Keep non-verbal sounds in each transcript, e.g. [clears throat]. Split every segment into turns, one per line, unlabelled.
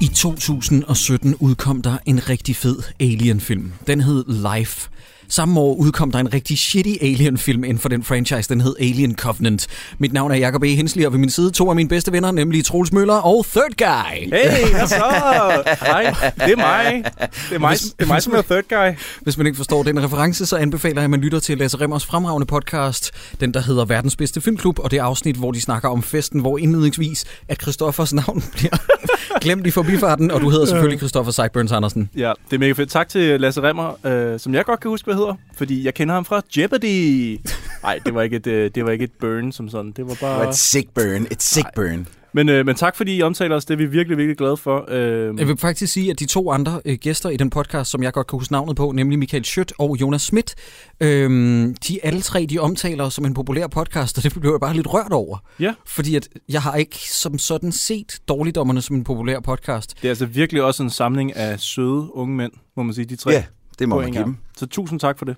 I 2017 udkom der en rigtig fed Alien-film. Den hed Life. Samme år udkom der en rigtig shitty Alien-film inden for den franchise. Den hed Alien Covenant. Mit navn er Jacob E. Hensley, og ved min side to af mine bedste venner, nemlig Troels Møller og Third Guy.
Hey, hvad så? Hej, det er mig. Det er mig, det er mig som er third guy.
Hvis man ikke forstår den reference, så anbefaler jeg, at man lytter til Lasse Remmers fremragende podcast, den der hedder Verdens Bedste Filmklub, og det afsnit, hvor de snakker om festen, hvor indledningsvis, at Christoffers navn bliver [laughs] glemt i forbifarten, og du hedder selvfølgelig Christoffer Seiburns Andersen.
Ja, det er mega fedt. Tak til Lasse Remmer, øh, som jeg godt kan huske, hedder, fordi jeg kender ham fra Jeopardy. Nej, det var ikke et, øh, det var ikke et burn som sådan. Det var
Det
bare...
var et sick burn. Et sick burn.
Men, øh, men tak fordi I omtaler os. Det er vi virkelig, virkelig glade for. Øh,
Jeg vil faktisk sige, at de to andre øh, gæster i den podcast, som jeg godt kan huske navnet på, nemlig Michael Schødt og Jonas Schmidt, øhm, de alle tre, de omtaler os som en populær podcast, og det blev jeg bare lidt rørt over.
Ja.
Fordi at jeg har ikke som sådan set Dårligdommerne som en populær podcast.
det er altså virkelig også en samling af søde unge mænd, må man sige, de tre.
Ja, det må
på
man give dem.
Så tusind tak for det.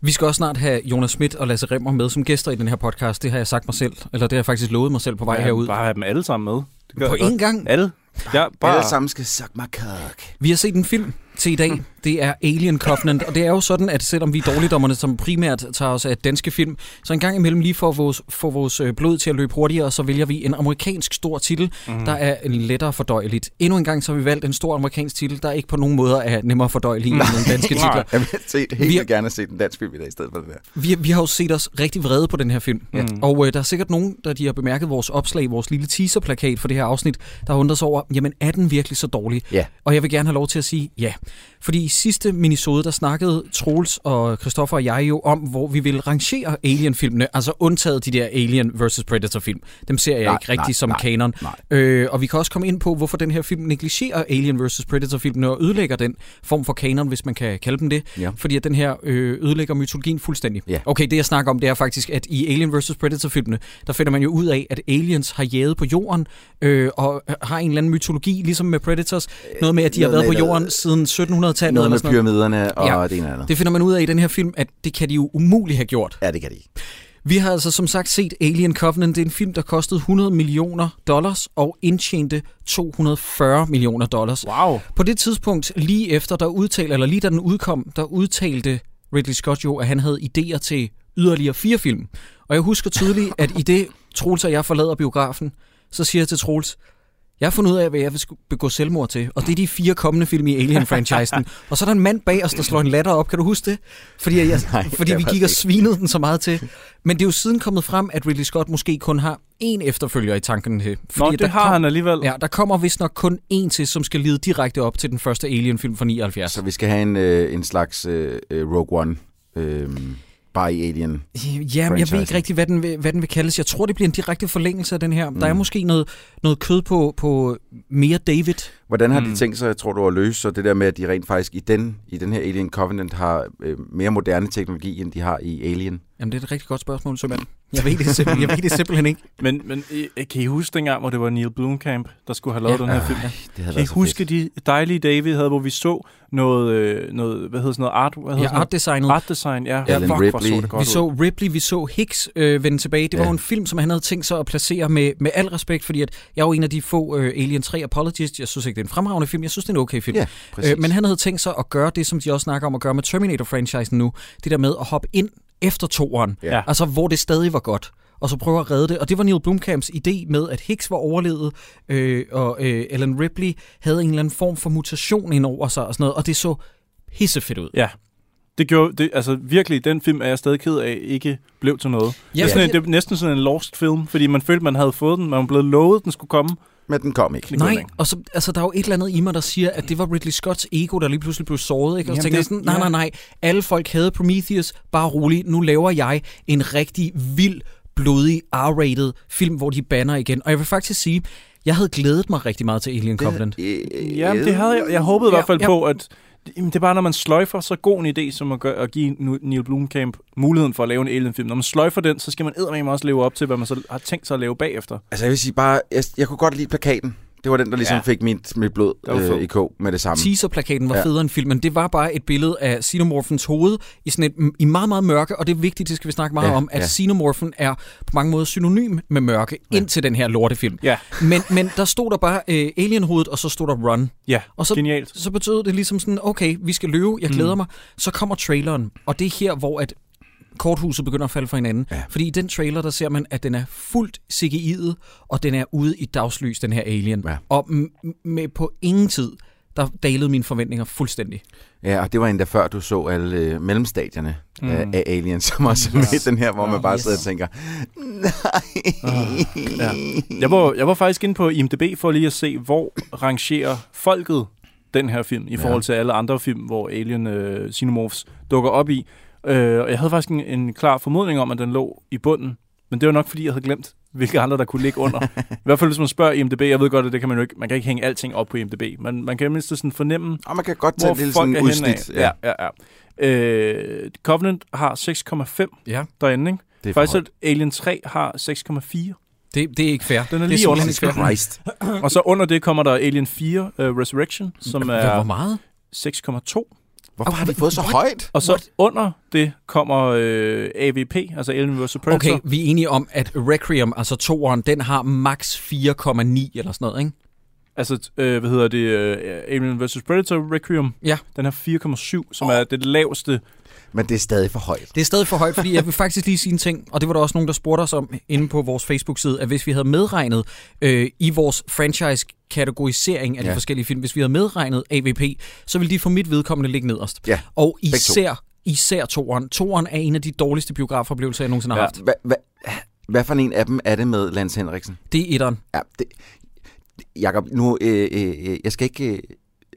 Vi skal også snart have Jonas Schmidt og Lasse Remmer med som gæster i den her podcast. Det har jeg sagt mig selv, eller det har jeg faktisk lovet mig selv på vej
Ja,
herud.
Bare have dem alle sammen med. Det gør
På én gang.
Alle. Ja,
Bare... Alle sammen skal suck my cock.
Vi har set en film til i dag. Det er Alien Covenant, og det er jo sådan, at selvom vi er dårligdommerne, som primært tager os af danske film, så en gang imellem lige for vores, for vores øh, blod til at løbe hurtigere, så vælger vi en amerikansk stor titel, mm. der er lettere fordøjeligt. Endnu en gang så har vi valgt en stor amerikansk titel, der ikke på nogen måde er nemmere fordøjelig end nogle danske titler.
Jeg vil se, helt
Vi-
vi... gerne se den dansk film i dag i stedet for det der.
Vi, vi har jo set os rigtig vrede på den her film.
Mm.
Og øh, der er sikkert nogen, der de har bemærket vores opslag, vores lille teaserplakat for det her afsnit, der har undret sig over, jamen er den virkelig så dårlig?
Ja.
Og jeg vil gerne have lov til at sige ja. Fordi i sidste minisode, der snakkede Troels og Christoffer og jeg jo om, hvor vi vil rangere Alien-filmene, altså undtaget de der Alien vs. Predator-film. Dem ser jeg
Nej,
ikke rigtig
nej,
som
nej,
kanon.
nej.
Øh, og vi kan også komme ind på, hvorfor den her film negligerer Alien vs. Predator-filmene og ødelægger den form for kanon, hvis man kan kalde dem det.
Ja.
Fordi at den her øh, ødelægger mytologien fuldstændig.
Ja.
Okay, det jeg snakker om, det er faktisk, at i Alien vs. Predator-filmene, der finder man jo ud af, at aliens har jaget på jorden, øh, og har en eller anden mytologi, ligesom med Predators. Noget med, at de har været på jorden siden 1700-tallet.
Noget med pyramiderne og
Ja.
det ene andet.
Det finder man ud af i den her film, at det kan de jo umuligt have gjort.
Ja, det kan de ikke.
Vi har altså som sagt set Alien Covenant. Det er en film, der kostede 100 millioner dollars og indtjente 240 millioner dollars.
Wow.
På det tidspunkt, lige efter der udtalte, eller lige da den udkom, der udtalte Ridley Scott jo, at han havde idéer til yderligere fire film. Og jeg husker tydeligt, at i det Troels og jeg forlader biografen, så siger jeg til Troels, jeg har fundet ud af, hvad jeg vil begå selvmord til, og det er de fire kommende film i Alien-franchisen. [laughs] og så er der en mand bag os, der slår en latter op. Kan du huske det? Fordi, jeg, [laughs]
Nej,
fordi vi gik og svinede den så meget til. Men det er jo siden kommet frem, at Ridley Scott måske kun har én efterfølger i tankerne til.
Nå, det
der
har han alligevel.
Ja, der kommer vist nok kun én til, som skal lede direkte op til den første Alien-film fra 79.
Så vi skal have en, øh, en slags øh, øh, Rogue One. Øh, bare i Alien.
Ja, men jeg ved ikke rigtig, hvad den, vil, hvad den vil kaldes. Jeg tror, det bliver en direkte forlængelse af den her. Mm. Der er
Mm.
måske noget, noget kød på, på mere David.
Hvordan har
Mm.
de tænkt sig, tror du, at løse så det der med, at de rent faktisk i den, i den her Alien Covenant har øh, mere moderne teknologi, end de har i Alien?
Jamen, det er et rigtig godt spørgsmål, Sømand. Jeg ved det, simpelthen, jeg ved det simpelthen ikke. [laughs]
Men, men øh, kan I huske dengang, hvor det var Neil Blomkamp, der skulle have lavet
Ja.
den her film?
Det havde
Kan I huske de dejlige dage, vi havde, hvor vi så noget, øh, noget hvad hedder sådan noget, art, hvad hedder
Ja, art
noget? art design, ja.
Alan
Fuck, hvor så
Ripley.
det godt
Vi så. Ripley, vi så Hicks øh, vende tilbage. Det var
Ja.
jo en film, som han havde tænkt sig at placere med, med al respekt, fordi at jeg er jo en af de få øh, Alien 3 apologists. Jeg synes ikke, det er en fremragende film. Jeg synes, det er en okay film.
Ja, præcis.
Øh, men han havde tænkt sig at gøre det, som de også snakker om at gøre med Terminator-franchisen nu. Det der med at hoppe ind efter toeren.
Ja.
Altså, hvor det stadig var godt. Og så prøve at redde det. Og det var Neil Blomkamps idé med, at Hicks var overlevet, øh, og øh, Ellen Ripley havde en eller anden form for mutation ind over sig og sådan noget. Og det så pissefedt ud.
Ja. Det gjorde, det, altså virkelig, den film er jeg stadig ked af, ikke blev til noget.
Ja,
det, er sådan, en- det er næsten sådan en lost film, fordi man følte, man havde fået den, man var blevet lovet, den skulle komme.
Men den kom ikke.
Nej,
ikke.
og så, altså, der er jo et eller andet i mig, der siger, at det var Ridley Scotts ego, der lige pludselig blev såret. Ikke? Og så tænker jeg sådan, nej,
ja.
nej, nej, alle folk havde Prometheus, bare rolig, nu laver jeg en rigtig vild, blodig, R-rated film, hvor de banner igen. Og jeg vil faktisk sige, jeg havde glædet mig rigtig meget til Alien Covenant.
Øh,
Ja, det havde jeg. Jeg håbede i
Ja,
hvert fald
ja.
på, at Jamen, det er bare, når man sløjfer så god en idé, som at, gøre, at give Neil Blomkamp muligheden for at lave en Alien-film. Når man sløjfer den, så skal man eddermame også leve op til, hvad man så har tænkt sig at lave bagefter.
Altså jeg vil sige bare, jeg, jeg kunne godt lide plakaten. Det var den, der ligesom
Ja.
fik mit, mit blod øh, i kog med det samme.
Teaserplakaten var ja.
Ja.
federe end filmen. Det var bare et billede af Xenomorphens hoved i sådan et, i meget, meget mørke, og det er vigtigt, det skal vi snakke meget
Ja,
om, at
ja.
Xenomorphen er på mange måder synonym med mørke ja. indtil den her lortefilm.
Ja,
Men, men der stod der bare øh, Alien-hovedet, og så stod der Run.
ja.
Og så,
Genialt.
så betød det ligesom sådan, okay, vi skal løbe, jeg glæder mm. mig. Så kommer traileren, og det er her, hvor at korthuset begynder at falde fra hinanden.
Ja.
Fordi i den trailer, der ser man, at den er fuldt CGI'et, og den er ude i dagslys, den her alien.
Ja.
Og m- med på ingen tid, der dalede mine forventninger fuldstændig.
Ja, og det var endda før du så alle øh, mellemstadierne
Mm.
af, af Alien, som også er med den her, hvor man bare
yes.
sidder og tænker, nej.
Ja. Jeg, var, jeg var faktisk inde på IMDb for lige at se, hvor rangerer folket den her film, i
Ja.
forhold til alle andre film, hvor Alien øh, Xenomorphs dukker op i. Øh, og jeg havde faktisk en, en klar formodning om, at den lå i bunden. Men det var nok, fordi jeg havde glemt, hvilke andre, der kunne ligge under. [laughs] I hvert fald, hvis man spørger IMDb, jeg ved godt, at det kan man jo ikke, man kan ikke hænge alting op på IMDb, men man kan mindst sådan fornemme,
Og man kan godt tage
hvor
lille
folk
sådan
er
udsnit.
udsnit. Ja, ja, ja. Øh, Covenant har 6,5
Ja.
derinde, ikke?
Det er
Faktisk at Alien 3 har 6,4.
Det, det er ikke fair.
Den er
det
lige
simpelthen
under
ikke fair.
Christ.
Og så under det kommer der Alien 4 uh, Resurrection, som
Hvor
er
meget?
6,2.
Hvorfor har de fået så højt?
Og så
What?
under det kommer øh, AVP, altså Alien vs. Predator.
Okay, vi er enige om, at Requiem, altså toeren, den har max 4,9 eller sådan noget, ikke?
Altså, øh, hvad hedder det? Øh, Alien vs. Predator Requiem.
Ja.
Den har 4,7, som er det laveste.
Men det er stadig for højt.
Det er stadig for højt, fordi jeg vil faktisk lige sige en ting, og det var der også nogen, der spurgte os om inde på vores Facebook-side, at hvis vi havde medregnet øh, i vores franchise-kategorisering af de
Ja.
forskellige film, hvis vi havde medregnet AVP, så ville de for mit vedkommende ligge nederst.
Ja,
Og især, især toeren. Toeren er en af de dårligste biografoplevelser, jeg nogensinde har haft.
Hvad, hvad, hvad for en af dem er det med Lance Henriksen?
Det er etteren.
Ja, det, Jakob, nu, øh, øh, jeg skal ikke... Øh,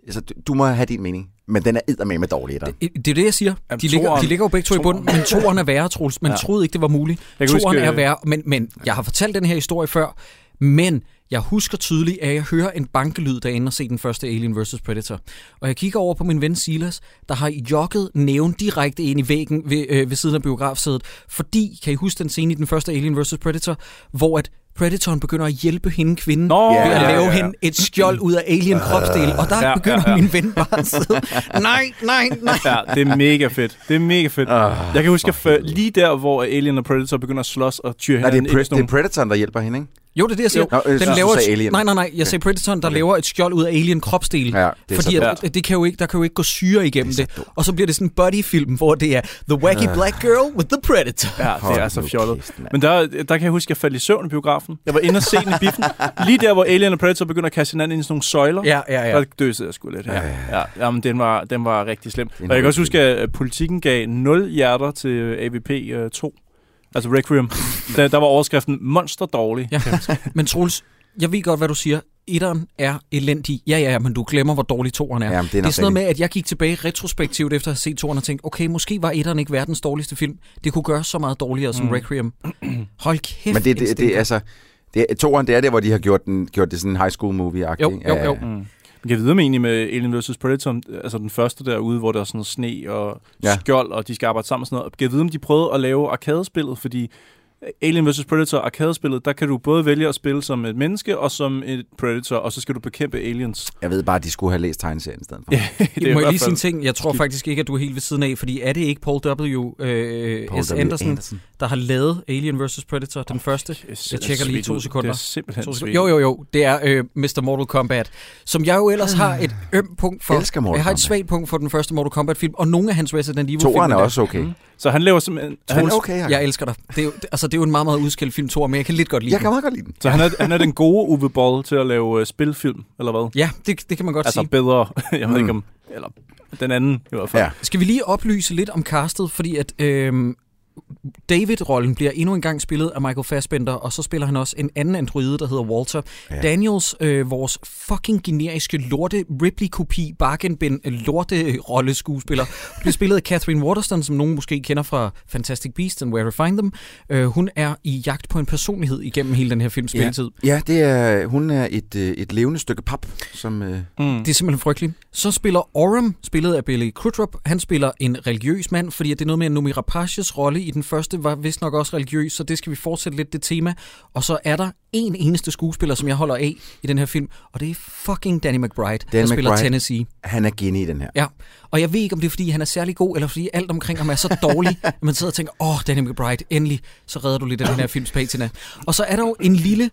altså, du må have din mening, men den er eddermame med dårlig etter.
Det, det er det, jeg siger.
Jamen,
De ligger, de ligger jo begge to i bunden, men toeren er værre, Troels. Man
Ja.
troede ikke, det var muligt.
Jeg
Toeren
huske,
er
øh,
værre, men, men jeg har fortalt den her historie før, men jeg husker tydeligt, at jeg hører en bankelyd derinde og se den første Alien vs. Predator. Og jeg kigger over på min ven Silas, der har jogget næven direkte ind i væggen ved, øh, ved siden af biografsædet, fordi, kan I huske den scene i den første Alien vs. Predator, hvor at Predatoren begynder at hjælpe hende kvinden
Nå,
ved
ja,
at
ja,
lave
ja.
hende et skjold ud af alien [laughs] kropsdel, og der
Ja,
ja, begynder
ja,
ja,
ja.
ja. min ven bare at sidde. Nej, nej, nej.
Ja, det er mega fedt. Det er mega fedt.
Ah,
jeg kan huske, at lige der, hvor Alien og Predator begynder at slås og tyre
Nej, det er, pre- det er Predatoren, der hjælper hende, ikke?
Jo, det er det, jeg siger.
Nå, jeg synes,
den
du
laver
sagde
et,
Alien.
Nej, nej, nej. Jeg sagde Predatoren, der
Okay.
laver et skjold ud af alien kropsdel.
Ja, det er
fordi
så
at, det kan jo ikke, der kan jo ikke gå syre igennem
Det
det. Og så bliver det sådan en buddy-film, hvor det er The Wacky
Øh.
Black Girl with the Predator.
Ja, det
Hold
er så
nu
fjollet.
kæft.
Men der, der kan jeg huske, at jeg faldt i søvn i biografen. Jeg var inde og se den i biffen. Lige der, hvor Alien og Predator begynder at kaste hinanden ind i sådan nogle søjler.
Ja, ja, ja.
Der døsede jeg sgu lidt her.
Ja,
Ja,
ja,
ja. Jamen, den var, den var rigtig slem. Og jeg kan også huske, at politikken gav 0 hjerter til øh, AVP øh, 2. Altså Requiem. der, der var overskriften monster dårlig.
Ja. Men Troels, jeg ved godt, hvad du siger. Etteren er elendig. Ja, ja, ja, men du glemmer, hvor dårlig toeren er.
Jamen, det er
det er sådan noget med, at jeg gik tilbage retrospektivt efter at have set toeren og tænkte, okay, måske var etteren ikke verdens dårligste film. Det kunne gøre så meget dårligere som
Mm.
Requiem. [clears throat] Hold kæft,
Men det, det, det, er altså... Det, er- toeren, det er der, hvor de har gjort, den, gjort det sådan en high school movie-agtigt.
Jo,
ikke?
jo,
Ja,
jo.
ja.
Mm. Man kan vide med egentlig med Alien vs. Predator, altså den første derude, hvor der er sådan noget sne og
Ja.
skjold, og de skal arbejde sammen og sådan noget. Kan jeg vide, om de prøvede at lave arkadespillet, fordi Alien vs. Predator arkadespillet, der kan du både vælge at spille som et menneske og som et Predator, og så skal du bekæmpe aliens.
Jeg ved bare, at de skulle have læst tegneserien i stedet for. [laughs]
Ja, det er i
Må jeg lige sige en ting? Jeg tror faktisk ikke, at du er helt ved siden af, fordi er det ikke Paul W. Øh,
Paul
S.
W.
Anderson,
Anderson.
Der har lavet Alien vs. Predator, den første?
Det er
Jeg
simpelthen
tjekker lige to sekunder.
Det er simpelthen
To sekunder. Jo, jo, jo. Det er øh, Mr. Mortal Kombat, som jeg jo ellers har et [sighs] ømt punkt for.
Jeg elsker Mortal
jeg har et svagt punkt for den første Mortal Kombat-film, og nogle af hans Resident Evil-film.
Toeren er også okay.
Mm. Så han laver simpelthen...
Han
Han,
er okay, Jacob.
Jeg elsker dig. Det er, jo, det, altså, det er jo en meget, meget udskilt film, Thor, men jeg kan lidt godt lide
Jeg
den.
kan meget godt lide den.
så han er, han er den gode Uwe Boll til at lave uh, spilfilm, eller hvad?
Ja, det, det kan man godt
Altså
sige.
bedre. [laughs] Jeg ved
Mm.
ikke om... Eller den anden i hvert fald.
Ja.
Skal vi lige oplyse lidt om castet, fordi at øh, David-rollen bliver endnu en gang spillet af Michael Fassbender, og så spiller han også en anden androide, der hedder Walter.
Ja.
Daniels, øh, vores fucking generiske lorte Ripley-kopi, Bargain lorte rolleskuespiller, bliver spillet af Catherine Waterston, som nogen måske kender fra Fantastic Beasts and Where to Find Them. Øh, hun er i jagt på en personlighed igennem hele den her films
Ja.
spilletid.
Ja, det er, hun er et, øh, et levende stykke pap, som... Øh,
Mm.
Det er simpelthen frygteligt. Så spiller Oram, spillet af Billy Crudup, han spiller en religiøs mand, fordi det er noget med, at Noomi Rapaces rolle i den første var vist nok også religiøs, så det skal vi fortsætte lidt det tema. Og så er der en eneste skuespiller, som jeg holder af i den her film, og det er fucking Danny McBride,
Danny
der spiller
McBride.
Tennessee.
Han er geni i den her.
Ja, og jeg ved ikke, om det er, fordi han er særlig god, eller fordi alt omkring ham er så dårlig, [laughs] at man sidder og tænker, åh, oh, Danny McBride, endelig, så redder du lidt af den her films patina. Og så er der jo en lille,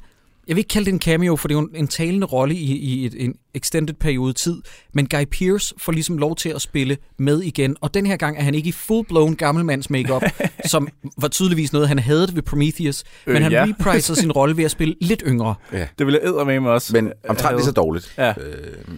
jeg vil ikke kalde det en cameo, for det er jo en, en talende rolle i, i et, en extended periode tid, men Guy Pearce får ligesom lov til at spille med igen, og den her gang er han ikke i full-blown gammelmands makeup, [laughs] som var tydeligvis noget, han havde ved Prometheus, men
Øh,
han
ja.
repriser sin rolle ved at spille lidt yngre.
Det ville jeg med mig også.
Men omtrent lige så dårligt.
Ja.
Øh,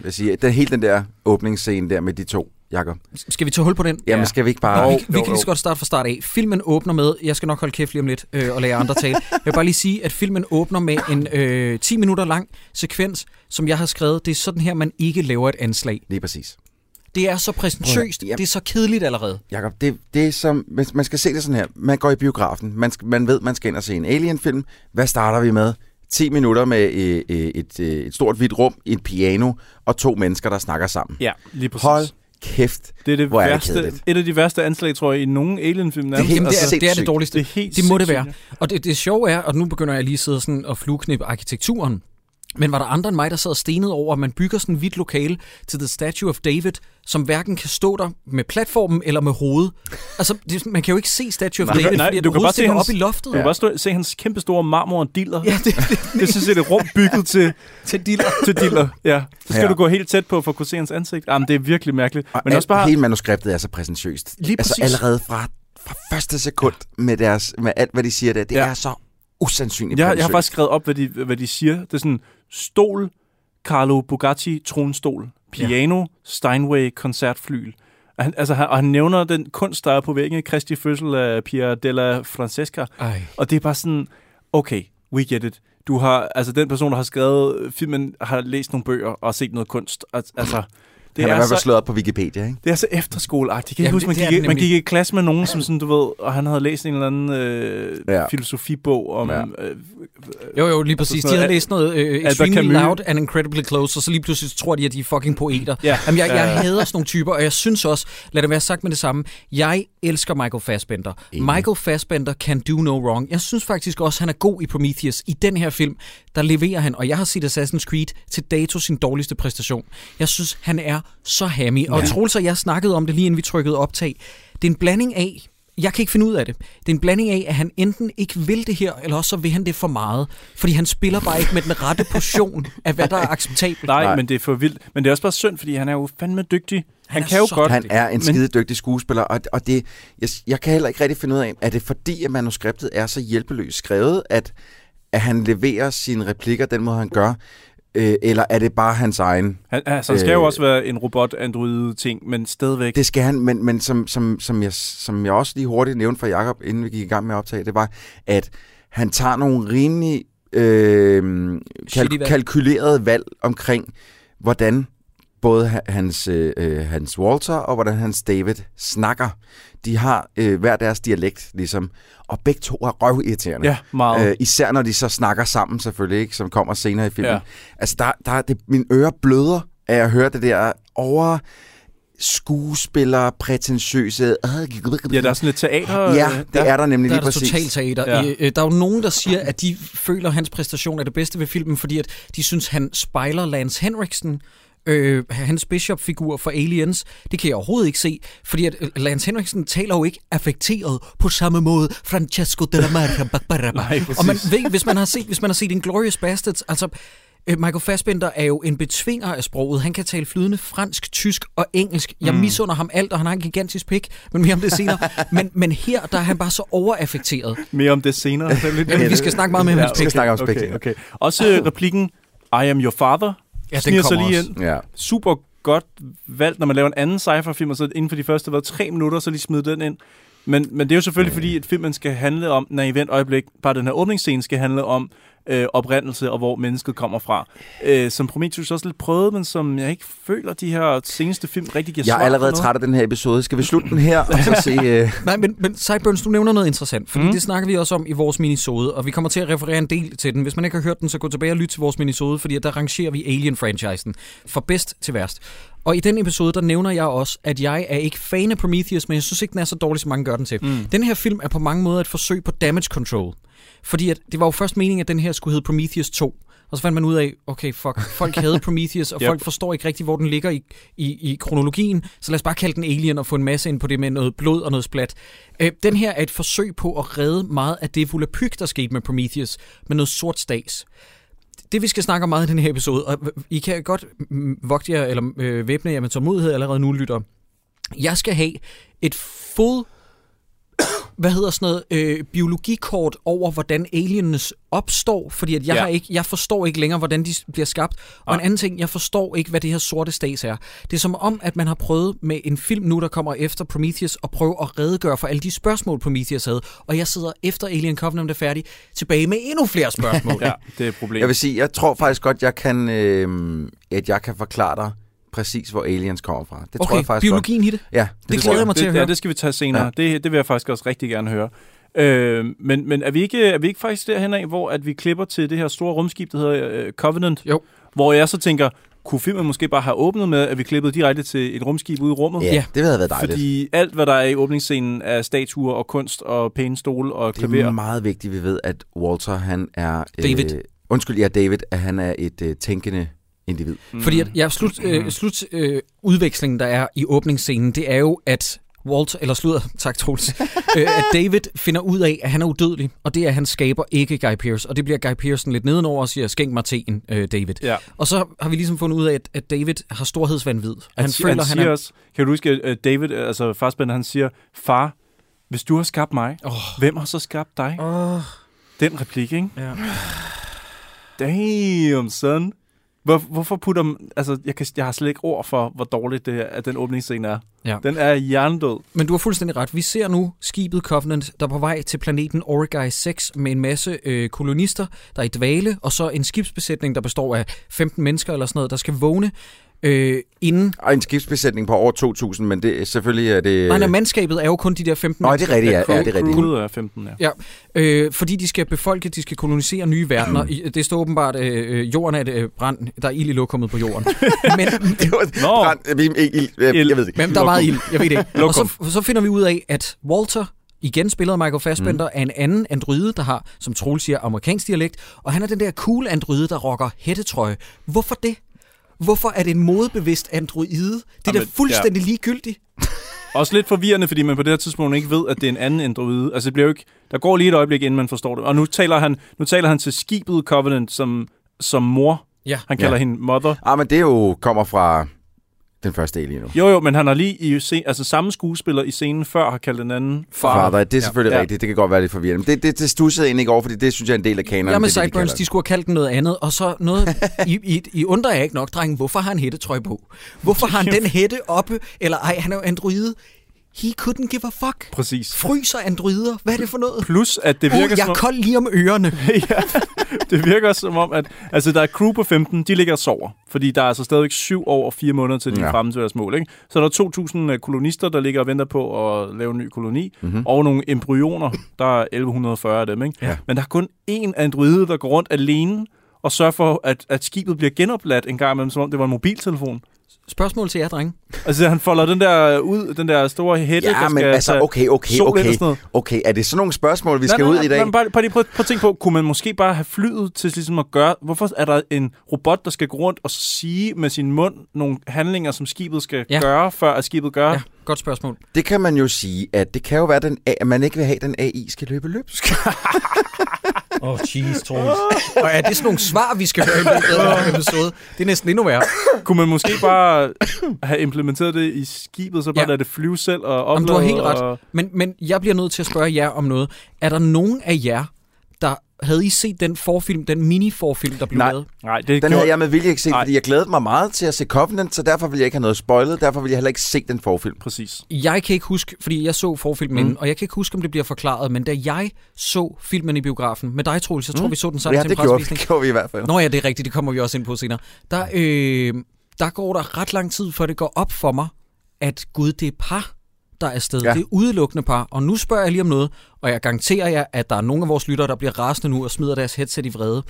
jeg siger, den, hele den der åbningsscene der med de to, Jakob.
Skal vi tage hul på den?
Jamen,
Ja.
skal vi ikke bare...
Nå,
Jo,
vi, vi
jo,
kan lige så godt starte fra start af. Filmen åbner med, jeg skal nok holde kæft lige om lidt øh, og lade andre tale. Jeg vil bare lige sige, at filmen åbner med en øh, 10 minutter lang sekvens, som jeg har skrevet. Det er sådan her, man ikke laver et anslag.
Lige præcis.
Det er så præsentøst, det er så kedeligt allerede.
Jakob, det, det er som, man skal se det sådan her. Man går i biografen, man, skal, man ved, man skal ind og se en Alien-film. Hvad starter vi med? 10 minutter med øh, øh, et, øh, et stort hvidt rum, et piano og to mennesker, der snakker sammen.
Ja, lige præcis.
Hold kæft.
det er det
hvor er det
værste,
kedeligt.
et af de værste anslag, tror jeg, i nogen Alien-film.
Det er
nærmest.
helt-
Jamen, det, er, det er dårligste.
det er helt
Det må det være. Og det, det sjove er, og nu begynder jeg lige at sidde sådan og flueknippe arkitekturen, men var der andre end mig, der sad og stenede over, at man bygger sådan et hvidt lokale til The Statue of David, som hverken kan stå der med platformen eller med hovedet. Altså, det, man kan jo ikke se Statue of
Nej,
David,
nej,
fordi
du kan bare se hans-
op i loftet.
Du kan bare stå, se hans kæmpe store marmor diller.
Ja, det, det, [laughs]
Det synes jeg, det er et rum bygget til,
til diller. [laughs]
til diller. Ja. Så skal
Ja.
du gå helt tæt på for at kunne se hans ansigt. Jamen, det er virkelig mærkeligt.
Og
Men også bare...
Hele manuskriptet er så præsentøst.
Lige
altså
præcis.
allerede fra, fra første sekund med, deres, med alt, hvad de siger der. Det
Ja.
er så usandsynligt
Jeg, jeg har faktisk skrevet op, hvad de, hvad de siger. Det er sådan, stol, Carlo Bugatti, tronstol, piano, Steinway, koncertflyl. Og Han, altså, han, og han nævner den kunst, der er på væggen Kristi fødsel af Pia della Francesca.
Ej.
Og det er bare sådan, okay, we get it. Du har, altså den person, der har skrevet filmen, har læst nogle bøger og set noget kunst. Al- Altså, det
Han er i
er,
hvert fald slået op på Wikipedia, ikke?
det er så efterskoleagtigt. Kan
Jamen,
jeg huske, man
det
gik, man gik i klasse med nogen, som sådan, du ved, og han havde læst en eller anden øh,
Ja.
filosofibog om...
Ja.
Øh,
Jo, jo, lige præcis. De havde
noget-
læst noget øh, Extremely
Camus.
Loud and Incredibly Close, og så lige pludselig tror de, at de er fucking poeter.
Ja.
Jamen, jeg, jeg
Ja, ja.
hader sådan nogle typer, og jeg synes også, lad det være sagt med det samme, jeg elsker Michael Fassbender.
Enig.
Michael Fassbender can do no wrong. Jeg synes faktisk også, han er god i Prometheus. I den her film, der leverer han, og jeg har set Assassin's Creed til dato sin dårligste præstation. Jeg synes, han er så hammy. Og Troels og jeg snakkede om det lige inden vi trykkede optag. Det er en blanding af, jeg kan ikke finde ud af det. Det er en blanding af, at han enten ikke vil det her, eller også så vil han det for meget. Fordi han spiller bare ikke med den rette portion af, hvad der er acceptabelt.
nej,
Nej.
men det er for vildt. Men det er også bare synd, fordi han er jo fandme dygtig. Han,
Han
kan jo
så
godt.
Han er en
Men-
skide dygtig skuespiller, og, og det, jeg, jeg kan heller ikke rigtig finde ud af, er det fordi, at manuskriptet er så hjælpeløst skrevet, at, at han leverer sine replikker den måde, han gør, øh, eller er det bare hans egen?
Han, altså, han skal jo
Øh.
også være en robot-android-ting, men stadigvæk.
Det skal han, men, men som, som, som, jeg, som jeg også lige hurtigt nævnte for Jacob, inden vi gik i gang med at optage, det var, at han tager nogle rimelig øh, kalk-
valg.
kalkulerede valg omkring, hvordan både ha- hans, øh, hans Walter og hvordan hans David snakker. De har øh, hver deres dialekt, ligesom, og begge to er røvirriterende.
Ja, meget.
Øh, især når de så snakker sammen selvfølgelig, ikke, som kommer senere i filmen.
Ja.
Altså, der, der, er det, mine ører bløder af at høre det der over skuespiller, prætentiøse...
ja, der er sådan lidt teater.
Ja,
øh,
det er der nemlig
Der er
lige
der
præcis.
totalt teater.
Ja.
Ja. Øh, der er jo nogen, der siger, at de føler, at hans præstation er det bedste ved filmen, fordi at de synes, han spejler Lance Henriksen, øh, hans Bishop-figur for Aliens. Det kan jeg overhovedet ikke se, fordi at øh, Lance Henriksen taler jo ikke affekteret på samme måde. Francesco de la Marca.
Nej,
Og man
præcis.
ved, hvis man har set, hvis man har set Inglourious Bastards, altså øh, Michael Fassbender er jo en betvinger af sproget. Han kan tale flydende fransk, tysk og engelsk. Jeg
Mm.
misunder ham alt, og han har en gigantisk pik, men mere om det senere. men, men her, der er han bare så overaffekteret.
Mere om det senere. Er
Jamen, vi skal snakke meget mere om hans
vi skal
pik.
snakke om spæk.
okay, okay. Også replikken, I am your father,
Ja, den
sniger sig
kommer
lige
også.
ind.
Ja.
Super godt valgt, når man laver en anden sci-fi-film, og så inden for de første hvad, tre minutter, så lige smide den ind. Men, men det er jo selvfølgelig fordi, at filmen skal handle om, når i vent øjeblik, bare den her åbningsscene skal handle om øh, oprindelse og hvor mennesket kommer fra. Øh, som Prometheus også lidt prøvede, men som jeg ikke føler, de her seneste film rigtig giver
Jeg
svar
er
på
allerede
noget.
træt af den her episode. Skal vi slutte den her, og så se... Øh... [laughs]
Nej, men, men Sideburns, du nævner noget interessant, fordi
mm.
det snakker vi også om i vores minisode, og vi kommer til at referere en del til den. Hvis man ikke har hørt den, så gå tilbage og lyt til vores minisode, fordi der rangerer vi Alien-franchisen fra bedst til værst. Og i den episode, der nævner jeg også, at jeg er ikke fan af Prometheus, men jeg synes ikke, den er så dårlig, som mange gør den til. Mm. Den her film er på mange måder et forsøg på damage control. Fordi at, det var jo først meningen, at den her skulle hedde Prometheus 2. Og så fandt man ud af, okay, fuck, folk havde [laughs] Prometheus, og
Yep.
folk forstår ikke rigtig, hvor den ligger i, i, i kronologien, så lad os bare kalde den Alien og få en masse ind på det med noget blod og noget splat. Øh, den her er et forsøg på at redde meget af det volapyk, der skete med Prometheus, med noget sort stags. Det vi skal snakke om meget i den her episode, og I kan godt vogte jer, eller øh, væbne jer med tålmodighed allerede nu, lytter. Jeg skal have et full hvad hedder sådan noget, øh, biologikort over, hvordan aliens opstår, fordi at jeg,
Ja.
har ikke, jeg forstår ikke længere, hvordan de bliver skabt. Og en
Nej.
anden ting, jeg forstår ikke, hvad det her sorte stags er. Det er som om, at man har prøvet med en film nu, der kommer efter Prometheus, at prøve at redegøre for alle de spørgsmål, Prometheus havde. Og jeg sidder efter Alien Covenant er færdig, tilbage med endnu flere spørgsmål. [laughs]
Ja, det er et problem.
Jeg vil sige, jeg tror faktisk godt, jeg kan, øh, at jeg kan forklare dig præcis, hvor aliens kommer fra. Det tror
okay,
jeg faktisk
biologien i det.
godt. Ja,
Det
tror
glæder jeg mig til
det,
at
Ja,
høre.
det skal vi tage senere.
Ja.
Ja. Det, det vil jeg faktisk også rigtig gerne høre. Øh, men men er, vi ikke, er vi ikke faktisk derhen af, hvor at vi klipper til det her store rumskib, der hedder øh, Covenant?
Jo.
Hvor jeg så tænker, kunne filmen måske bare have åbnet med, at vi klippede direkte til et rumskib ude i rummet?
Ja,
Ja.
ja, det havde været dejligt.
Fordi alt, hvad der er i åbningsscenen af statuer og kunst og pæne stole og
det er
klaver.
meget vigtigt, at vi ved, at Walter, han er...
David.
Øh, undskyld, ja, David, at han er et øh, tænkende individ.
Mm.
Fordi at jeg slut, øh, slut øh, udvekslingen, der er i åbningsscenen, det er jo, at Walt, eller slutter, [laughs] tak Troels, øh, at David finder ud af, at han er udødelig, og det er, at han skaber ikke Guy Pearce. Og det bliver Guy Pearce lidt nedenover og siger, skænk mig teen, øh, David.
Ja.
Og så har vi ligesom fundet ud af, at, at David har storhedsvandvid.
Han, han, føler, han, siger
er...
også, kan du huske, at David, altså Farsbender, han siger, far, hvis du har skabt mig,
Åh.
hvem har så skabt dig?
Åh,
Den replik, ikke?
ja.
Damn, son. Hvor, hvorfor putter... man- Altså, jeg, kan, jeg har slet ikke ord for, hvor dårligt det at den åbningsscene er.
Ja.
Den er hjernedød.
Men du har fuldstændig ret. Vi ser nu skibet Covenant, der er på vej til planeten Origai 6 med en masse øh, kolonister, der er i dvale, og så en skibsbesætning, der består af 15 mennesker eller sådan noget, der skal vågne øh, inden...
Og en skibsbesætning på over 2.000, men det, selvfølgelig er det...
Nej, nej, mandskabet er jo kun de der 15
Nå, det er rigtigt, ja. ja, det er rigtigt.
Crewet er 15, ja.
Ja, øh, fordi de skal befolke, de skal kolonisere nye verdener. I- Det står åbenbart, øh, øh, jorden er et øh, brand, der er ild i lokummet på jorden. [laughs] men,
Det var,
Nå.
brand, vi, ikke, ild, jeg, jeg ved det ikke.
men der er meget ild, jeg ved det ikke. [laughs] Og så, så finder vi ud af, at Walter, igen spillet af Michael Fassbender, mm. er en anden androide, der har, som Troel siger, amerikansk dialekt, og han er den der cool androide, der rocker hættetrøje. Hvorfor det? Hvorfor er det en modbevidst androide? Det er da fuldstændig ligegyldigt. [laughs]
Også lidt forvirrende, fordi man på det her tidspunkt ikke ved, at det er en anden androide. Altså, det bliver jo ikke... Der går lige et øjeblik, inden man forstår det. Og nu taler han, nu taler han til skibet Covenant som, som mor.
Ja.
Han kalder
Ja.
ja. hende mother.
Ah, men det jo kommer fra den første alien nu.
Jo, jo, men han har lige i scen, altså samme skuespiller i scenen før har kaldt den anden far.
Father, det er selvfølgelig
Ja.
ja. rigtigt. Det kan godt være lidt forvirrende. Men det, det, det stussede jeg egentlig ikke over, fordi det synes jeg er en del af kanonen. De
Sideburns,
kalder
de skulle have kaldt den noget andet, og så noget, I, I, I undrer jeg ikke nok, drenge, hvorfor har han hættetrøje på? Hvorfor har han den hætte oppe? Eller ej, han er jo androide. He couldn't give a fuck.
Præcis.
Fryser androider? Hvad er det for noget?
Plus, at det
Uh,
virker
jeg
som
er
om...
kold lige om ørerne. [laughs]
ja, det virker som om, at altså, der er crew på 15, de ligger og sover. Fordi der er altså stadigvæk syv år og fire måneder til, de
Ja.
er fremme til deres mål. Ikke? Så er der 2.000 kolonister, der ligger og venter på at lave en ny koloni.
Mhm.
Mm-hmm. Og nogle embryoner, der er 1140 af dem. Ikke?
Ja.
Men der er kun én androide, der går rundt alene og sørger for, at, at skibet bliver genopladt en gang imellem, som om det var en mobiltelefon.
Spørgsmål til jer, drenge.
Altså, han folder den der ud, den der store hætte,
Ja,
der
men
skal
altså, okay, okay, okay.
noget.
Okay, er det sådan nogle spørgsmål, vi skal
nej,
ud
nej,
i dag?
Nej, bare, bare lige prøv, prøv at tænke på, kunne man måske bare have flyet til ligesom at gøre... Hvorfor er der en robot, der skal gå rundt og sige med sin mund nogle handlinger, som skibet skal
Ja.
gøre, før at skibet gør?
Ja,
Ja.
godt spørgsmål.
Det kan man jo sige, at det kan jo være, den, at man ikke vil have, at den AI skal løbe løbsk. [laughs]
Åh, oh, jeez, Troels. Og er det sådan nogle svar, vi skal høre i løbet af den episode? Det er næsten endnu værre.
Kunne man måske bare have implementeret det i skibet, så bare
Ja.
lade det flyve selv og oplade?
Jamen, du har helt ret.
Og...
Men, men jeg bliver nødt til at spørge jer om noget. Er der nogen af jer, havde I set den forfilm, den mini-forfilm, der blev
Nej.
lavet?
Nej, det
Den
gjorde...
havde jeg med vilje ikke set,
Nej.
fordi jeg glædede mig meget til at se Covenant, så derfor ville jeg ikke have noget spoilet. Derfor ville jeg heller ikke se den forfilm.
Præcis.
Jeg kan ikke huske, fordi jeg så forfilmen,
Mm.
og jeg kan ikke huske, om det bliver forklaret, men da jeg så filmen i biografen med dig, Troels, jeg tror,
Mm.
vi så den sammen
Ja,
til en
det gjorde, det gjorde vi i hvert fald.
Nå ja, det er rigtigt, det kommer vi også ind på senere. Der, øh, der går der ret lang tid, før det går op for mig, at gud, det er par, der er afsted.
Ja.
Det er udelukkende par. Og nu spørger jeg lige om noget, og jeg garanterer jer, at der er nogle af vores lyttere, der bliver rasende nu og smider deres headset i vrede.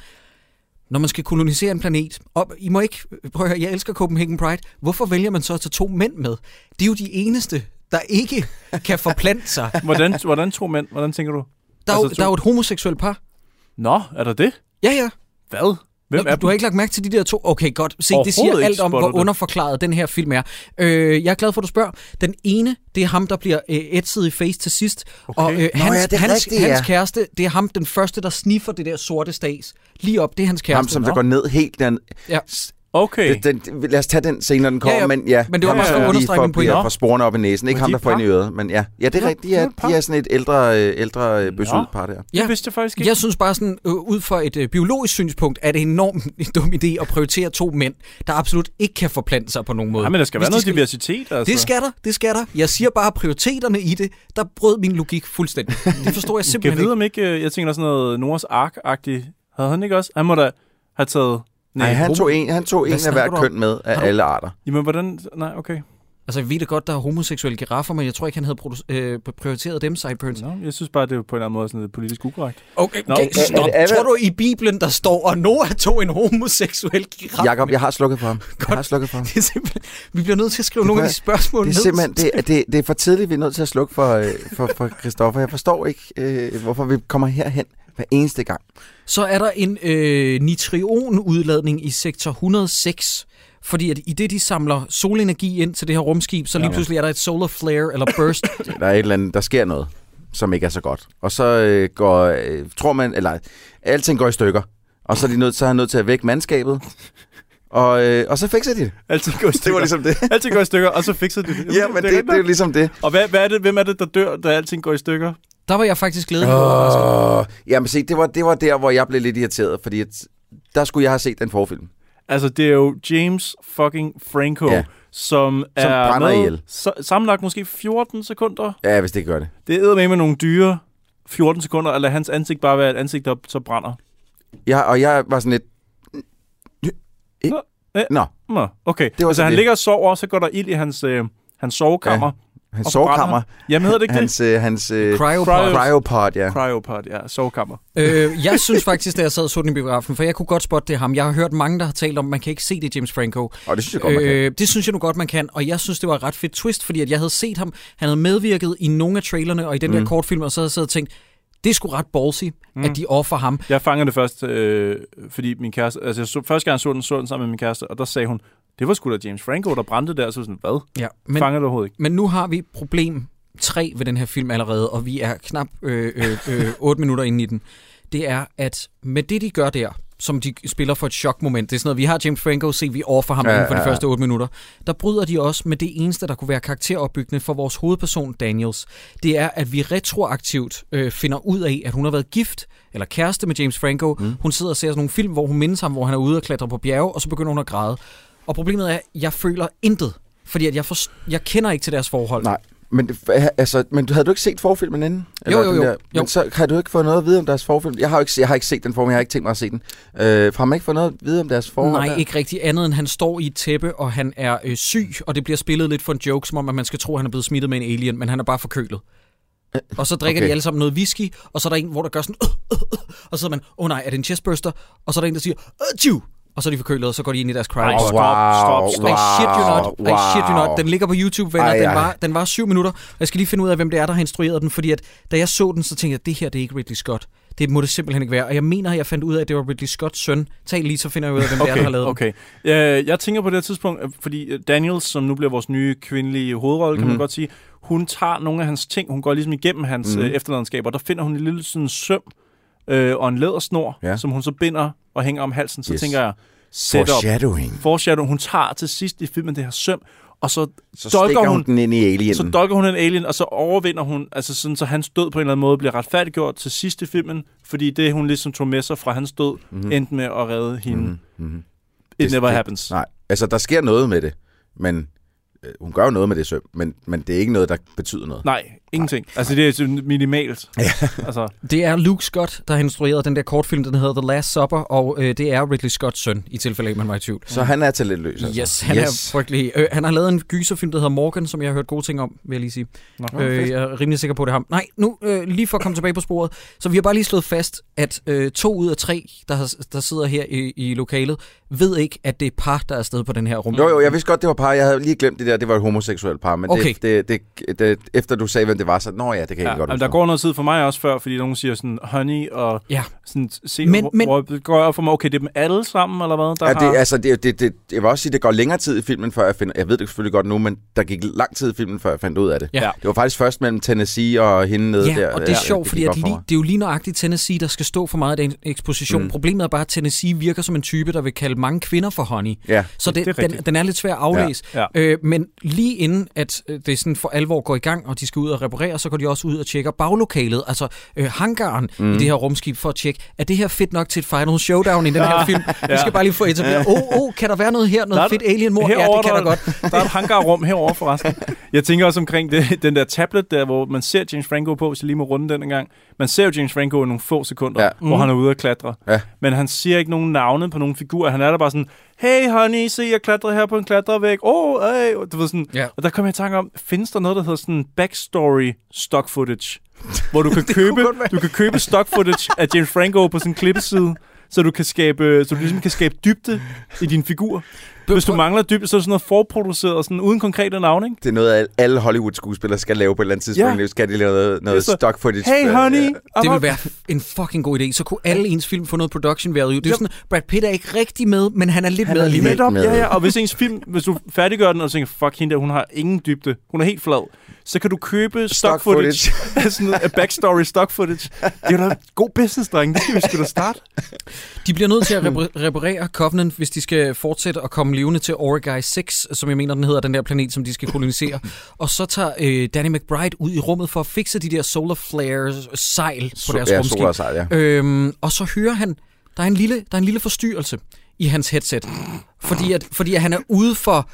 når man skal kolonisere en planet, og I må ikke, prøv at høre, jeg elsker Copenhagen Pride, hvorfor vælger man så at tage to mænd med? Det er jo de eneste, der ikke kan forplante sig. [laughs]
Hvordan, hvordan to mænd? Hvordan tænker du?
Der er, jo,
Altså, to-
der er jo et homoseksuelt par.
Nå, er der det?
Ja, ja.
Hvad? Hvem
Nå,
er
du har ikke lagt mærke til de der to? Okay, godt. Se, det siger alt om, hvor underforklaret den her film er. Øh, jeg er glad for, at du spørger. Den ene, det er ham, der bliver øh, ætset i face til sidst.
Okay.
Og øh,
Nå
hans,
ja, det er
hans,
rigtigt,
hans
ja.
kæreste, det er ham, den første, der sniffer det der sorte stas. Lige op, det er hans kæreste.
Ham, som der
Nå.
går ned helt derned.
Ja.
Okay.
Den, den, lad os tage den scene, når den kommer,
Ja, ja.
men ja.
Men det var
bare for at
lige
understrege
får-
min pointe.
sporene op i næsen. Ikke ham,
de
der
er
får ind i øret, men ja. Ja, det er
Nå,
rigtigt.
det er
Ja, de er sådan et ældre, øh, ældre øh, bøsset
Nå.
par der.
Ja.
Det vidste jeg faktisk ikke.
Jeg synes bare sådan, øh, ud fra et øh, biologisk synspunkt, er det [laughs] en enormt dum idé at prioritere to mænd, der absolut ikke kan forplante sig på nogen måde.
Ja, men der skal
Hvis
være
de
noget
skal-
diversitet, altså.
Det skal der, det skal der. Jeg siger bare, prioriteterne i det, der brød min logik fuldstændig. [laughs] Det forstår jeg simpelthen
vide,
ikke.
om ikke, jeg tænker sådan noget Noras Ark-agtigt. Havde han ikke også? Han må da have taget...
Nej, han tog en, han tog en af
snakker
hver
du om?
køn med af
du-
alle arter.
Jamen, hvordan... Nej, okay.
Altså, jeg ved da godt, der er homoseksuelle giraffer, men jeg tror ikke, han havde produ- øh, prioriteret dem, Sideburns.
Nå, jeg synes bare, det er på en eller anden måde sådan lidt politisk ukorrekt.
Okay,
Nå,
okay,
okay.
stop.
Er er det-
Tror du i Bibelen, der står, og Noah tog en homoseksuel giraf?
Jakob, jeg har slukket for ham. Jeg
Godt.
har slukket for ham.
Det er vi bliver nødt til at skrive
Det
nogle af de spørgsmål
Det er
ned.
simpelthen det, er- det, det er for tidligt, vi er nødt til at slukke for, øh, for, for Christoffer. Jeg forstår ikke, øh, hvorfor vi kommer herhen hver eneste gang.
Så er der en øh, nitrionudladning i sektor 106, fordi at i det, de samler solenergi ind til det her rumskib, så lige pludselig er der et solar flare eller burst. [laughs]
Der er et eller andet, der sker noget, som ikke er så godt. Og så øh, går, øh, tror man, eller alting går i stykker. Og så er de nødt, så er han nødt til at vække mandskabet. Og, øh, og så fikser de det.
Altid går i stykker. [laughs]
Det var ligesom det. [laughs]
Alting går i stykker, og så fikser de det.
Ja, men det, det, det er jo ligesom det.
Og hvad, hvad er det, hvem er det, der dør, da alting går i stykker?
Der var jeg faktisk glædelig over.
Oh, jamen se, det var, det var der, hvor jeg blev lidt irriteret, fordi at, der skulle jeg have set den forfilm.
Altså, det er jo James fucking Franco,
Ja.
ja. som er
brænder
med
ihjel.
så, sammenlagt måske 14 sekunder.
Ja, hvis det gør det.
Det er med med nogle dyre 14 sekunder, eller hans ansigt bare være et ansigt, der så brænder.
Jeg, og jeg var sådan lidt...
Nå.
Nå,
Nå, okay.
Det var
altså,
så
han
det.
ligger og sover, og så går der ild i hans, øh, hans sovekammer. Ja.
Hans
Og
sovekammer.
Jamen, hedder det ikke det?
Hans, øh, hans øh,
Cryopod.
Cryo-
cryopod, ja.
Cryopod, ja. Sovekammer.
Øh, jeg synes faktisk, da jeg sad og så den i biografen, for jeg kunne godt spotte det ham. Jeg har hørt mange, der har talt om, at man kan ikke se det James Franco.
Og det synes jeg godt, man kan.
Øh, det synes jeg nu godt, man kan, og jeg synes, det var et ret fedt twist, fordi at jeg havde set ham, han havde medvirket i nogle af trailerne og i den mm. der kortfilm, og så havde jeg siddet og tænkt, det er sgu ret ballsy, mm. at de offer ham.
Jeg fangede det først, øh, fordi min kæreste... Altså, jeg så, første gang jeg så den, så den sammen med min kæreste, og der sagde hun, det var sgu da James Franco, der brændte der. Så sådan, hvad?
Ja,
Men, Fangede det overhovedet ikke.
men nu har vi problem 3 ved den her film allerede, og vi er knap øh, øh, øh, 8 minutter inde i den. Det er, at med det, de gør der, som de spiller for et chokmoment, det er sådan noget, vi har James Franco, se vi offer ham
Ja,
inden for
ja,
de første 8 minutter. Der bryder de også med det eneste, der kunne være karakteropbyggende for vores hovedperson, Daniels. Det er, at vi retroaktivt øh, finder ud af, at hun har været gift eller kæreste med James Franco. Mm. Hun sidder og ser sådan nogle film, hvor hun mindes ham, hvor han er ude og klatre på bjerge, og så begynder hun at græde. Og problemet er, at jeg føler intet. Fordi at jeg, forst- jeg kender ikke til deres forhold.
Nej. Men, altså, men du havde du ikke set forfilmen inden?
Jo, jo, jo.
Der,
Jo.
Men så har du ikke fået noget at vide om deres forfilm? Jeg har, jo ikke, jeg har ikke set den forfilm, jeg har ikke tænkt mig at se den. Øh, har man ikke fået noget at vide om deres forhold?
Nej,
der?
ikke rigtig andet end han står i et tæppe, og han er øh, syg, og det bliver spillet lidt for en joke, som om at man skal tro, at han er blevet smittet med en alien, men han er bare forkølet. Og så drikker okay. de alle sammen noget whisky, og så er der en, hvor der gør sådan, øh, øh, øh, og så sidder man, åh oh, nej, er det en chestburster? Og så er der en, der siger, øh, og så er de forkølet, og så går de ind i deres cryo.
Ej,
Wow,
stop, stop, stop.
I shit you not. I shit you
wow.
not. Den ligger på YouTube, venner.
Ej,
Den var, den var syv minutter. Og jeg skal lige finde ud af, hvem det er, der har instrueret den. Fordi at, da jeg så den, så tænkte jeg, at det her det er ikke Ridley Scott. Det må det simpelthen ikke være. Og jeg mener, at jeg fandt ud af, at det var Ridley Scotts søn. Tal lige, så finder jeg ud af, hvem det er, der har lavet den.
okay. Jeg, tænker på det tidspunkt, øh, fordi øh, Daniels, som nu bliver vores nye kvindelige hovedrolle, kan
Mhm.
man godt sige, hun tager nogle af hans ting, hun går ligesom igennem hans
Mhm.
mm. efterladenskaber, der finder hun en lille sådan søm øh, og en lædersnor,
Ja.
som hun så binder og hænger om halsen. Så
Yes.
tænker jeg, setup,
Foreshadowing.
foreshadow, hun tager til sidst i filmen det her søm, og så
Så
Dolker
stikker hun,
hun-
den ind i alienen.
Så dolker hun en alien, og så overvinder hun, altså sådan, så hans død på en eller anden måde bliver retfærdiggjort til sidst i filmen, fordi det, hun ligesom tog med sig fra hans død,
Mhm.
mm-hmm. endte med at redde hende. Mm-hmm. It
Det-
never
det-
happens.
Nej, altså der sker noget med det, men øh, hun gør jo noget med det søm, men, men det er ikke noget, der betyder noget.
Nej, Ingenting. Altså, det er minimalt. altså,
Det er Luke Scott, der har instrueret den der kortfilm, den hedder The Last Supper, og øh, det er Ridley Scotts søn, i tilfælde af, man var i tvivl.
Så han er talentløs. Altså.
Yes, han yes. er frygtelig. Øh, han har lavet en gyserfilm, der hedder Morgan, som jeg har hørt gode ting om, vil jeg lige sige.
Nå,
Øh, jeg er rimelig sikker på, det er ham. Nej, nu øh, lige for at komme tilbage på sporet. Så vi har bare lige slået fast, at øh, to ud af tre, der, har, der sidder her i, i lokalet, ved ikke, at det er par, der er afsted på den her rum.
Jo, jo, jeg vidste godt, det var par. Jeg havde lige glemt det der, det var et homoseksuelt par. Men
Okay.
det, det, det, det, efter du sagde, hvem det var, så nå ja, det kan jeg
Ja,
godt
men der
huske.
går noget tid for mig også før, fordi nogen siger sådan honey, og
Ja.
sådan, se,
Men-
hvor,
men-
hvor det går op for mig, okay, det er dem alle sammen, eller hvad? Der
Ja,
har,
det, altså, det, det, det, jeg vil også sige, det går længere tid i filmen, før jeg finder... Jeg ved det selvfølgelig godt nu, men der gik lang tid i filmen, før jeg fandt ud af det.
Ja.
Det var faktisk først mellem Tennessee og hende nede
Ja,
der.
og det er sjovt, fordi at lige, det er jo lige nøjagtigt Tennessee, der skal stå for meget af den eksposition. Mm. Problemet er bare, at Tennessee virker som en type, der vil kalde mange kvinder for honey.
Ja,
Så det,
det er
den, den er lidt svær at aflæse.
Ja.
Øh, men lige inden, at øh, det sådan for alvor går i gang, og de skal ud og reparere, så går de også ud og tjekker baglokalet, altså øh, hangaren mm. i det her rumskib, for at tjekke, er det her fedt nok til et final showdown i den her film? Vi skal bare lige få etableret, åh, oh, oh, kan der være noget her,
Der
noget
er-
fedt alien-mor? Ja,
herovre,
det kan der godt.
Der er et hangarrum herover forresten. Jeg tænker også omkring det, den der tablet der, hvor man ser James Franco på, hvis jeg lige må runde den en gang. Man ser jo James Franco i nogle få sekunder,
Ja.
ja. hvor han er ude at klatre.
Ja.
Men han siger ikke nogen navne på nogen figurer. Han er der bare sådan, hey honey, se jeg klatrer her på en klatrevæg. Åh, oh, hey. Du ved sådan,
Ja.
Og der kommer jeg i tanke om, findes der noget, der hedder sådan backstory stock footage? Hvor du kan [laughs] købe, du kan købe stock footage af James Franco på en klippeside, så du kan skabe, så du ligesom kan skabe dybde i din figur. Hvis du mangler dybde, så er det sådan noget forproduceret, sådan uden konkrete navne, ikke?
det er noget, alle Hollywood-skuespillere skal lave på et eller andet tidspunkt.
Ja.
Ja. Skal de lave noget, noget
Så,
stock footage.
Hey honey,
Det
I'm
ville være en fucking god idé. Så kunne alle ens film få noget production value. Det er jo sådan, Brad Pitt er ikke rigtig med, men han er lidt
Han
med
er
alligevel.
lidt med.
ja, ja. Og hvis ens film, hvis du færdiggør den, og tænker, fuck hende der, hun har ingen dybde, hun er helt flad, så kan du købe stock,
Stock
footage, af [laughs] sådan noget, backstory stock footage. Det er da god business, dreng. Det skal vi sgu da starte.
De bliver nødt til at repar- reparere Covenant, hvis de skal fortsætte at komme levende til Origai 6, som jeg mener, den hedder, den der planet, som de skal kolonisere. Og så tager øh, Danny McBride ud i rummet for at fikse de der solar flares sejl på deres
ja,
rumskib.
sejl, ja.
Øhm, og så hører han, der er en lille, der er en lille forstyrrelse i hans headset. Fordi at, fordi at han er ude for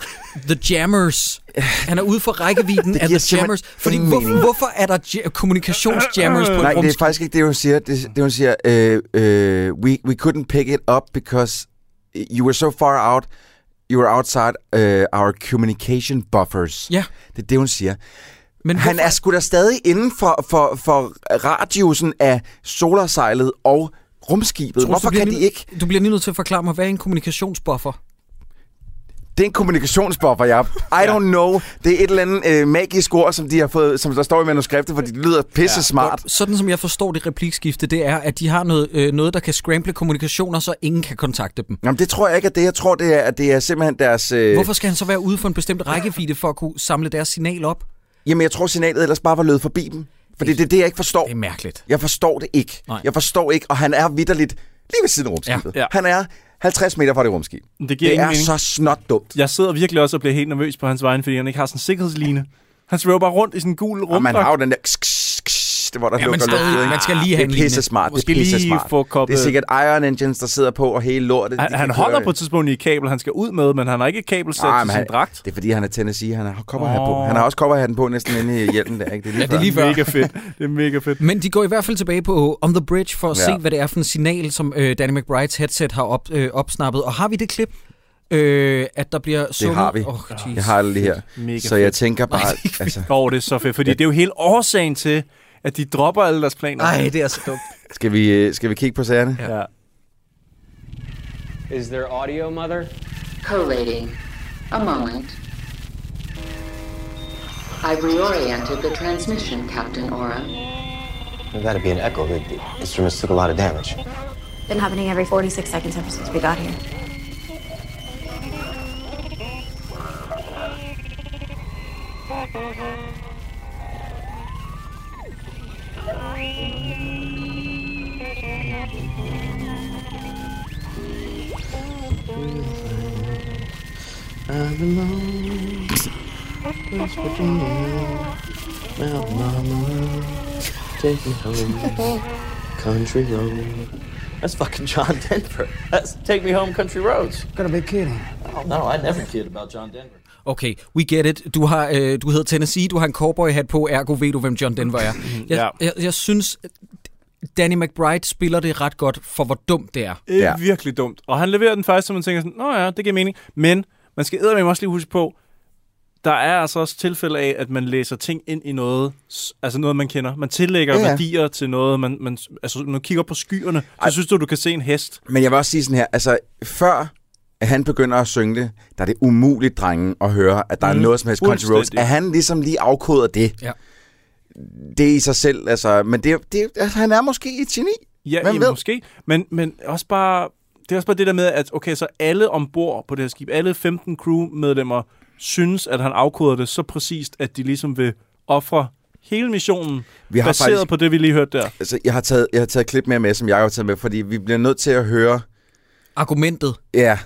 The Jammers. Han er ude for rækkevidden af The Jammers. Fordi hvor, hvorfor er der ja- kommunikationsjammers på
Nej, det er
rumskib?
faktisk ikke det, hun siger. Det, det hun siger, uh, uh, we, we couldn't pick it up because you were so far out, you were outside uh, our communication buffers.
Ja.
Det er det, hun siger.
Men
Han
hvorfor-
er sgu da stadig inden for, for, for radiusen af solarsejlet og rumskibet.
Troels,
Hvorfor kan de ikke?
Du bliver lige nødt til at forklare mig, hvad er en kommunikationsbuffer?
Det er en kommunikationsbuffer, ja. I don't know. Det er et eller andet øh, magisk ord, som, de har fået, som der står i manuskriptet, fordi det lyder pisse smart.
Sådan som jeg forstår det replikskifte, det er, at de har noget, øh, noget der kan scramble kommunikationer, så ingen kan kontakte dem.
Jamen, det tror jeg ikke, at det Jeg tror, det er, at det er simpelthen deres... Øh,
Hvorfor skal han så være ude for en bestemt rækkevidde for at kunne samle deres signal op?
Jamen, jeg tror, signalet ellers bare var lød forbi dem. Fordi det er det, jeg ikke forstår.
Det er mærkeligt.
Jeg forstår det ikke.
Nej.
Jeg forstår ikke, og han er vidderligt lige ved siden af rumskibet.
Ja. Ja.
Han er 50 meter fra det rumskib.
Det giver
Det er
mening.
så snot dumt.
Jeg sidder virkelig også og bliver helt nervøs på hans vegne, fordi han ikke har sådan en sikkerhedsline. Han svæver bare rundt i sådan en gul
Og man har
rumdragt.
jo den der... Det hvor der
Ja,
lukker
stadig,
ikke?
man skal lige have en
Det er pisse smart. Det er pisse
lige
smart.
få koblet-
Det er sikkert Iron Engines, der sidder på, og hele lortet.
Han, han holder
køre-
på et tidspunkt i et kabel, han skal ud med, men han har ikke et kabelsæt
Nej,
til
men
sin
han-
dragt.
Det er fordi, han er Tennessee. Han har kopperhat på.
Åh.
Han har også kopperhatten på næsten inde i hjelmen der. Ikke? Det er lige,
Ja, det er lige før.
Mega fedt. Det er mega fedt.
Men de går i hvert fald tilbage på On the Bridge for at
Ja.
se, hvad det er for en signal, som øh, Danny McBrides headset har op, øh, opsnappet. Og har vi det klip, øh, at der bliver sunget?
har vi.
Oh,
Jeg har det lige her.
Mega
Så jeg
fedt.
tænker bare...
Nej, [laughs]
altså,
Åh, oh, det er så fedt, fordi det er jo hele årsagen til, at de dropper alle deres planer.
Nej, det er så dumt. [laughs]
skal, vi, øh, skal vi kigge på sagerne?
Ja.
Is there audio, Mother?
Collating. A moment. I've reoriented the transmission, Captain Aura.
That'd be an echo. The, the instruments took a lot of damage.
Been happening every 46 seconds ever since we got here.
I'm alone. West Virginia. Well, mama, take me home. Country road. That's fucking John Denver. That's Take Me Home Country Roads.
Gotta be kidding.
Oh, no, I never kid about John Denver.
Okay, we get it. Du, har, øh, du hedder Tennessee, du har en cowboy hat på, ergo ved du, hvem John Denver er. Jeg,
Ja.
jeg, jeg synes, Danny McBride spiller det ret godt for, hvor dumt det er.
Det er
Ja.
virkelig dumt. Og han leverer den faktisk, så man tænker sådan, nå ja, det giver mening. Men man skal eddermame også lige huske på, der er altså også tilfælde af, at man læser ting ind i noget, altså noget, man kender. Man tillægger
Ja,
værdier til noget. Man, man, altså, når du kigger på skyerne, så synes du, du kan se en hest.
Men jeg vil også sige sådan her, altså før at han begynder at synge det, der er det umuligt, drengen, at høre, at der mm, er noget som helst country roads. At han ligesom lige afkoder det,
Ja.
det er i sig selv, altså, men det, det, altså, han er måske et geni.
Ja,
Hvem ved?
måske. Men, men også bare, det er også bare det der med, at okay, så alle ombord på det her skib, alle 15 crewmedlemmer, synes, at han afkoder det så præcist, at de ligesom vil ofre hele missionen,
Vi har
baseret
faktisk,
på det, vi lige hørte der.
altså, jeg har taget, jeg har taget et klip mere med, som jeg har taget med, fordi vi bliver nødt til at høre,
Argumentet,
ja,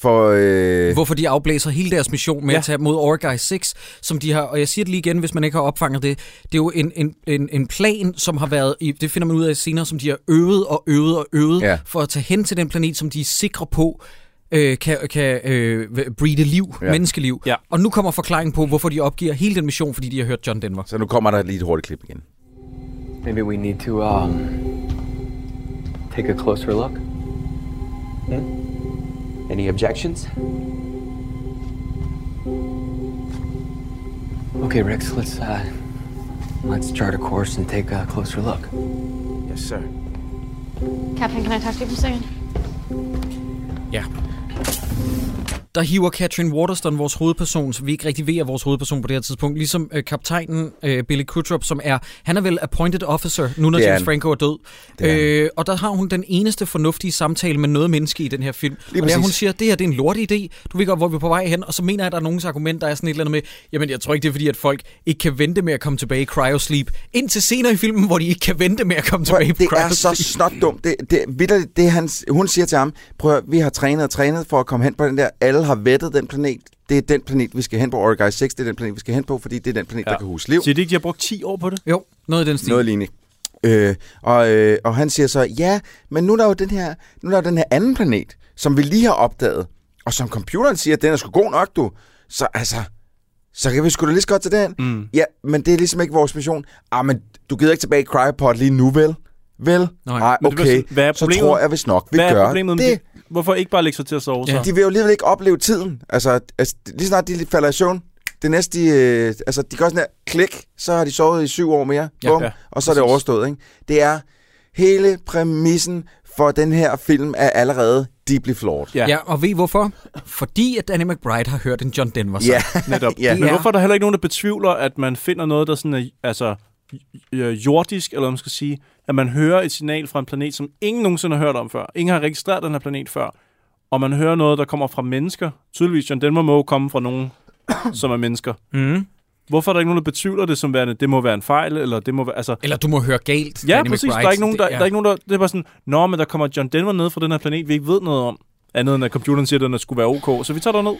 for, øh,
hvorfor de afblæser hele deres mission med ja. At tage mod Orgai 6, som de har, og jeg siger det lige igen, hvis man ikke har opfanget det, det er jo en, en, en, en plan, som har været, i, det finder man ud af senere, som de har øvet og øvet og øvet,
Ja.
for at tage hen til den planet, som de er sikre på, øh, kan, kan øh, breede liv, ja. Menneskeliv.
Ja.
Og nu kommer forklaringen på, hvorfor de opgiver hele den mission, fordi de har hørt John Denver.
så nu kommer der lige et hurtigt klip igen.
Maybe we need to um take a closer look.
Any objections?
Okay, Rex, let's uh let's chart a course and take a closer look.
Yes, sir.
Captain, can I talk to you for a second?
Ja. Der hiver Katrin Waterston, vores hovedperson, som vi ikke rigtig ved er vores hovedperson på det her tidspunkt, ligesom øh, kaptajnen øh, Billy Crudup, som er, han er vel appointed officer, nu når
Det
James
han.
Franco er død.
Det er
øh, og der har hun den eneste fornuftige samtale med noget menneske i den her film.
Lige
og det er,
præcis.
hun siger, det her det er en lort idé, du ved godt, hvor vi er på vej hen, og så mener jeg, at der er nogens argument, der er sådan et eller andet med, jamen jeg tror ikke, det er fordi, at folk ikke kan vente med at komme tilbage i cryosleep, indtil senere i filmen, hvor de ikke kan vente med at komme
Prøv,
tilbage
at- det
i
er så
cryosleep.
snot dumt. Det, det, vitterligt, det han, hun siger til ham, prøv vi har trænet og trænet for at komme hen på den der. Alle har vettet den planet. Det er den planet, vi skal hen på. Orgai 6, det er den planet, vi skal hen på, fordi det er den planet, ja. Der kan huske liv.
Siger de ikke, de har brugt 10 år på det?
Jo, noget i den stil.
Noget lignende. Øh, og, øh, og han siger så, ja, men nu er der jo den her, nu er der jo den her anden planet, som vi lige har opdaget, og som computeren siger, den er sgu god nok, du. Så altså, så kan vi sgu da lige så godt til den.
Mm.
Ja, men det er ligesom ikke vores mission. Ah, men du gider ikke tilbage i cryopod lige nu, vel? Vel?
Nej.
Men det var
okay.
sådan, hvad er
så
problemet?
tror jeg vist nok, vi
Hvad
gør
er problemet med
det.
Hvorfor ikke bare lægge sig til at sove?
Ja.
Så?
De vil jo alligevel ikke opleve tiden. Altså, altså lige snart de falder i søvn, det næste, de, øh, altså, de gør sådan her, klik, så har de sovet i syv år mere,
Ja.
bum,
Ja,
og så er det
præcis.
overstået. Ikke? Det er hele præmissen for den her film er allerede deeply flawed.
Ja.
Ja, og ved I hvorfor? Fordi at Danny McBride har hørt en John Denver sang.
Ja,
Netop.
ja.
Men
Ja.
hvorfor er der heller ikke nogen, der betvivler, at man finder noget, der sådan er altså, jordisk, eller hvad man skal sige, at man hører et signal fra en planet, som ingen nogensinde har hørt om før. Ingen har registreret den her planet før. Og man hører noget, der kommer fra mennesker. Tydeligvis, John Denver må komme fra nogen, [coughs] som er mennesker.
Mm.
Hvorfor er der ikke nogen, der betvivler det som værende, det må være en fejl, eller det må være, altså...
Eller du må høre galt.
Ja,
Danny
præcis.
McBride.
Der er ikke nogen, der,
Det
der, er ikke nogen, der... Det er bare sådan, Nå, men der kommer John Denver ned fra den her planet, vi ikke ved noget om. Andet end at computeren siger, at den skulle være ok. Så vi tager ned.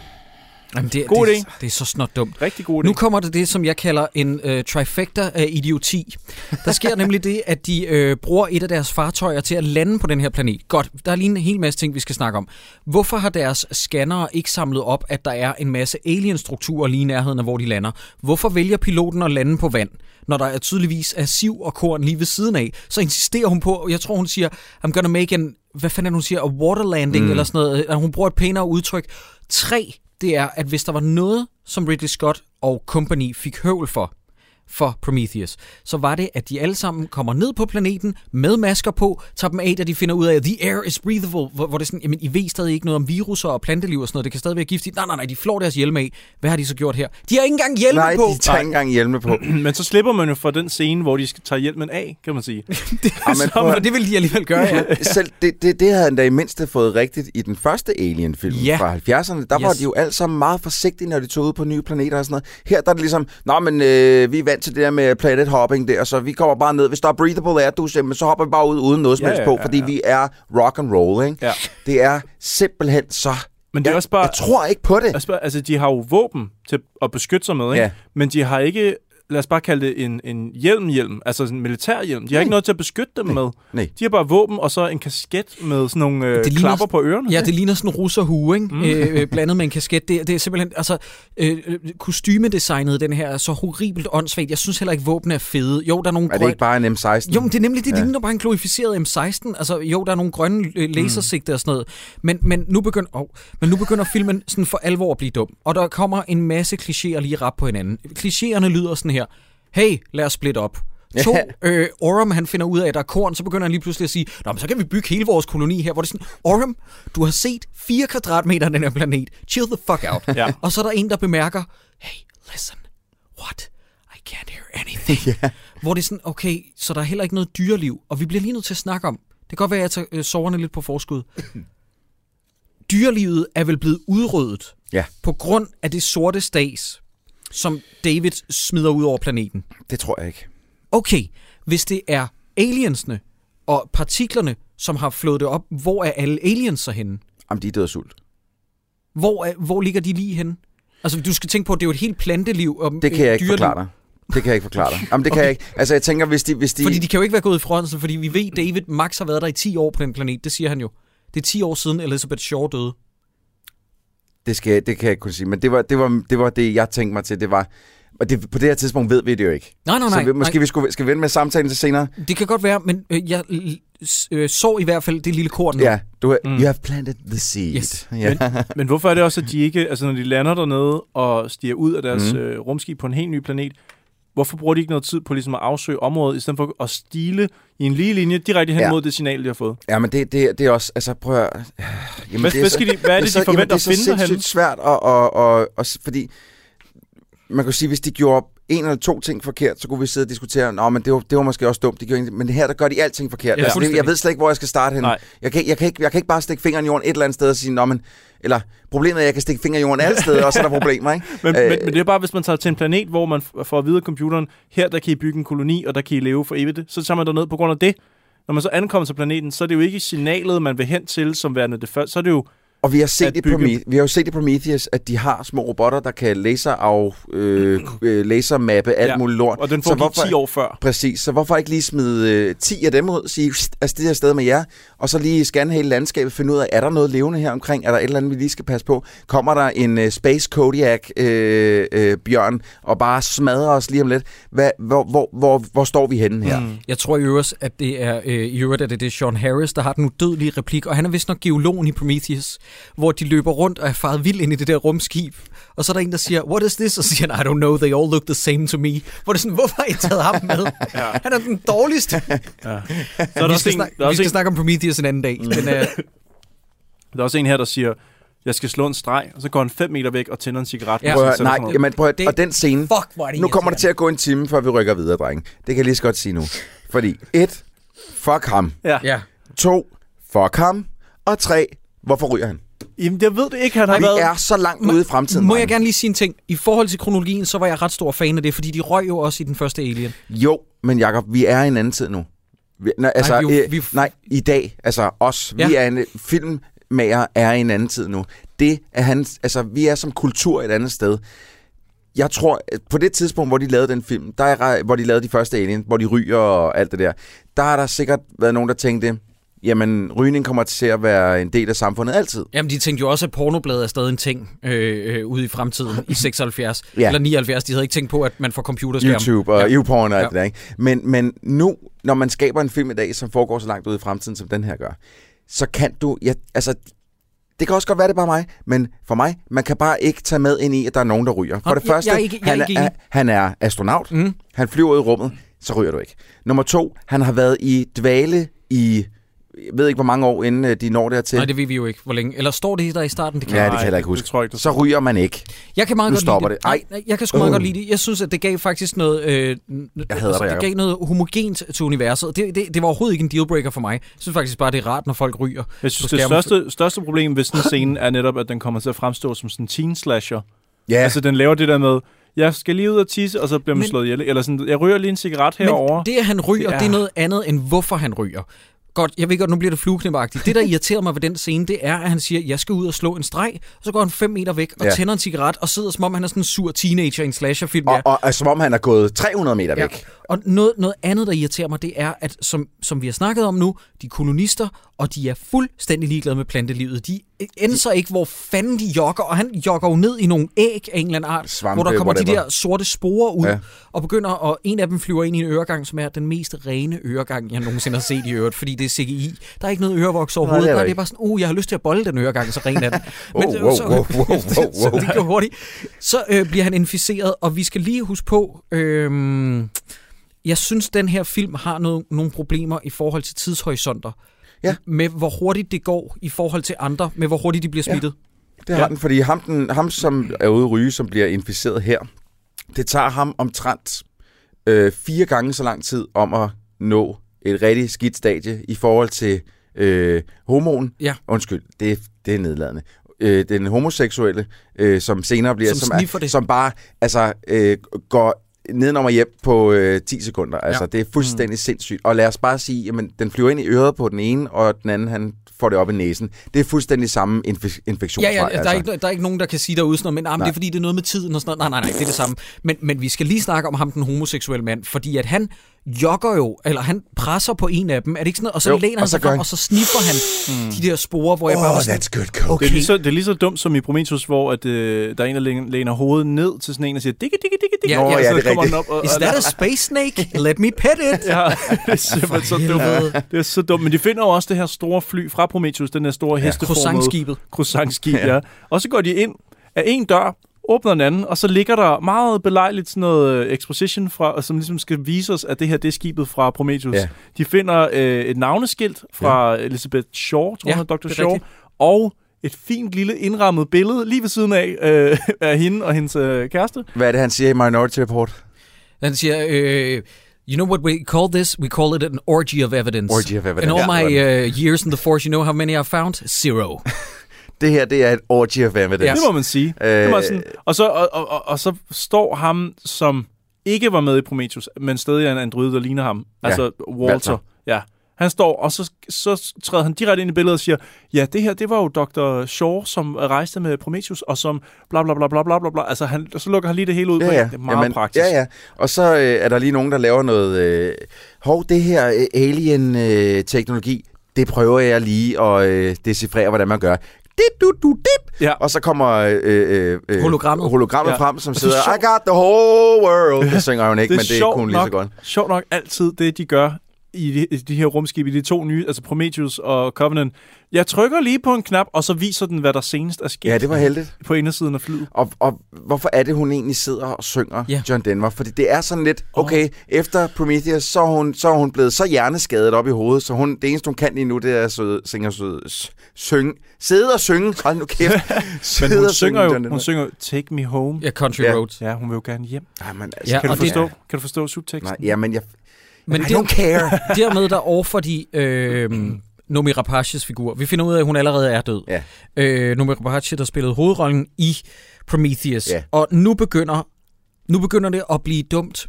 Jamen, det,
God
det,
idé.
det er så snot dumt.
Rigtig god idé.
Nu kommer det det, som jeg kalder en øh, trifecta af idioti. Der sker nemlig det, at de øh, bruger et af deres fartøjer til at lande på den her planet. Godt, der er lige en hel masse ting, vi skal snakke om. Hvorfor har deres scannere ikke samlet op, at der er en masse alien-strukturer lige i nærheden af, hvor de lander? Hvorfor vælger piloten at lande på vand? Når der er tydeligvis er siv og korn lige ved siden af, så insisterer hun på, jeg tror hun siger, I'm gonna make an, hvad fanden hun siger, a water landing, mm. eller sådan noget. Og Hun bruger et pænere udtryk. Tre, det er, at hvis der var noget, som Ridley Scott og company fik høvl for, for Prometheus, så var det, at de alle sammen kommer ned på planeten med masker på, tager dem af, da de finder ud af, at the air is breathable, hvor, hvor det er sådan, jamen, I ved stadig ikke noget om viruser og planteliv og sådan noget, det kan stadig være giftigt. Nej, nej, nej, de flår deres hjelme af. Hvad har de så gjort her? De har ikke engang hjelme
Nej,
på!
de tager ikke engang hjelme på. [clears throat]
Men så slipper man jo fra den scene, hvor de skal tage hjelmen af, kan man sige. [laughs]
Jamen, prøv at-
Men det vil de alligevel gøre, ja. [laughs]
Selv, det, det, det havde han da i mindste fået rigtigt i den første Alien-film
Ja.
fra 70'erne. Der yes. var de jo alle sammen meget forsigtige, når de tog ud på nye planeter og sådan noget. Her der er det ligesom, nå, men øh, vi er vant til det der med planet hopping der, så vi kommer bare ned. Hvis der er breathable air, du, men så hopper vi bare ud uden noget som
Ja,
helst
ja,
på,
ja,
fordi
ja.
vi er rock and roll, ikke?
Ja.
Det er simpelthen så...
Men det er
jeg,
også bare...
Jeg tror ikke på det.
Altså, bare- altså, de har jo våben til at beskytte sig med, ikke?
Ja.
Men de har ikke lad os bare kalde det en, en hjelm-hjelm, altså en militærhjelm. De har ikke noget til at beskytte dem med.
Nej.
De har bare våben og så en kasket med sådan nogle øh,
ligner-
klapper på ørerne.
Ja, det ligner sådan en russerhue, ikke? Mm. Øh, blandet med en kasket. Det, det er simpelthen, altså, øh, øh, kostymedesignet, den her, er så horribelt åndssvagt. Jeg synes heller ikke, våben er fede. Jo, der er nogle
Er det
grøn-
ikke bare en M16?
Jo, men det er nemlig, det
Ja.
ligner bare en glorificeret M16. Altså, jo, der er nogle grønne øh, lasersigter og sådan noget. Men, men, nu begynder, oh, men nu begynder filmen sådan for alvor at blive dum. Og der kommer en masse klichéer lige rap på hinanden. Klichéerne lyder sådan her. Hey, lad os splitte op. To, øh, Oram, han finder ud af, at der er korn, så begynder han lige pludselig at sige, Nå, men så kan vi bygge hele vores koloni her, hvor det er sådan, Oram, du har set 4 kvadratmeter af den her planet. Chill the fuck out.
Ja.
Og så er der en, der bemærker, hey, listen, what? I can't hear anything. [laughs] yeah. Hvor det er sådan, okay, så der er heller ikke noget dyreliv, og vi bliver lige nødt til at snakke om, det kan godt være, at jeg tager øh, soverne lidt på forskud. [clears throat] Dyrelivet er vel blevet udryddet
Ja,
på grund af det sorte stas, som David smider ud over planeten.
det tror jeg ikke.
Okay, hvis det er aliensene og partiklerne, som har flået det op, hvor er alle aliens så henne?
Jamen, de er døde af sult.
Hvor, er, hvor ligger de lige henne? Altså, du skal tænke på, at det er jo et helt planteliv. Og
Det kan jeg ikke
dyreliv.
forklare dig. Det kan jeg ikke forklare dig. [laughs] Jamen, det kan jeg ikke. Altså, jeg tænker, hvis de... Hvis de
Fordi de kan jo ikke være gået i fronten, fordi vi ved, David Max har været der i 10 år på den planet. Det siger han jo. Det er 10 år siden Elizabeth Shaw døde.
Det, skal, det kan jeg ikke kunne sige, men det var det, var, det, var det jeg tænkte mig til. Det var, og det, på det her tidspunkt ved vi det jo ikke.
Nej, nej,
så
nej.
vi, måske
nej.
vi skulle, skal vi vente med samtalen til senere?
Det kan godt være, men øh, jeg øh, så i hvert fald det lille kort nu.
Ja, du,
Mm.
you have planted the seed.
Yes.
Ja.
Men hvorfor er det også, at de ikke, altså når de lander dernede og stiger ud af deres mm. øh, rumskib på en helt ny planet, hvorfor bruger de ikke noget tid på ligesom at afsøge området, i stedet for at stile i en lige linje direkte hen
Ja.
mod det signal, de har fået?
ja, men det, det, det er også... Altså, prøv at... Jamen,
Hvad-
det er
hvad skal de- hvad er det,
så-
de forventer
jamen,
at finde
Det er så svært, og, og, og, og, fordi... Man kan sige, hvis de gjorde en eller to ting forkert, så kunne vi sidde og diskutere, Nå, men det var, det var måske også dumt. De gjorde, ingenting." men det her, der gør de alting forkert.
Ja,
altså, det, jeg ved slet ikke, hvor jeg skal starte henne.
Nej.
Jeg kan, jeg, kan ikke, jeg kan ikke bare stikke fingeren i jorden et eller andet sted og sige, Nå, men, eller problemet er, at jeg kan stikke fingeren i jorden alle steder, og så er der problemer, ikke? [laughs]
Men,
Øh,
øh, men, men det er bare, hvis man tager til en planet, hvor man får at vide af computeren, her der kan I bygge en koloni, og der kan I leve for evigt, så tager man derned på grund af det. Når man så ankommer til planeten, så er det jo ikke signalet, man vil hen til som værende det første. Så er det jo,
Og vi har, set i
bygge-
Prometheus, vi har jo set i Prometheus, at de har små robotter, der kan laser af, øh, [clears throat] øh, lasermappe alt
Ja,
muligt lort.
og den
Så
foregik
hvorfor-
10 år før.
Præcis, så hvorfor ikke lige smide øh, 10 af dem ud, sige, "Pst, altså det her sted med jer, og så lige scanne hele landskabet, finde ud af, er der noget levende her omkring, er der et eller andet, vi lige skal passe på, kommer der en øh, Space Kodiak øh, øh, bjørn, og bare smadrer os lige om lidt, Hvad, hvor, hvor, hvor, hvor står vi henne her? Mm.
Jeg tror i øvrigt, at det er, øh, i øvrigt, at det er Sean Harris, der har den udødelige replik, og han er vist nok geologen i Prometheus, hvor de løber rundt og er faret vild ind i det der rumskib, og så er der en, der siger, what is this? Og så siger han, I don't know, they all look the same to me. Hvor det er sådan, hvorfor har I taget ham med? ja. Han er den dårligste.
Så er der
vi skal,
en,
snak,
der er
vi skal
en,
snakke om Prometheus en anden dag. Men, øh, [laughs]
der er også en her, der siger, jeg skal slå en streg, og så går han 5 meter væk og tænder en cigaret.
Ja.
Prøv at, nej, jamen, prøv at,
Det-
og den scene,
fuck, hvor er det
nu kommer det til at gå en time, før vi rykker videre, dreng. Det kan jeg lige så godt sige nu. Fordi et, fuck ham.
Ja.
Ja.
To, fuck ham. Og tre, hvorfor ryger han?
Jamen, jeg ved det ikke. Han har
Vi
været...
er så langt ude i fremtiden.
Må jeg
dreng.
gerne lige sige en ting? I forhold til kronologien, så var jeg ret stor fan af det, fordi de røg jo også i den første Alien.
Jo, men Jacob, vi er i en anden tid nu. Vi, nej, altså,
Nej, vi jo-
øh,
vi
nej, i dag, altså os, ja. vi er en filmmager er i en anden tid nu. Det er han, altså, vi er som kultur et andet sted. Jeg tror, på det tidspunkt, hvor de lavede den film, der er, hvor de lavede de første Alien, hvor de ryger og alt det der, der har der sikkert været nogen, der tænkte, jamen, rygning kommer til at være en del af samfundet altid.
Jamen, de tænkte jo også, at pornobladet er stadig en ting øh, øh, ude i fremtiden i [laughs] 76
Ja.
eller 79. De havde ikke tænkt på, at man får computerskærm.
YouTube og
Ja.
YouPorn og alt
Ja.
det der, ikke? Men, men nu, når man skaber en film i dag, som foregår så langt ude i fremtiden, som den her gør, så kan du... Ja, altså, det kan også godt være, det er bare mig, men for mig, man kan bare ikke tage med ind i, at der er nogen, der ryger. For det
jeg-
første,
jeg er ikke- jeg er
han, er, han er astronaut,
Mm.
han flyver ud i rummet, så ryger du ikke. Nummer to, han har været i dvale i... Jeg ved ikke, hvor mange år, inden øh, de når dertil.
Nej, det ved vi jo ikke, hvor længe. Eller står det der i starten? Det kan
Ja,
jeg
det kan jeg ikke huske.
Det tror jeg ikke, det
så ryger man ikke.
Jeg kan meget
Nu
godt
stopper
lide
det. Ej.
Nej, jeg kan sgu meget
Uh.
godt lide det. Jeg synes, at det gav faktisk noget... Øh, jeg
hader dig,
det
Jacob.
gav noget homogent til universet. Det, det, det var overhovedet ikke en dealbreaker for mig. Jeg synes faktisk bare, det er rart, når folk ryger.
Jeg synes, det største, største problem ved sådan en scene er netop, at den kommer til at fremstå som sådan en teen slasher.
Ja,
Altså, den laver det der med, jeg skal lige ud og tisse, og så bliver man
Men-
slået ihjel. Eller sådan, jeg ryger lige en cigaret herovre.
Men det, at han ryger,
Det
det
er...
det er noget andet, end hvorfor han ryger. Godt, jeg ved godt, nu bliver det flueknipagtigt. Det, der irriterer mig ved den scene, det er, at han siger, jeg skal ud og slå en streg, og så går han fem meter væk og
Ja.
tænder en cigaret og sidder, som om han er sådan en sur teenager i en slasherfilm.
Og,
ja.
og, og som om han er gået 300 meter
Ja.
væk.
Og noget, noget andet, der irriterer mig, det er, at som, som vi har snakket om nu, de er kolonister, og de er fuldstændig ligeglade med plantelivet. De ændrer ikke, hvor fanden de jogger, og han jogger jo ned i nogle æg af en eller anden art,
Svampe,
hvor der kommer de
whatever.
der sorte sporer ud,
Ja.
og begynder, og en af dem flyver ind i en øregang, som er den mest rene øregang, jeg nogensinde har set i øret, fordi det er CGI. Der er ikke noget ørevoks overhovedet.
det er
Nej,
der
det, er bare sådan, uh, jeg har lyst til at bolle den øregang, så ren er den. [laughs]
Wow, wow, [laughs] wow, wow, wow,
så det går hurtigt. Så øh, bliver han inficeret, og vi skal lige huske på, øh, jeg synes, den her film har noget, nogle problemer i forhold til tidshorisonter.
Ja.
Med hvor hurtigt det går i forhold til andre, med hvor hurtigt de bliver
Ja.
smittet.
Det har ja. den, fordi ham, den, ham, som er ude at ryge, som bliver inficeret her, det tager ham omtrent øh, fire gange så lang tid om at nå et rigtig skidt stadie i forhold til øh, homoen.
Ja.
Undskyld, det, er- det er nedladende. Øh, den homoseksuelle, øh, som senere bliver...
Som
er,
sniffer det.
Som bare altså, øh, går nedenom og hjem på øh, 10 sekunder. Altså,
Ja.
det er fuldstændig mm. sindssygt. Og lad os bare sige, jamen, den flyver ind i øret på den ene, og den anden, han får det op i næsen. Det er fuldstændig samme inf- infektionsvej.
Ja, ja, der,
altså.
er ikke, der er ikke nogen, der kan sige derude sådan noget, men ah, men det er fordi, det er noget med tiden og sådan noget. Nej, nej, nej, det er det samme. Men, men vi skal lige snakke om ham, den homoseksuelle mand, fordi at han jogger jo, eller han presser på en af dem, er det ikke sådan noget? Og så
Jo,
læner han sig frem, og så sniffer han mm. de der sporer, hvor jeg bare
Oh,
var sådan,
that's good.
Okay.
Det er, lige så, det er lige så dumt som i Prometheus, hvor at, øh, der er en, der læner, hovedet ned til sådan en og siger, digge, digge, digge, digge.
Ja,
Nå,
ja,
ja,
så
det er
kommer
rigtigt.
den op, og,
Is that a [laughs] space snake? [laughs] Let me pet it.
Ja, [laughs] det er simpelthen så dumt. Det er så dumt. Men de finder jo også det her store fly fra Prometheus, den her store ja, hesteformede
Croissantskibet.
croissantskib, ja. ja. Og så går de ind af en dør, åbner den anden, og så ligger der meget belejligt sådan noget øh, exposition, fra, som ligesom skal vise os, at det her det er skibet fra Prometheus.
Ja.
De finder øh, et navneskilt fra ja. Elizabeth Shaw, tror
Ja,
jeg, Dr.
er
Shaw,
rigtigt.
og et fint lille indrammet billede lige ved siden af, øh, [laughs] af hende og hendes øh, kæreste.
Hvad er det, han siger i Minority Report?
Han siger, øh, you know what we call this? We call it an orgy of evidence.
Orgy of evidence.
In all
Ja,
my uh, years in the force, you know how many I've found? Zero. [laughs]
Det her, det er et orgy of evidence.
Ja.
Det må man sige.
Øh,
Det var sådan, og, så, og, og, og, og så står ham, som ikke var med i Prometheus, men stadig er en android, der ligner ham.
Ja,
Altså Walter.
Walter.
Ja. Han står, og så, så træder han direkte ind i billedet og siger, ja, det her, det var jo Dr. Shaw, som rejste med Prometheus, og som bla bla bla bla bla bla. Altså, han, så lukker han lige det hele ud.
Ja,
på
ja.
Det er meget praktisk.
Ja, ja. Og så øh, er der lige nogen, der laver noget... Øh, hov, det her øh, alien-teknologi, det prøver jeg lige at øh, decifrere, hvordan man gør. Dit, du, du, dip.
Ja.
Og så kommer øh, øh, øh,
Hologrammet.
hologrammet
Ja.
frem, som
er
sidder, I got the whole world. Det synger hun ikke,
det er
men det
sjovt
kunne lige så godt.
Sjovt nok altid det, de gør i de, i de her rumskib, i de to nye, altså Prometheus og Covenant. Jeg trykker lige på en knap, og så viser den, hvad der senest er sket
Ja, det var heldigt.
på indersiden af flyet.
Og, og hvorfor er det, hun egentlig sidder og synger
Ja.
John Denver? Fordi det er sådan lidt, okay, efter Prometheus, så er, hun, så er hun blevet så hjerneskadet op i hovedet, så hun, det eneste, hun kan lige nu, det er at synge, synge, sidde og synge. Hold nu kæft. [laughs]
Men hun synger jo, hun synger Take Me Home.
Ja, Country
Ja.
Roads.
Ja, hun vil jo gerne hjem.
Jamen, altså,
Ja,
Kan du
og det-
forstå, kan du forstå subteksten?
Nej, jamen, jeg,
Men
I
det,
don't care. [laughs]
dermed der overfor de øh, Nomi Rapaces figur. Vi finder ud af, at hun allerede er død.
Ja.
Øh, Nomi Rapace, der spillede hovedrollen i Prometheus.
Ja.
Og nu begynder, nu begynder det at blive dumt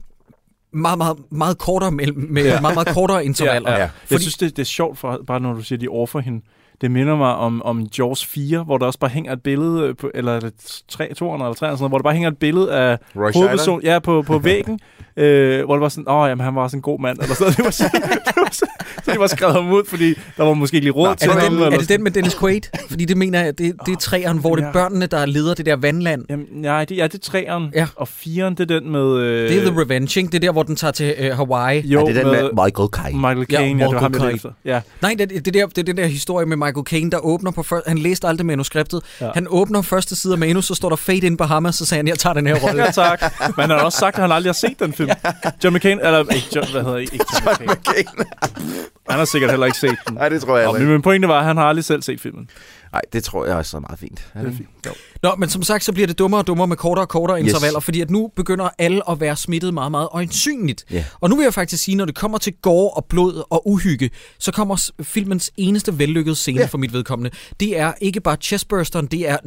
meget, meget, meget kortere mellem, med ja. meget, meget kortere [laughs] intervaller.
ja.
Jeg
Fordi-
synes, det, det er sjovt, for, bare når du siger, de offer hende. Det minder mig om, om Jaws 4, hvor der også bare hænger et billede, øh, på, eller er det 3, 200 eller 300, sådan noget, hvor der bare hænger et billede af
Roy
hovedpersonen ja, på, på [laughs] væggen, øh, hvor det var sådan, åh, jamen, han var også en god mand, eller sådan. Det var sådan, [laughs] det var sådan, så de var skrevet ham ud, fordi der var måske ikke lige råd
Nå,
til
Er det,
ham.
den,
eller
er det den med Dennis Quaid? Fordi det mener jeg, det, det er træeren, hvor det er
Ja.
børnene, der leder det der vandland.
Jamen, nej, det, ja, det er træeren,
Ja.
og firen, det er den med... Øh,
Det er The Revenge, ikke? Det er der, hvor den tager til øh, Hawaii.
Jo,
er det den med
med
Michael Caine?
Michael
Ja,
Caine, ja, det var ham,
Michael
jeg. Ja.
Nej, det, det, der, det er den der historie med Michael Caine, der åbner på første... Han læste aldrig manuskriptet. Ja. Han åbner første side af manus, så står der Fade in Bahamas, så sagde han, jeg tager den her rolle.
Ja, tak. Men han har også sagt, at han aldrig har set den film. John McCain, eller ikke John, hvad hedder ikke John McCain. Han har sikkert heller ikke set den.
Nej, det tror jeg ikke.
men pointen var, at han har aldrig selv set filmen.
Nej, det tror jeg også er meget fint. Er det
er
fint?
fint. Jo.
Nå, men som sagt, så bliver det dummere og dummere med kortere og kortere
Yes.
intervaller, fordi at nu begynder alle at være smittet meget, meget øjensynligt.
Ja.
Og nu vil jeg faktisk sige, når det kommer til gore og blod og uhygge, så kommer filmens eneste vellykkede scene
ja.
for mit vedkommende. Det er ikke bare chestbursteren, det er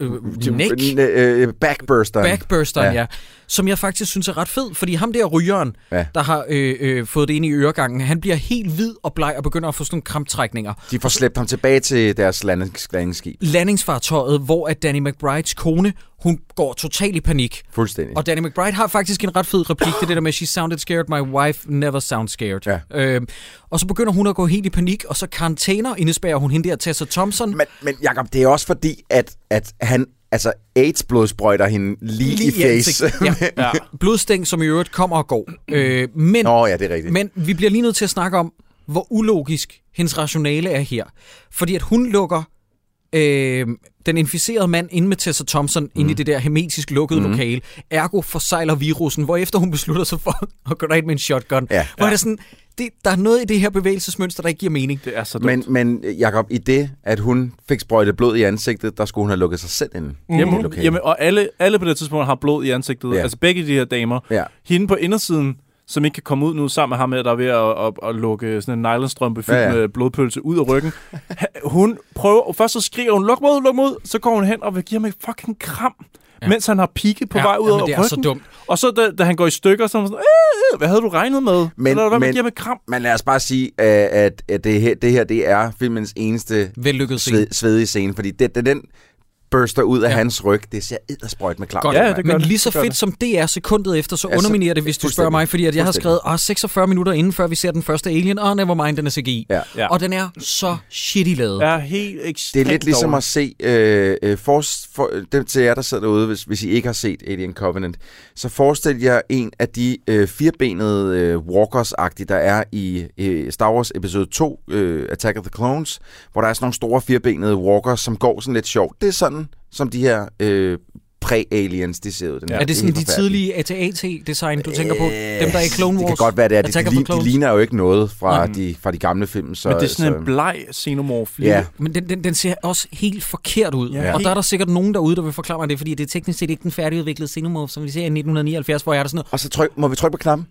øh, øh, neck
Øh, backburster.
backbursteren,
Ja.
Som jeg faktisk synes er ret fed, fordi ham der rygeren,
ja.
der har øh, øh, fået det ind i øregangen, han bliver helt hvid og bleg og begynder at få sådan nogle kramptrækninger.
De får slæbt ham tilbage til deres landings- landingsskib.
Landingsfartøjet, hvor at Danny McBrides kone, hun går totalt i panik.
Fuldstændig.
Og Danny McBride har faktisk en ret fed replik, det er det der med, she sounded scared, my wife never sounds scared.
Ja.
Øhm, og så begynder hun at gå helt i panik, og så karantæner indespærrer hun hende der Tessa Thompson.
Men, men Jacob, det er også fordi, at, at han, altså AIDS-blodsprøjter hende lige, lige i face.
Ja. [laughs]
Ja.
Blodstæng, som i øvrigt kommer og går. Øh, men,
Nå ja, det er rigtigt.
men vi bliver lige nødt til at snakke om, hvor ulogisk hendes rationale er her. Fordi at hun lukker øh, den inficerede mand ind med Tessa Thompson mm. ind i det der hermetisk lukkede mm. lokale. Ergo forsejler virusen, hvor efter hun beslutter sig for [laughs] at gå derind med en shotgun.
Ja.
Hvor er det sådan, det, der er noget i det her bevægelsesmønster, der ikke giver mening.
Det er så dumt.
Men, men Jacob, i det, at hun fik sprøjtet blod i ansigtet, der skulle hun have lukket sig selv ind. i det
Jamen, jamen, og alle, alle på det tidspunkt har blod i ansigtet.
Ja.
Ja. Altså begge de her damer.
Ja.
Hende på indersiden, som ikke kan komme ud nu sammen med ham, der er ved at, at, at lukke sådan en nylonstrømpe fyldt
Ja,
ja, med blodpølse ud af ryggen. Hun prøver, først så skriger hun, luk ud, luk ud. Så går hun hen og vil give ham et fucking kram, ja. mens han har pigge på
Ja,
vej ud af
det er
ryggen.
så dumt.
Og så da, da han går i stykker, så er sådan, øh, øh, hvad havde du regnet med?
Men-
Eller hvad med
men-
at give ham et kram?
Men lad os bare sige, øh, at, at det, her, det her det er filmens eneste
Vellykket scene.
sved, svedige scene, fordi det, det, den burster ud af
Ja.
ja. hans ryg, det ser eddersprøjt med klart.
Ja, det gør
Men
det.
lige så fedt
det.
som det er sekundet efter, så
Ja, så-
underminerer det, hvis du spørger mig, fordi at jeg har skrevet, ah, 46 minutter inden, før vi ser den første Alien, og never mind, den er CGI.
Ja.
Ja.
Og den er så shitty lavet.
er helt
Det er lidt ligesom
dårlig.
at se, øh, øh, for, for, dem til jer, der sidder derude, hvis, hvis I ikke har set Alien Covenant, så forestil jer en af de øh, firbenede øh, walkers-agtige, der er i øh, Star Wars episode 2, øh, Attack of the Clones, hvor der er sådan nogle store firbenede walkers, som går sådan lidt sjovt. Det er sådan, som de her øh, præ-aliens, de ser ud. Den
Er det sådan de tidlige AT-AT-design, du tænker på? Dem, der er i Clone Wars?
Det kan godt være, det er. De, de, de, de ligner jo ikke noget fra,
Mm.
de, fra de gamle film. Så,
Men det er sådan
så,
en bleg xenomorf.
Ja.
Men den, den, den ser også helt forkert ud.
Ja.
Ja. Og der er der sikkert nogen derude, der vil forklare mig det, fordi det er teknisk set ikke den færdigudviklede Xenomorph, som vi ser i 1979, hvor jeg er der sådan noget.
Og så tryk, må vi trykke på knappen?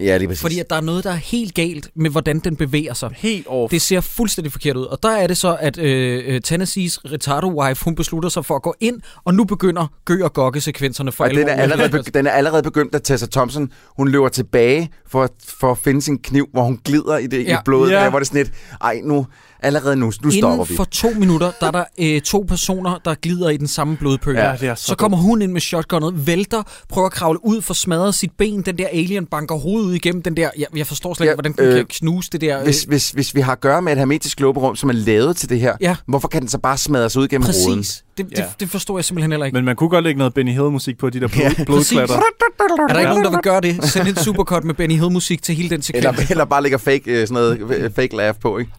Ja, lige præcis.
Fordi at der er noget, der er helt galt med, hvordan den bevæger sig.
Helt off.
Det ser fuldstændig forkert ud. Og der er det så, at øh, øh, Tennessees retardo-wife, hun beslutter sig for at gå ind, og nu begynder gø- og gokke-sekvenserne for
Og den er, allerede, den er allerede begyndt, at Tessa Thompson, hun løber tilbage for, at- for at finde sin kniv, hvor hun glider i det ja. I blodet.
Ja.
Ja. Hvor det er sådan lidt, ej nu, allerede nu, nu stopper
Inden
vi.
for to minutter, der er der øh, to personer, der glider i den samme blodpøl.
Ja, det er så
så kommer hun ind med shotgunnet, vælter, prøver at kravle ud, for smadret sit ben. Den der alien banker hovedet ud igennem den der... Jeg, jeg forstår slet ikke,
Ja,
hvordan den
øh,
kan knuse det der... Øh,
Hvis, hvis, hvis vi har at gøre med et hermetisk globerum, som er lavet til det her,
Ja.
hvorfor kan den så bare smadres ud gennem roden?
præcis. Det, det,
Ja.
det forstår jeg simpelthen heller ikke.
Men man kunne godt lægge noget Benny Hill-musik på de der blod,
Ja,
ja, blodklatter.
er der ikke nogen, der vil gøre det? Send et supercut med Benny Hill-musik til hele den sekvens.
Eller, eller bare lægger fake, øh, sådan noget øh, fake laugh på, ikke?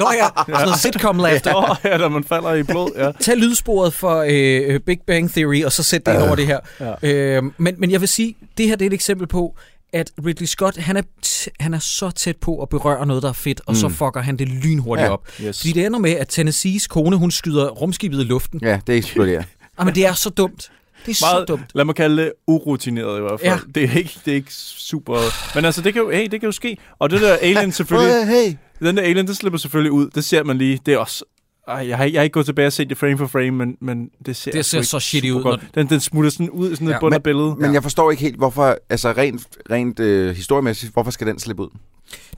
Nå ja, sådan noget sitcom laughter.
Åh, ja, da man falder i blod, ja.
Tag lydsporet for øh, Big Bang Theory, og så sæt det ind over det her.
Ja.
Øh, men, men jeg vil sige, det her det er et eksempel på, at Ridley Scott, han er, t- han er så tæt på at berøre noget, der er fedt, og mm. så fucker han det lynhurtigt
Ja.
op.
Yes.
Fordi det ender med, at Tennessees kone, hun skyder rumskibet i luften.
Ja, det eksploderer.
Ah, men det er så dumt. Det er så
Meget,
dumt.
lad mig kalde det urutineret i hvert fald.
Ja.
Det, er ikke, det er ikke super... Men altså, det kan jo, hey, det kan jo ske. Og det der alien selvfølgelig...
hey.
Den der alien, det slipper selvfølgelig ud. Det ser man lige. Det er også... Ej, jeg, har, jeg har ikke gået tilbage og set det frame for frame, men, men det ser,
Det ser så shitty ud,
Godt. Den, den smutter sådan ud i sådan et
Ja,
bund af
men-
billedet.
Men jeg forstår ikke helt, hvorfor, altså rent, rent øh, historiemæssigt, hvorfor skal den slippe ud?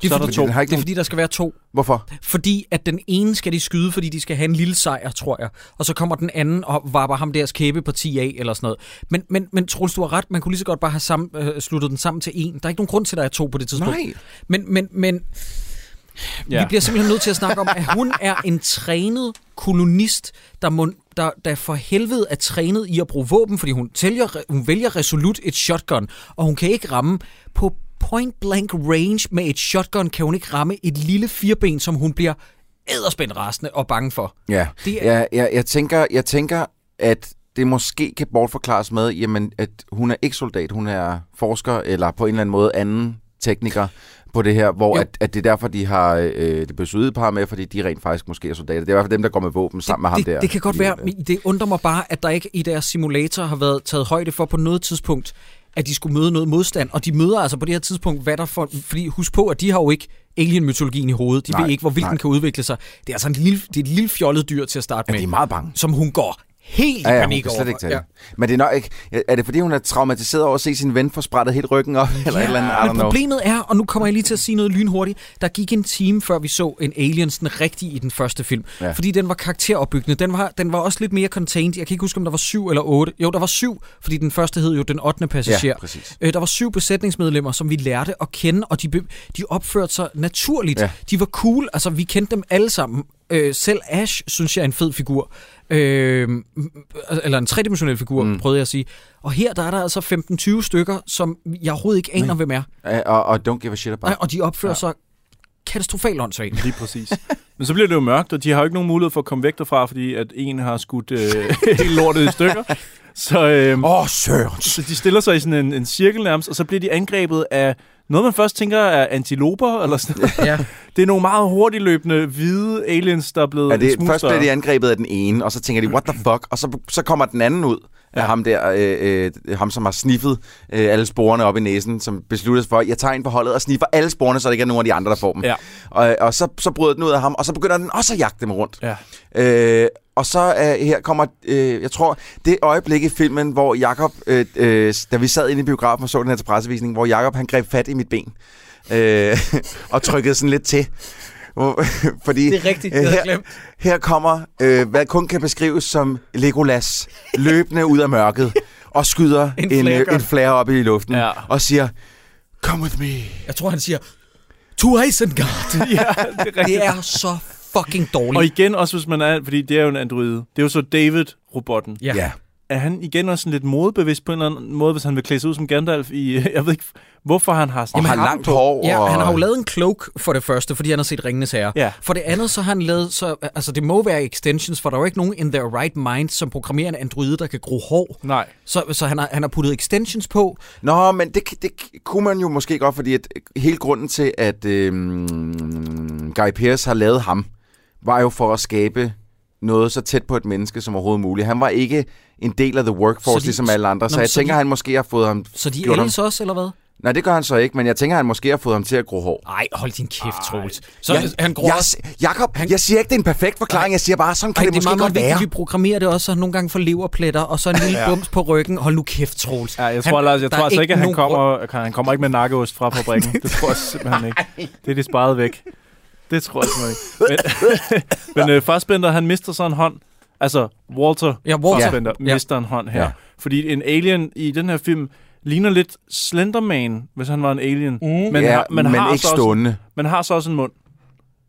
Det
Så
er,
er der
fordi,
to.
Har ikke
det er
nogen-
fordi, der skal være to.
Hvorfor?
Fordi at den ene skal de skyde, fordi de skal have en lille sejr, tror jeg. Og så kommer den anden og varper ham deres kæbeparti af, eller sådan noget. Men, men, men Troels, du har ret. Man kunne lige så godt bare have sammen, øh, sluttet den sammen til en. Der er ikke nogen grund til, at der er to på det tidspunkt.
Nej.
Men, men, men ja. vi bliver simpelthen nødt til at snakke om, at hun er en trænet kolonist, der, må, der, der for helvede er trænet i at bruge våben, fordi hun, tælger, hun vælger resolut et shotgun, og hun kan ikke ramme på point blank range med et shotgun, kan hun ikke ramme et lille fireben, som hun bliver æderspændt rasende og bange for.
Ja,
Det er-
jeg, jeg, jeg, tænker, jeg tænker, at det måske kan bortforklares med, jamen, at hun er ikke soldat, hun er forsker, eller på en eller anden måde anden tekniker. på det her, hvor
Jo.
at, at det er derfor, de har øh, det besøget par med, fordi de rent faktisk måske er soldater. Det er i hvert fald dem, der går med våben sammen med ham
det,
der.
Det kan godt
Fordi,
være, men det undrer mig bare, at der ikke i deres simulator har været taget højde for på noget tidspunkt, at de skulle møde noget modstand. Og de møder altså på det her tidspunkt, hvad der for... Fordi husk på, at de har jo ikke alien-mytologien i hovedet. De
Nej,
ved ikke, hvor vildt den kan udvikle sig. Det er altså en lille, det er et lille fjollet dyr til at starte
Ja,
med.
de er meget bange.
Som hun går helt
Ja, ja,
panik over.
slet ikke det. Men det er nok ikke... Er det fordi, hun er traumatiseret over at se sin ven få sprættet helt ryggen op? [laughs] Eller et eller andet?
Men problemet er, og nu kommer jeg lige til at sige noget lynhurtigt, der gik en time, før vi så en Aliens den rigtige i den første film.
Ja.
Ja. Fordi den var karakteropbyggende. Den var, den var også lidt mere contained. Jeg kan ikke huske, om der var syv eller otte. Jo, der var syv, fordi den første hed jo Den 8. passager.
Ja, præcis.
Øh, der var syv besætningsmedlemmer, som vi lærte at kende, og de, de opførte sig naturligt.
Ja.
Ja. De var cool, altså vi kendte dem alle sammen. Øh, selv Ash, synes jeg, er en fed figur. Øh, eller en tredimensionel figur, mm. prøvede jeg at sige. Og her der er der altså 15-20 stykker, som jeg overhovedet ikke aner, hvem er.
Og, og don't give a shit about.
Nej, og de opfører ja. sig katastrofalt åndssvagt.
Lige præcis. Men så bliver det jo mørkt, og de har jo ikke nogen mulighed for at komme væk derfra, fordi at en har skudt øh, [laughs] hele lortet i stykker. Så, øh,
Åh, oh, Sørens.
så de stiller sig i sådan en, en cirkel nærmest, og så bliver de angrebet af noget, man først tænker er antiloper, eller sådan noget.
Ja. [laughs]
Det er nogle meget hurtigt løbende hvide aliens, der er blevet
Ja,
en
det, først bliver de angrebet af den ene, og så tænker de, what the fuck? Og så, så kommer den anden ud af
Ja.
ham der, øh, øh, ham som har sniffet øh, alle sporene op i næsen, som beslutter sig for, jeg tager ind på holdet og sniffer alle sporene, så der ikke er nogen af de andre, der får dem.
Ja.
Og, og så, så bryder den ud af ham, og så begynder den også at jagte dem rundt.
Ja.
Øh, og så øh, her kommer, øh, jeg tror, det øjeblik i filmen, hvor Jakob, øh, øh, da vi sad inde i biografen og så den her til pressevisning, hvor Jakob han greb fat i mit ben øh, [laughs] og trykkede sådan lidt til. [laughs] Fordi
Det er rigtigt, det
her,
glemt.
her kommer, øh, hvad kun kan beskrives som Legolas, løbende ud af mørket og skyder
En
en, en,
flare
øh, en flare op i luften
Ja.
og siger, come with me.
Jeg tror, han siger, to Isengard. [laughs]
ja, det er [laughs] rigtigt.
det er så fucking dårligt.
Og igen, også hvis man er, fordi det er jo en androide. Det er jo så David-robotten.
ja.
Ja.
Er han igen også sådan lidt modebevidst på en eller anden måde, hvis han vil klæde sig ud som Gandalf i... [laughs] Jeg ved ikke, hvorfor han har
Og
sådan
har langt hår.
Ja,
og...
han har jo lavet en cloak for det første, fordi han har set Ringenes Herre.
Ja.
For det andet, så har han lavet, så, altså det må være extensions, for der er jo ikke nogen in their right mind, som programmerer en androide, der kan gro hår.
Nej.
Så, så han, har, han har puttet extensions på.
Nå, men det, det kunne man jo måske godt, fordi at hele grunden til, at øh, Guy Pearce har lavet ham, var jo for at skabe noget så tæt på et menneske som overhovedet muligt. Han var ikke en del af the workforce,
Så
de, ligesom alle andre,
Nå,
så jeg
så
tænker,
de-
han måske har fået ham...
Så de
gjort ham-
også, eller hvad?
Nej, det gør han så ikke, men jeg tænker, han måske har fået ham til at gro hår.
Nej, hold din kæft, Troels. Så
jeg,
han gror
jeg,
også...
Jakob,
han-
jeg siger ikke, det er en perfekt forklaring. Jeg siger bare, sådan kan
Ej,
det,
det er
måske
meget,
godt
vigtigt,
være.
vi programmerer det også, så han nogle gange får leverpletter, og så en lille bums på ryggen. Hold nu kæft, Troels.
Ja, jeg
Han-
tror, Lars, jeg
der
tror
er
altså ikke, at han kommer, han kommer ikke med nakkeost fra fabrikken. Det tror jeg [laughs] simpelthen ikke. Det er de sparet væk. Det tror jeg simpelthen ikke. Men, [laughs] men øh, Fassbender, han mister så en hånd. Altså, Walter,
Ja, Walter.
Fassbender
Ja.
mister en hånd her.
Ja.
Fordi en alien i den her film ligner lidt Slenderman, hvis han var en alien. Mm. Men,
ja,
har, men,
men
har
ikke
så også,
stående.
men har så også en mund.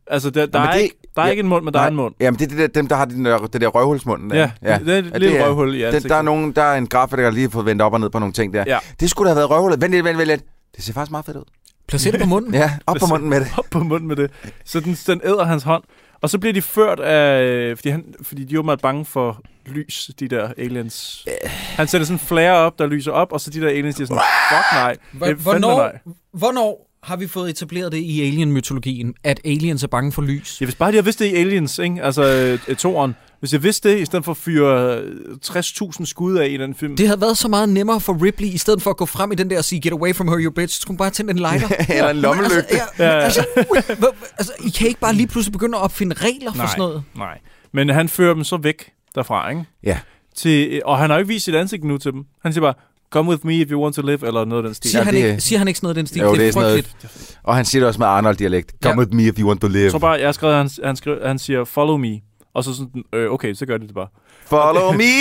Altså, der, der,
men
er,
det-
ikke, der er
ja,
ikke en mund, men der er en mund.
Jamen, det er det der, dem, der har den der, det der røvhulsmunden. Der.
Ja, det er et lille røvhul i ansigtet.
Der er, nogen, der er en grafiker, der lige har fået vendt op og ned på nogle ting der.
Ja.
Det skulle da have været røvhullet. Vent lidt, vent, vent lidt. Det ser faktisk meget fedt ud.
Placer det på munden.
Ja, op på munden med det. [laughs]
op på munden med det. Så den, den æder hans hånd. Og så bliver de ført af... Fordi, han, fordi de er jo bange for lys, de der aliens. Han sætter sådan en flare op, der lyser op, og så de der aliens, de er sådan, fuck nej. Fandme
Hvornår,
nej.
hvornår har vi fået etableret det i alien-mytologien, at aliens er bange for lys?
Ja, hvis bare de havde vidst det i Aliens, ikke? altså øh, toren. Hvis jeg vidste det, i stedet for at fyre øh, 60.000 skud af i den film.
Det havde været så meget nemmere for Ripley, i stedet for at gå frem i den der og sige, get away from her, you bitch, så skulle hun bare tænde en [laughs] lighter.
Eller en lommelygte.
Altså, ja, altså, [laughs] altså, I kan ikke bare lige pludselig begynde at opfinde regler for
nej,
sådan noget.
nej. Men han fører dem så væk derfra, ikke?
Ja.
Til, og han har jo ikke vist sit ansigt nu til dem. Han siger bare, come with me if you want to live, eller noget af den stil.
Siger,
Ja,
han
det-
ikke, siger han ikke sådan noget i den stil?
Jo, det er sådan
frygteligt.
noget. Og han siger det også med Arnold-dialekt. Come
Ja.
with me if you want to live.
Tror bare, jeg at han, han, skrev, han siger, follow me. Og så sådan, øh, okay, så gør de det bare.
Follow me,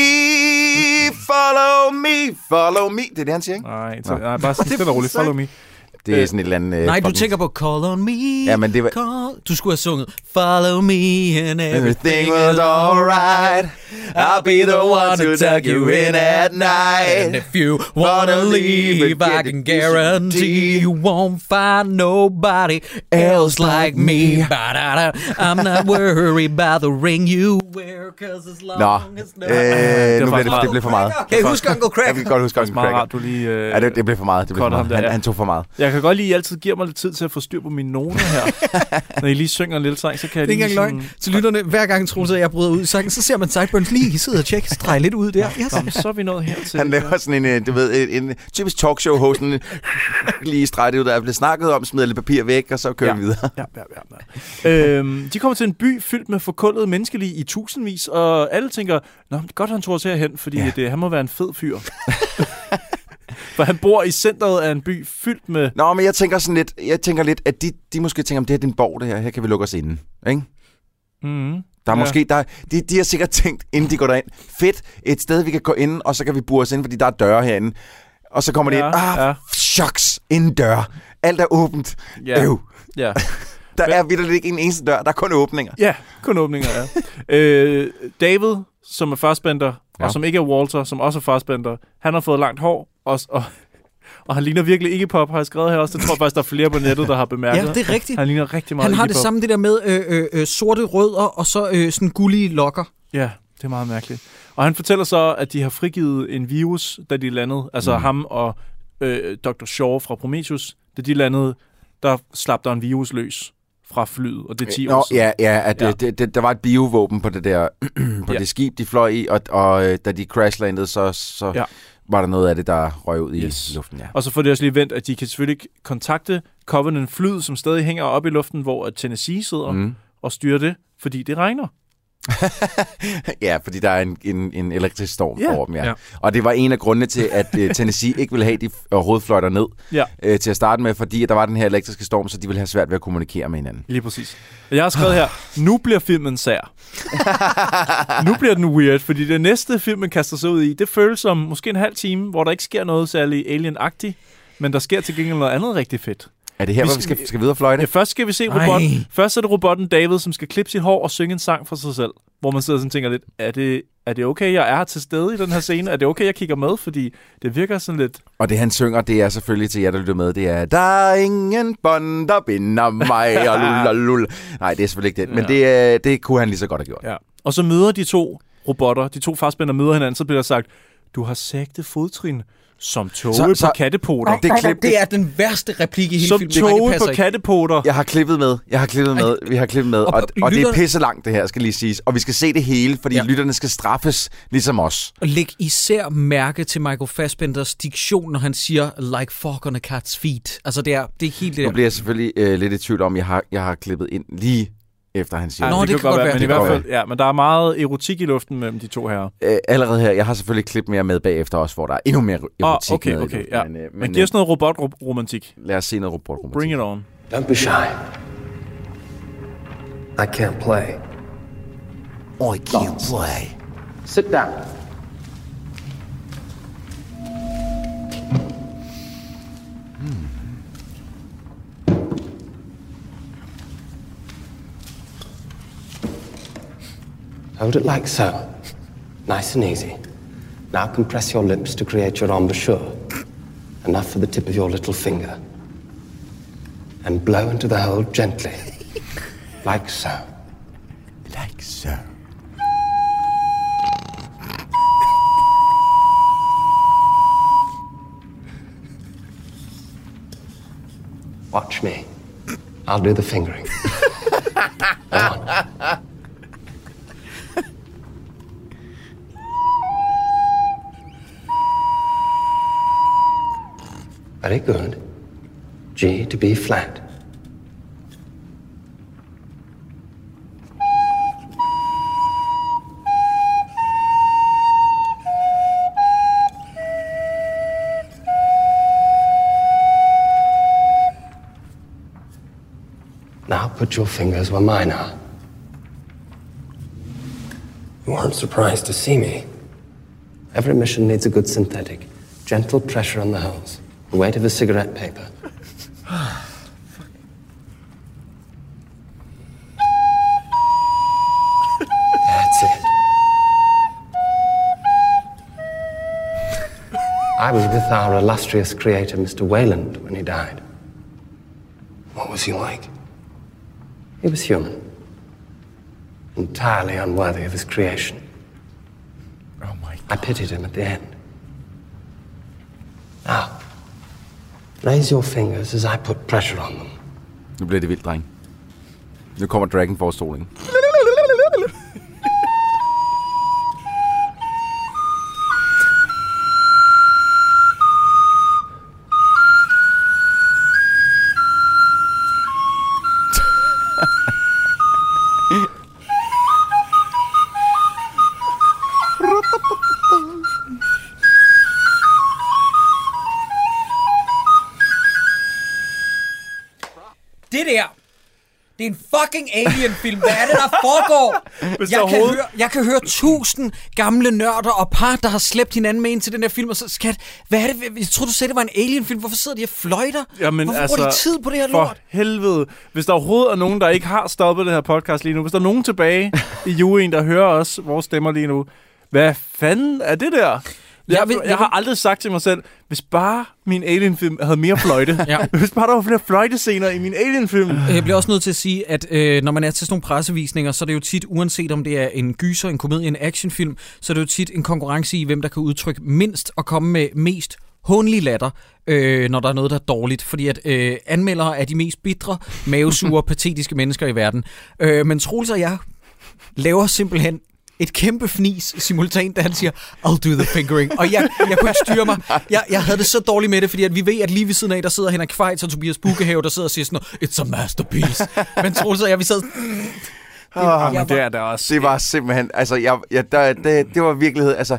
follow me, follow me. Det er det, han siger, ikke?
Nej, så,
Nå.
nej bare sådan stille og roligt, follow me.
Det er sådan et eller andet... øh,
Nej, du tænker på Call on me.
Ja, men det var-
Call. Du skulle have sunget Follow me and everything,
Everything was alright. I'll be the one to tuck you in at
And
night.
if you wanna leave, I can guarantee you won't find nobody else like me. I'm not [laughs] worried about the ring you wear, cause as long
Nå,
as no...
øh, nu bliver
faktisk
det, det blev for meget.
Kan I huske Uncle
Jeg
Craig?
kan godt huske Uncle Craig.
Øh,
det, det blev for meget. Det blev for meget. Han, han tog for meget.
Jeg jeg kan godt lide, at I altid giver mig lidt tid til at få styr på mine noter her. [laughs] Når I lige synger en lille sang, så kan jeg
Det er ikke
lige
engang løgn. Til lytterne, hver gang Troels og jeg bryder ud i sangen, så ser man Sideburns lige sidde og tjekke, dreje lidt ud der. Yes.
Nå, men så er vi nået hertil.
Han laver sådan en, øh, du ved, en, en typisk talkshow-host, sådan lige streget ud, der er blevet snakket om, smider lidt papir væk, og så kører
Ja.
vi videre.
Ja, ja, ja, ja. øhm, de kommer til en by fyldt med forkullede menneskelige i tusindvis, og alle tænker, Nå, det er godt, han tror os herhen, fordi
Ja.
ja. det, han må være en fed fyr. [laughs] For han bor i centret af en by fyldt med...
Nå, men jeg tænker sådan lidt, jeg tænker lidt, at de, de måske tænker, om det her er en borg, det her, her kan vi lukke os inde. Ikke?
Mm-hmm.
Der er
Ja.
måske, der, de, de har sikkert tænkt, inden de går derind, fedt, et sted, vi kan gå ind, og så kan vi bure os ind, fordi der er døre herinde. Og så kommer de
Ja,
ind, ah,
ja.
shucks, en dør. Alt er åbent.
Ja.
Øv.
Ja.
Der er vidderligt ikke en eneste dør, der er kun åbninger.
Ja, kun åbninger, ja. øh, David, som er fastbender, ja. Og som ikke er Walter, som også er fastbender, han har fået langt hår, og, og, og han ligner virkelig ikke pop, har jeg skrevet her også. Det tror jeg faktisk, der er flere på nettet, der har bemærket.
Ja, det er rigtigt.
Han ligner rigtig meget
Han har
Iggy
det
Pop.
samme det der med øh, øh, øh, sorte rødder og så øh, sådan gullige lokker.
Ja, det er meget mærkeligt. Og han fortæller så, at de har frigivet en virus, da de landede. Altså mm. ham og øh, Dr. Shaw fra Prometheus. Da de landede, der slap der en virus løs fra flyet, og det er 10 år
Nå,
siden.
ja, ja, at
Ja.
Det, det, der var et biovåben på det der [clears throat] på
Ja.
det skib, de fløj i, og, og øh, da de crashlandede, så, så
Ja.
var der noget af det, der røg ud i
Yes.
luften. Ja.
Og så får de også lige vendt, at de kan selvfølgelig kontakte Covenant flyet, som stadig hænger oppe i luften, hvor Tennessee sidder. Mm. og styrer det, fordi det regner. [laughs]
ja, fordi der er en, en, en elektrisk storm
Ja.
over dem, ja.
Ja.
Og det var en af grundene til, at uh, Tennessee ikke ville have, de overhovedet fløjter ned
Ja,
uh, til at starte med, fordi at der var den her elektriske storm, så de ville have svært ved at kommunikere med hinanden.
lige præcis. Jeg har skrevet her, nu bliver filmen sær. [laughs] nu bliver den weird, fordi det næste filmen kaster sig ud i, det føles som måske en halv time, hvor der ikke sker noget særlig alien-agtigt, men der sker til gengæld noget andet rigtig fedt.
Er det her,
Vi
hvor vi
skal-
skal, videre fløjte?
Ja, først skal vi se
Ej.
robotten. Først er det robotten David, som skal klippe sit hår og synge en sang for sig selv. Hvor man sidder sådan og tænker lidt, er det, er det okay, jeg er her til stede i den her scene? Er det okay, jeg kigger med? Fordi det virker sådan lidt...
Og det han synger, det er selvfølgelig til jer, der lytter med, det er Der er ingen bånd, der binder mig, og [laughs] lul, Nej, det er selvfølgelig ikke det, men
Ja.
det, det kunne han lige så godt have gjort.
Ja. Og så møder de to robotter, de to fastspænder møder hinanden, så bliver der sagt, du har sægte fodtrin som toge
Så-
på
så-
kattepoter.
Det klip,
det er den værste replik i hele
Som
filmen. Det
toge på
ikke.
kattepoter.
Jeg har klippet med. Jeg har klippet med. Vi har klippet med.
Og-
Og,
og
og det er
lytterne-
pisse langt, det her, skal lige siges. Og vi skal se det hele, fordi
Ja.
lytterne skal straffes, ligesom os.
Og læg især mærke til Michael Fassbenders diktion, når han siger, like fork on a cat's feet. Altså, det er, det er helt det
Nu
der.
bliver jeg selvfølgelig øh, lidt i tvivl om, jeg har, jeg har klippet ind lige efter han siger
Ja,
Nå,
det.
det kan godt være,
men i
det
hvert
kan
fald, ja, men der er meget erotik i luften mellem de to her.
Øh, allerede her, jeg har selvfølgelig klip mere med bagefter også, hvor der er endnu mere erotik
Åh, okay,
med
okay,
luften,
ja.
Men, øh,
Men
men
giv os noget robotromantik.
øh, lad os se noget robotromantik.
Bring it on.
Don't be shy. I can't play.
I can't play.
Sit down.
Hold it like so. Nice and easy. Now compress your lips to create your embouchure. Enough for the tip of your little finger. And blow into the hole gently. [laughs] like so.
Like so.
Watch me. I'll do the fingering. [laughs] Go on. Very good. G to B flat. Now put your fingers where mine are. You aren't surprised to see me. Every mission needs a good synthetic. Gentle pressure on the holes. The weight of a cigarette paper. That's it. I was with our illustrious creator, Mr. Wayland, when he died. What was he like? He was human. Entirely unworthy of his creation.
Oh my God.
I pitied him at the end. Raise your fingers as I put pressure on them.
Nu bliver det vildt, dreng. Nu kommer Dragon Force
fucking alien-film. Hvad er det, der foregår?
Hvis
Jeg kan, høre, jeg kan høre tusind gamle nørder og par, der har slæbt hinanden med ind til den her film. Og så, skat, hvad er det? Jeg troede, du sagde, det var en alien-film. Hvorfor sidder de og fløjter?
Jamen,
Hvorfor
altså,
bruger de tid på det her
for
lort?
helvede. Hvis der overhovedet er nogen, der ikke har stoppet det her podcast lige nu, hvis der er nogen tilbage i [laughs] juryen, der hører os, vores stemmer lige nu, hvad fanden er det der? Jeg,
Jeg vil-
jeg,
jeg
har aldrig sagt til mig selv, hvis bare min Alien-film havde mere fløjte.
Ja. [laughs]
Hvis bare der var flere fløjtescener i min Alien-film.
Jeg bliver også nødt til at sige, at øh, når man er til sådan nogle pressevisninger, så er det jo tit, uanset om det er en gyser, en komedie, en actionfilm, så er det jo tit en konkurrence i, hvem der kan udtrykke mindst og komme med mest hånlig latter, øh, når der er noget, der er dårligt. Fordi at øh, anmeldere er de mest bitre, mavesure, [laughs] patetiske mennesker i verden. Øh, men Troels og jeg laver simpelthen et kæmpe fnis simultant, da han siger, I'll do the fingering. Og jeg, jeg kunne ikke styre mig. Jeg, jeg havde det så dårligt med det, fordi at vi ved, at lige ved siden af, der sidder Henrik Kvejts og Tobias Bukehave, der sidder og siger sådan noget, It's a masterpiece. Men Troels og jeg, vi sad...
Oh,
jeg
Men
var-
det er der også.
det var simpelthen... Altså, jeg, jeg, der, det, det var virkelighed. Altså,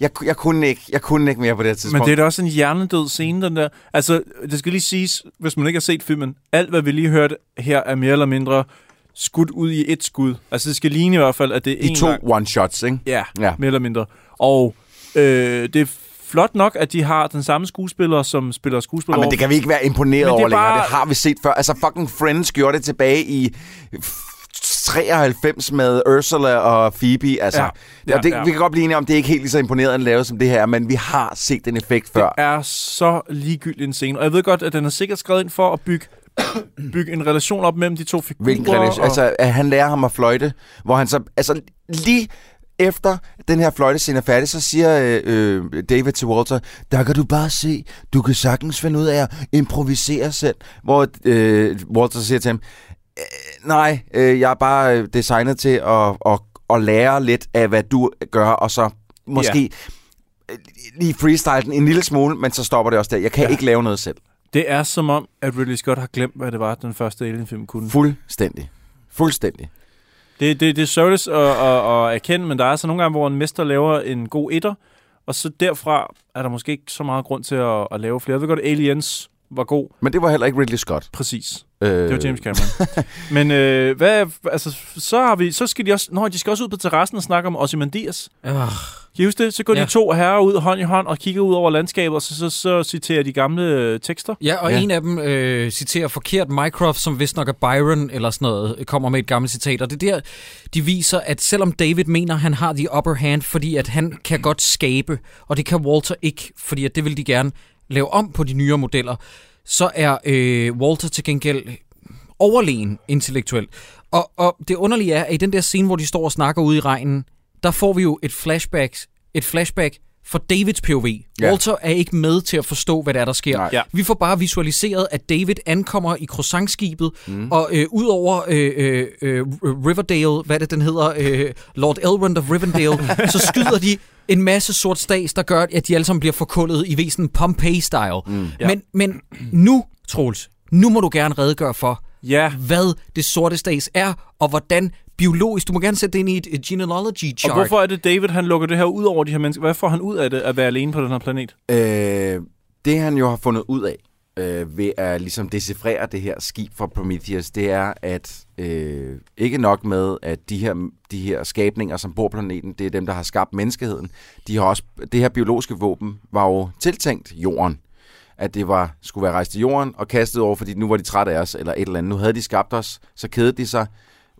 jeg, jeg, kunne ikke, jeg kunne ikke mere på det her tidspunkt.
Men det er da også en hjernedød scene, den der. Altså, det skal lige siges, hvis man ikke har set filmen, alt hvad vi lige hørte her er mere eller mindre skudt ud i et skud. Altså, det skal ligne i hvert fald, at det er
I
en
to one-shots, ikke?
Ja,
Ja.
ja, mere eller mindre. Og øh, det er flot nok, at de har den samme skuespiller, som spiller skuespiller.
Jamen, det kan vi ikke være imponeret
Men er
over længere.
bare-
Det har vi set før. Altså, fucking Friends gjorde det tilbage i 93 med Ursula og Phoebe. Altså,
Ja.
ja,
Ja,
det,
ja.
vi kan godt blive enige om, det er ikke helt lige så imponerende at lave som det her, men vi har set den effekt før.
Det er så ligegyldigt en scene. Og jeg ved godt, at den er sikkert skrevet ind for at bygge, [coughs] bygge en relation op mellem de to figurer.
Hvilken relation?
og-
Altså, at han lærer ham at fløjte, hvor han så... Altså, lige efter den her fløjtescene er færdig, så siger øh, øh, David til Walter, der kan du bare se, du kan sagtens finde ud af at improvisere selv. Hvor øh, Walter siger til ham, "Øh, nej, øh, jeg er bare øh, designet til at, at, at lære lidt af, hvad du gør, og så måske øh, lige freestyle den en lille smule, men så stopper det også der. Jeg kan ja. ikke lave noget selv.
Det er som om, at Ridley Scott har glemt, hvad det var, den første Alien-film kunne.
Fuldstændig. Fuldstændig.
Det, det, det er sørgeligt at, at, at erkende, men der er altså nogle gange, hvor en mester laver en god etter, og så derfra er der måske ikke så meget grund til at, at lave flere. Jeg ved godt, Aliens var god,
Men det var heller ikke Ridley Scott.
præcis.
Øh,
Det var James Cameron. [laughs] men øh, hvad, altså, så, har vi, så skal de også, nå, de skal også ud på terrassen og snakke om Ozymandias.
Øh,
Kan I huske det? Så går
Ja.
de to herrer ud hånd i hånd og kigger ud over landskabet, og så, så, så citerer de gamle øh, tekster.
Ja, og
Ja.
en af dem øh, citerer forkert Mycroft, som vist nok er Byron eller sådan noget, kommer med et gammelt citat. Og det er der, de viser, at selvom David mener, han har the upper hand, fordi at han kan godt skabe, og det kan Walter ikke, fordi at det vil de gerne lave om på de nyere modeller, så er øh, Walter til gengæld overlegen intellektuelt. Og, og det underlige er, at i den der scene, hvor de står og snakker ude i regnen, der får vi jo et flashback, et flashback for Davids POV.
Ja.
Walter er ikke med til at forstå, hvad der er, der sker.
Nej.
Ja.
Vi får bare visualiseret, at David ankommer i croissantskibet, mm. og øh, ud over øh, øh, øh, Riverdale, hvad det den hedder, øh, Lord Elrond of Rivendale, [laughs] så skyder de en masse sort stads, der gør, at de alle sammen bliver forkullet i væsen Pompeii-style. Mm.
Ja.
Men, men nu, Troels, nu må du gerne redegøre for,
Ja,
hvad det sorte stads er, og hvordan biologisk, du må gerne sætte det ind i et, et genealogy
og
chart.
hvorfor er det David, han lukker det her ud over de her mennesker? Hvad får han ud af det, at være alene på den her planet?
Øh, det han jo har fundet ud af, øh, ved at ligesom decifrere det her skib fra Prometheus, det er, at øh, ikke nok med, at de her, de her skabninger, som bor på planeten, det er dem, der har skabt menneskeheden. De har også, det her biologiske våben var jo tiltænkt jorden. At det var, skulle være rejst til jorden og kastet over, fordi nu var de trætte af os, eller et eller andet. Nu havde de skabt os, så kedede de sig,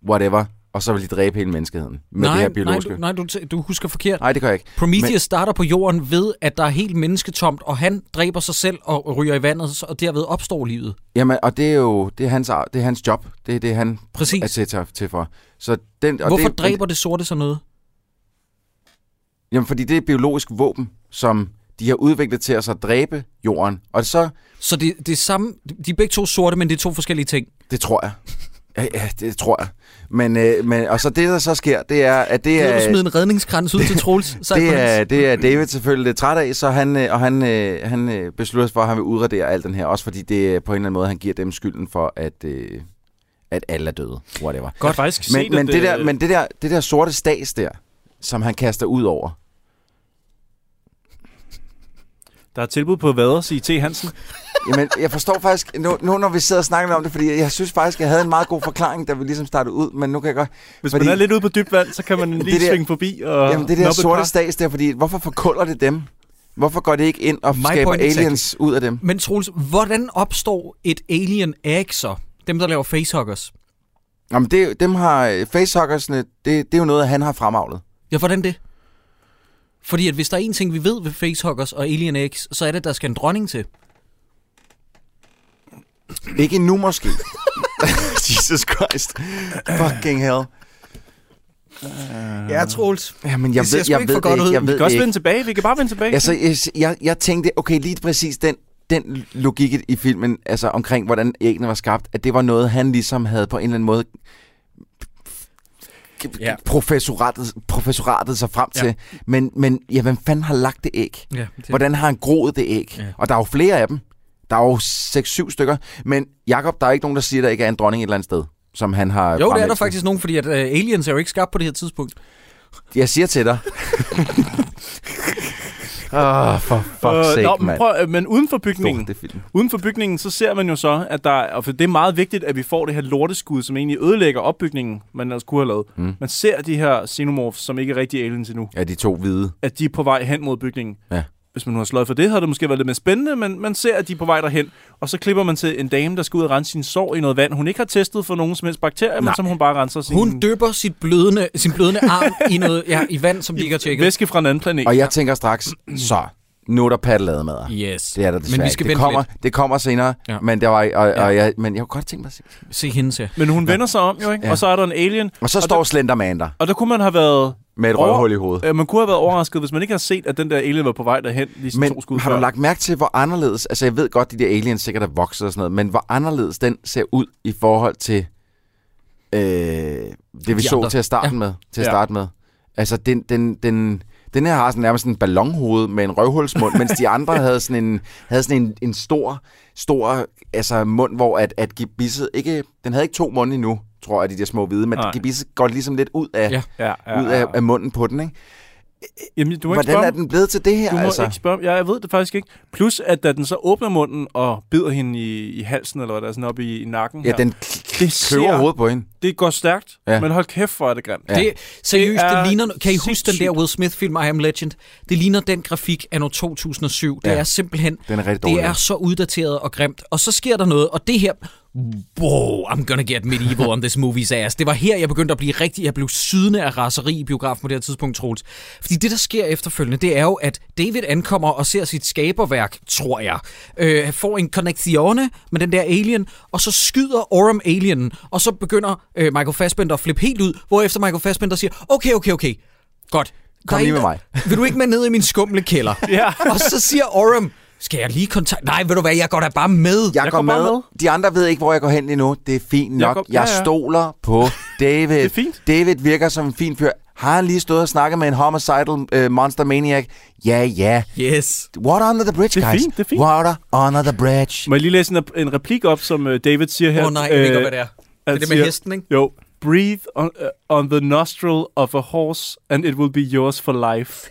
whatever, og så ville de dræbe hele menneskeheden med
nej,
det her biologiske.
nej, du, nej du, du husker forkert.
nej, det gør jeg ikke.
Prometheus
Men-
starter på jorden ved, at der er helt mennesketomt, og han dræber sig selv og ryger i vandet, og derved opstår livet.
Jamen, og det er jo det er hans, det er hans job. Det er det, han
Præcis.
er til, til, til for. Så den, og
Hvorfor
det,
dræber det sorte så noget?
Jamen, fordi det er et biologisk våben, som de har udviklet til at så dræbe jorden. Og så,
Så det, det er samme, de er begge to sorte, men det er to forskellige ting.
det tror jeg. Ja, ja det tror jeg. Men, øh, men, og så det, der så sker, det er, at det
Det er, du smide en redningskrans ud til [laughs] Troels.
Det er, det er David selvfølgelig lidt træt af, så han, øh, og han, øh, han øh, beslutter sig for, at han vil udradere alt den her. Også fordi det på en eller anden måde, han giver dem skylden for, at, øh, at alle er døde. Whatever.
Godt. Jeg faktisk
Men,
set,
men,
at,
det der,
øh,
men det, der, det der sorte stas der, som han kaster ud over,
Der er tilbud på Vaders i T. Hansen.
Jamen, jeg forstår faktisk, nu, nu når vi sidder og snakker om det, fordi jeg synes faktisk, jeg havde en meget god forklaring, da vi ligesom startede ud, men nu kan jeg godt...
Hvis
fordi,
man er lidt ude på dybt vand, så kan man lige
Det der-
svinge forbi og
Jamen, det der sorte stas der, fordi hvorfor forkulder det dem? Hvorfor går det ikke ind og
My
skaber
point exactly.
aliens ud af dem?
Men Troels, hvordan opstår et alien egg så? Dem, der laver facehuggers.
Jamen, det, dem har facehuggersne, det, det er jo noget, han har fremavlet.
Ja, hvordan det? Fordi at hvis der er en ting, vi ved ved facehuggers og alien eggs, så er det, at der skal en dronning til.
Ikke nu måske. [laughs] Jesus Christ. Fucking hell.
Ja, Troels.
Jamen, jeg
Det
ved, jeg
ikke
ved
for godt
det
ud.
Jeg
Vi
ved
kan
det
også
ikke.
vende tilbage. Vi kan bare vende tilbage.
Altså, jeg, jeg, jeg tænkte, okay, lige præcis den, den logik i filmen, altså omkring, hvordan æggene var skabt, at det var noget, han ligesom havde på en eller anden måde
Ja.
ja. professoratet, professoratet sig frem
Ja.
til. Men, men ja, hvem fanden har lagt det æg?
Ja,
Hvordan har han groet det æg?
Ja.
Og der er jo flere af dem. Der er jo 6-7 stykker. Men Jakob, der er ikke nogen, der siger, at der ikke er en dronning et eller andet sted, som han har
Jo, det er der faktisk nogen, fordi at uh, aliens er jo ikke skabt på det her tidspunkt.
Jeg siger til dig. Åh, [laughs] oh, for fuck's
Øh,
sake,
nå, men,
mand.
prøv, øh, men uden for bygningen, uden for bygningen, så ser man jo så, at der er, og for det er meget vigtigt, at vi får det her lorteskud, som egentlig ødelægger opbygningen, man ellers kunne have lavet.
Mm.
Man ser de her xenomorphs, som ikke er rigtig aliens endnu,
Ja, de to hvide.
at de er på vej hen mod bygningen.
Ja.
Hvis man nu har slået for det, havde det måske været lidt mere spændende, men man ser, at de er på vej derhen. Og så klipper man til en dame, der skal ud og rense sin sår i noget vand. Hun ikke har testet for nogen som helst bakterier, men
Nej.
som hun bare renser sin
Hun dypper sit blødende, sin blødende arm i, noget, ja, i vand, som de ikke har tjekket.
væske fra en anden planet.
Og jeg tænker straks, så, nu er der paddelademad.
Yes.
Det er der desværre
Men vi
ikke.
skal
det kommer,
lidt.
det kommer senere,
Ja.
men, der var, og, og,
Ja.
og jeg, men jeg kunne godt tænke mig at se.
Se hende til.
Men hun vender sig om jo, ikke?
Ja.
Og så er der en alien.
Og så
Og
står
der-
Slenderman der,
Og der kunne man have været...
med et
Over-
røvhul i hovedet.
Øh, man kunne have været overrasket, hvis man ikke havde set, at den der alien var på vej derhen, lige
Men
to skud
har
før.
du lagt mærke til, hvor anderledes, altså jeg ved godt, de der aliens sikkert er vokset og sådan noget, men hvor anderledes den ser ud i forhold til øh, det, vi
De
så
andre.
til at starte
Ja.
med. Til at
Ja.
starte med. Altså, den, den, den, den her har sådan nærmest en ballonhoved med en røvhulsmund, mens de andre havde sådan en, havde sådan en, en stor, stor altså mund, hvor at, at gebisset ikke, den havde ikke to munde endnu, tror jeg, de der små hvide, men
Nej.
gebisset går ligesom lidt ud af,
Ja.
Ja, ja,
ud af, af munden på den, ikke?
Jamen, du må ikke
Hvordan
spørge,
er den blevet til det her,
Du må
altså?
ikke spørge. Ja, jeg ved det faktisk ikke. Plus, at da den så åbner munden og bider hende i, i halsen, eller hvad der er sådan oppe i, i nakken
Ja,
her,
den
det,
kløver hovedet på hende.
det går stærkt,
Ja.
men hold kæft, hvor er det grimt.
Ja.
Det, seriøst,
Det
det,
er
det ligner... Kan I huske den
sindssygt.
der Will Smith-film, I Am Legend? Det ligner den grafik af 2007. Det
Ja.
er simpelthen...
Den er rigtig dårlig.
Det er så uddateret og grimt. Og så sker der noget, og det her... Wow, I'm gonna get medieval on this movie's ass. Det var her, jeg begyndte at blive rigtig... Jeg blev sydende af raseri i biografen på det her tidspunkt, Troels. Fordi det, der sker efterfølgende, det er jo, at David ankommer og ser sit skaberværk, tror jeg. Øh, får en connectione med den der alien, og så skyder Orem alienen, og så begynder øh, Michael Fassbender at flippe helt ud, hvorefter Michael Fassbender siger, okay, okay, okay, godt.
Kom lige med
der- Vil du ikke med ned i min skumle kælder? [laughs]
Ja.
og så siger Orem, skal jeg lige kontakt... Nej, ved du hvad, jeg går da bare med.
Jeg, jeg går,
går bare
med.
med.
De andre ved ikke, hvor jeg går hen lige nu. Det er fint nok. Jeg,
går-
jeg
ja, ja.
stoler på [laughs] David. det
er fint.
David virker som en fin fyr. Har han lige stået og snakket med en homicidal uh, monster maniac? Ja, ja.
Yes.
Water under the bridge,
Det er
guys.
fint, det er fint.
Water under the bridge.
Må jeg lige læse en, en replik op, som uh, David siger her?
Åh oh, nej, jeg ved ikke, hvad det er. Det er det med
siger-
hesten, ikke?
Jo. Breathe on, uh, on the nostril of a horse, and it will be yours for life.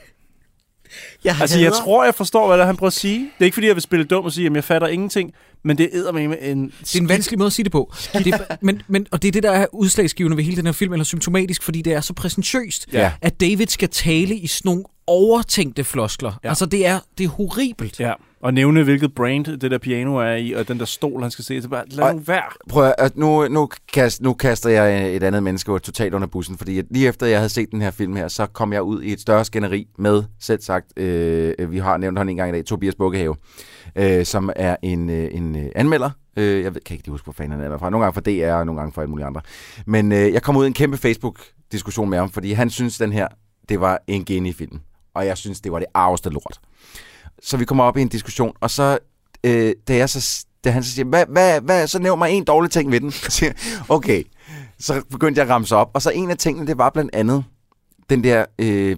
Jeg
Altså, jeg tror, jeg forstår, hvad han prøver at sige. Det er ikke, fordi jeg vil spille dum og sige, at jeg fatter ingenting, men det er med en...
Det er en vanskelig måde at sige det på. Det er, men, men, og det er det, der er udslagsgivende ved hele den her film, eller symptomatisk, fordi det er så præsentøst,
Ja.
at David skal tale i sådan nogle overtænkte floskler. Ja. Altså, det er, det er horribelt.
Ja, og nævne, hvilket brand det der piano er i, og den der stol, han skal se. Så bare, lad
Og-
nu være.
Prøv at, nu, nu, kast, nu kaster jeg et andet menneske totalt under bussen, fordi at lige efter jeg havde set den her film her, så kom jeg ud i et større skænderi med, selv sagt, øh, vi har nævnt ham en gang i dag, Tobias Bukkehave, øh, som er en, øh, en øh, anmelder. Øh, jeg ved, kan ikke lige huske, hvor fanden han er fra. Nogle gange fra DR, og nogle gange fra alle mulige andre. Men øh, jeg kom ud i en kæmpe Facebook-diskussion med ham, fordi han synes, den her, det var en genifilm. Og jeg synes, det var det arveste lort. så vi kommer op i en diskussion, og så, øh, da, jeg så, da han så siger, hvad, hvad, hvad, så nævn mig en dårlig ting ved den. [laughs] Så siger okay, så begyndte jeg at ramse op, og så en af tingene, det var blandt andet den der øh,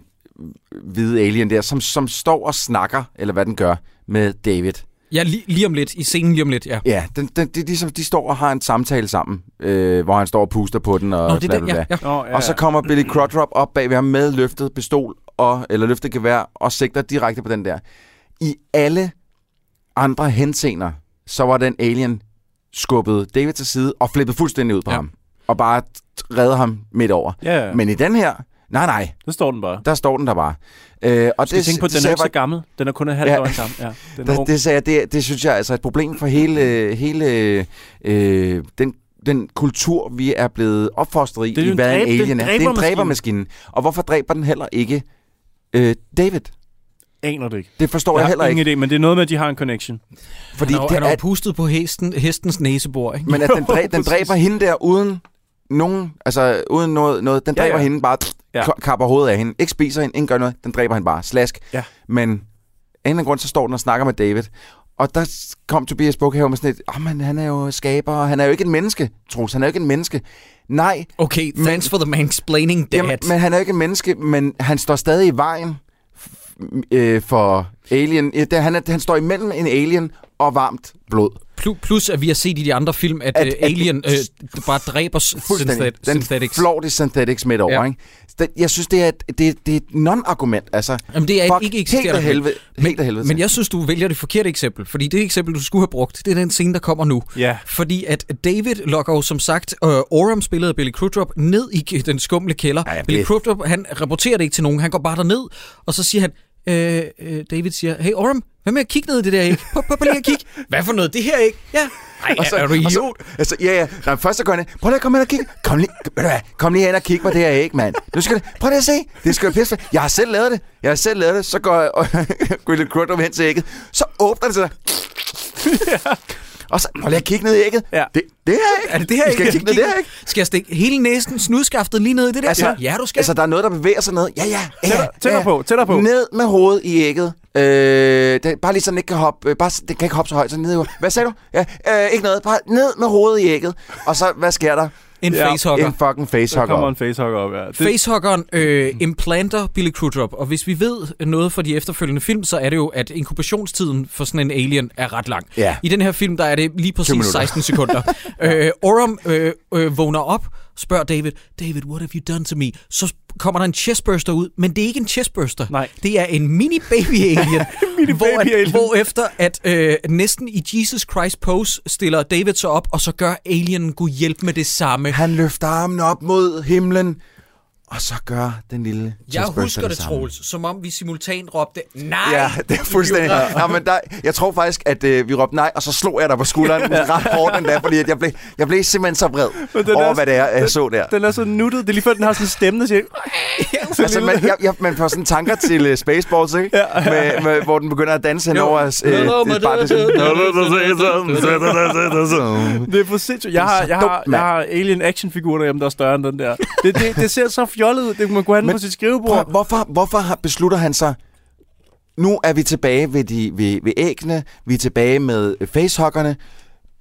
hvide alien der, som, som står og snakker, eller hvad den gør, med David.
Ja, lige, lige om lidt. I scenen lige om lidt, ja.
Ja, den, den, de, de, de står og har en samtale sammen, øh, hvor han står og puster på den og
Nå, det er
bla, bla,
ja. ja.
Nå, ja,
Og så kommer Billy Crudup op bag ved ham med løftet pistol, og, eller løftet gevær, og sigter direkte på den der. I alle andre henseender, så var den alien skubbet David til side og flippet fuldstændig ud på
Ja.
ham. Og bare redder ham midt over.
Ja, ja.
Men i den her, nej nej,
Der står den bare.
der står den der bare. Øh, og
Du skal tænke på, at den er ikke så
jeg
gammel. Den er kun et halvt
Ja.
døgn gammel. Ja, den er [laughs]
det, det, sagde jeg, det, det synes jeg er altså et problem for hele, hele øh, den, den kultur, vi er blevet opfostret i,
Det er
i
en
hvad en
det er
alien er. Det er en
dræbermaskine.
Og hvorfor dræber den heller ikke øh, David?
Aner det ikke.
Det forstår jeg,
Jeg
heller
har
ikke.
ingen idé, men det er noget med, at de har en connection.
Fordi
han har,
det
han
er,
pustet på hesten, hestens næsebor, ikke?
men at den, dræ, den [laughs] dræber hende der uden nogen, altså uden noget, noget den
Ja,
dræber
ja.
hende bare,
Ja.
ja. kapper hovedet af hende, ikke spiser hende, ikke gør noget, den dræber hende bare, slask.
Ja.
Men af en eller anden grund, så står den og snakker med David, og der kom Tobias Bukhave med sådan et, oh, men han er jo skaber, og han er jo ikke en menneske, Troels, han er jo ikke en menneske. Nej,
Okay, thanks for the mansplaining, dad.
Jamen, men han er jo ikke et menneske, men han står stadig i vejen øh, for alien. Ja, Han, er, han står imellem en alien og varmt blod.
Plu- Plus, at vi har set i de andre film, at,
At-
at,
at-
Alien øh, bare dræber synthet-
Den
synthetics.
flår det synthetics midt over,
Ja.
ikke? Jeg synes, det er et, det, det er et non-argument. Altså,
Jamen, det er
fuck,
ikke
helt
eksisterende
af helvede, helt af helvede
Men jeg synes, du vælger det forkerte eksempel, fordi det eksempel, du skulle have brugt, det er den scene, der kommer nu.
Ja.
Fordi at David lokker jo som sagt uh, Oram spillet af Billy Crudup ned i den skumle kælder.
Ja, ja,
Billy
det-
Crudup, han rapporterer det ikke til nogen. Han går bare derned, og så siger han, øh, øh, David siger, hey Oram, hvad med at kigge ned i det der æg? Prøv, prøv, prøv lige at kigge. [laughs] Hvad for noget? Det her æg? Ja. Ej,
Og så,
er du idiot?
så, altså, ja, ja. Nå, først så går han. Prøv lige at komme ind og kigge. Kom lige, ved du hvad, kom lige hen og kigge på det her æg, mand. Nu skal det, prøv lige at se. Det skal jo pisse. Jeg har selv lavet det. Jeg har selv lavet det. Så går jeg og [laughs] Gwyneth Crudup hen til ægget. Så åbner det sig. Og så, lige at kigge ned i ægget.
Ja.
Det, det her æg.
Er det det her
Vi skal
æg?
kigge ned i det her æg.
Skal jeg stikke hele næsen snudskaftet lige ned i det der?
Altså,
ja, du skal.
Altså, der er noget, der bevæger sig ned. Ja, ja. ja,
Tættere- tættere
ja.
på, tættere på.
Ned med hovedet i ægget. Øh, det, bare lige så den ikke kan hoppe. Øh, bare, så- den kan ikke hoppe så højt. Så ned i Hvad sagde du? Ja, øh, ikke noget. Bare ned med hovedet i ægget. Og så, hvad sker der?
en
Ja,
facehugger.
En fucking facehugger.
kommer
op.
en facehugger op, ja. Det,
Facehuggeren øh, implanter Billy Crudup, og hvis vi ved noget fra de efterfølgende film, så er det jo, at inkubationstiden for sådan en alien er ret lang.
Ja.
I den her film, der er det lige præcis
minutter.
16 sekunder. [laughs] øh, Oram øh, øh, vågner op, spørger David, David, what have you done to me? Så kommer der en chestburster ud, men det er ikke en chestburster.
Nej.
Det er en mini baby [laughs] alien,
Mini
hvor,
baby
at,
alien.
hvor efter at øh, næsten i Jesus Christ pose stiller David sig op, og så gør alienen Gud hjælp med det samme.
Han løfter armen op mod himlen, og så gør den lille
Jeg husker det,
samme.
Troels, som om vi simultant råbte, nej!
Ja, det er fuldstændig. Ja, men der, jeg tror faktisk, at øh, vi råbte nej, og så slog jeg dig på skulderen ret hårdt endda, fordi at jeg, blev, jeg blev simpelthen så vred
den
over,
er-
hvad det er, jeg så der.
den er så nuttet. Det er lige før, den har sådan en stemme, der siger...
Altså, man, jeg, jeg, man får sådan tanker til uh, Spaceballs, ikke? Ja. Med, med, hvor den begynder at danse hen
Jo.
over... Uh,
Hello,
det, er bare, det, er sådan,
Det er for sindssygt. Jeg har,
Det er
jeg har, jeg har alien actionfigurer derhjemme, der er større end den der. Det, det, det ser så fjollet. Det man kunne have den
Men
på sit skrivebord.
Prøv, hvorfor, hvorfor har- beslutter han sig... Nu er vi tilbage ved, de, ved, ved æggene, vi er tilbage med facehuggerne,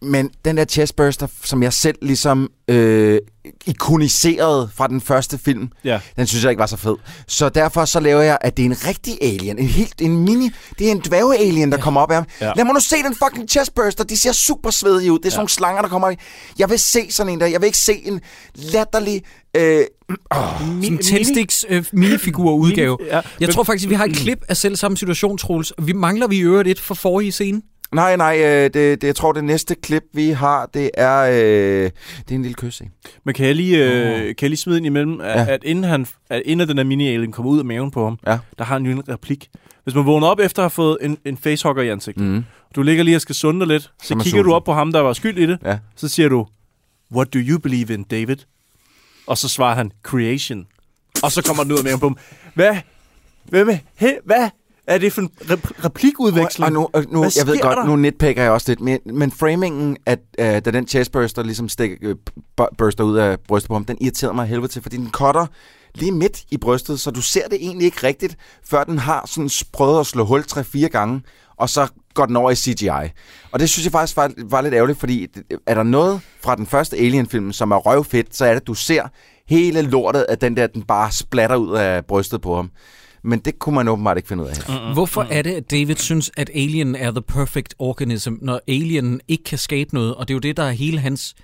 men den der chestburster, som jeg selv ligesom øh, ikoniserede fra den første film,
Ja.
den synes jeg ikke var så fed. Så derfor så laver jeg, at det er en rigtig alien. En helt en mini... Det er en dværge-alien, der ja. kommer op af ham.
Ja.
Ja. Lad mig nu se den fucking chestburster. De ser super svedige ud. Det er sådan nogle slanger, der kommer op. Jeg vil se sådan en der. Jeg vil ikke se en latterlig... Øh, [clears throat]
Sådan en tændstiks øh, minifigur udgave.
Mini- ja.
Jeg tror faktisk, vi har et klip af selv samme situation, Troels. Vi mangler vi i øvrigt et for forrige scene.
Nej, nej, øh, det, det, jeg tror, det næste klip, vi har, det er, øh, det er en lille kys, ikke?
Men kan jeg lige, øh, kan jeg lige smide ind imellem, at,
Ja.
at, inden, han, at inden den der mini-alien kommer ud af maven på ham,
Ja.
der har han jo en replik. Hvis man vågner op efter at have fået en, en facehugger i ansigtet,
Mm.
du ligger lige og skal sunde lidt, så
man
kigger du op på ham, der var skyld i det,
Ja.
så siger du, What do you believe in, David? Og så svarer han, Creation. Og så kommer den ud af maven på ham. Hvad? Hvad med? Hey, hvad? Er det for en rep- replikudveksling?
Og nu, og nu jeg ved godt,
der?
nu nitpicker jeg også lidt, men, men framingen, at øh, da den chestburster ligesom stik, øh, bu- burster ud af brystet på ham, den irriterede mig helvede til, fordi den cutter lige midt i brystet, så du ser det egentlig ikke rigtigt, før den har sådan prøvet at slå hul 3-4 gange, og så går den over i CGI. Og det synes jeg faktisk var, var lidt ærgerligt, fordi er der noget fra den første Alien-film, som er røvfedt, så er det, at du ser hele lortet af den der, den bare splatter ud af brystet på ham. Men det kunne man åbenbart ikke finde ud af her.
Mm. Hvorfor er det, at David synes, at Alien er the perfect organism, når Alien ikke kan skabe noget? Og det er jo det, der er hele hans...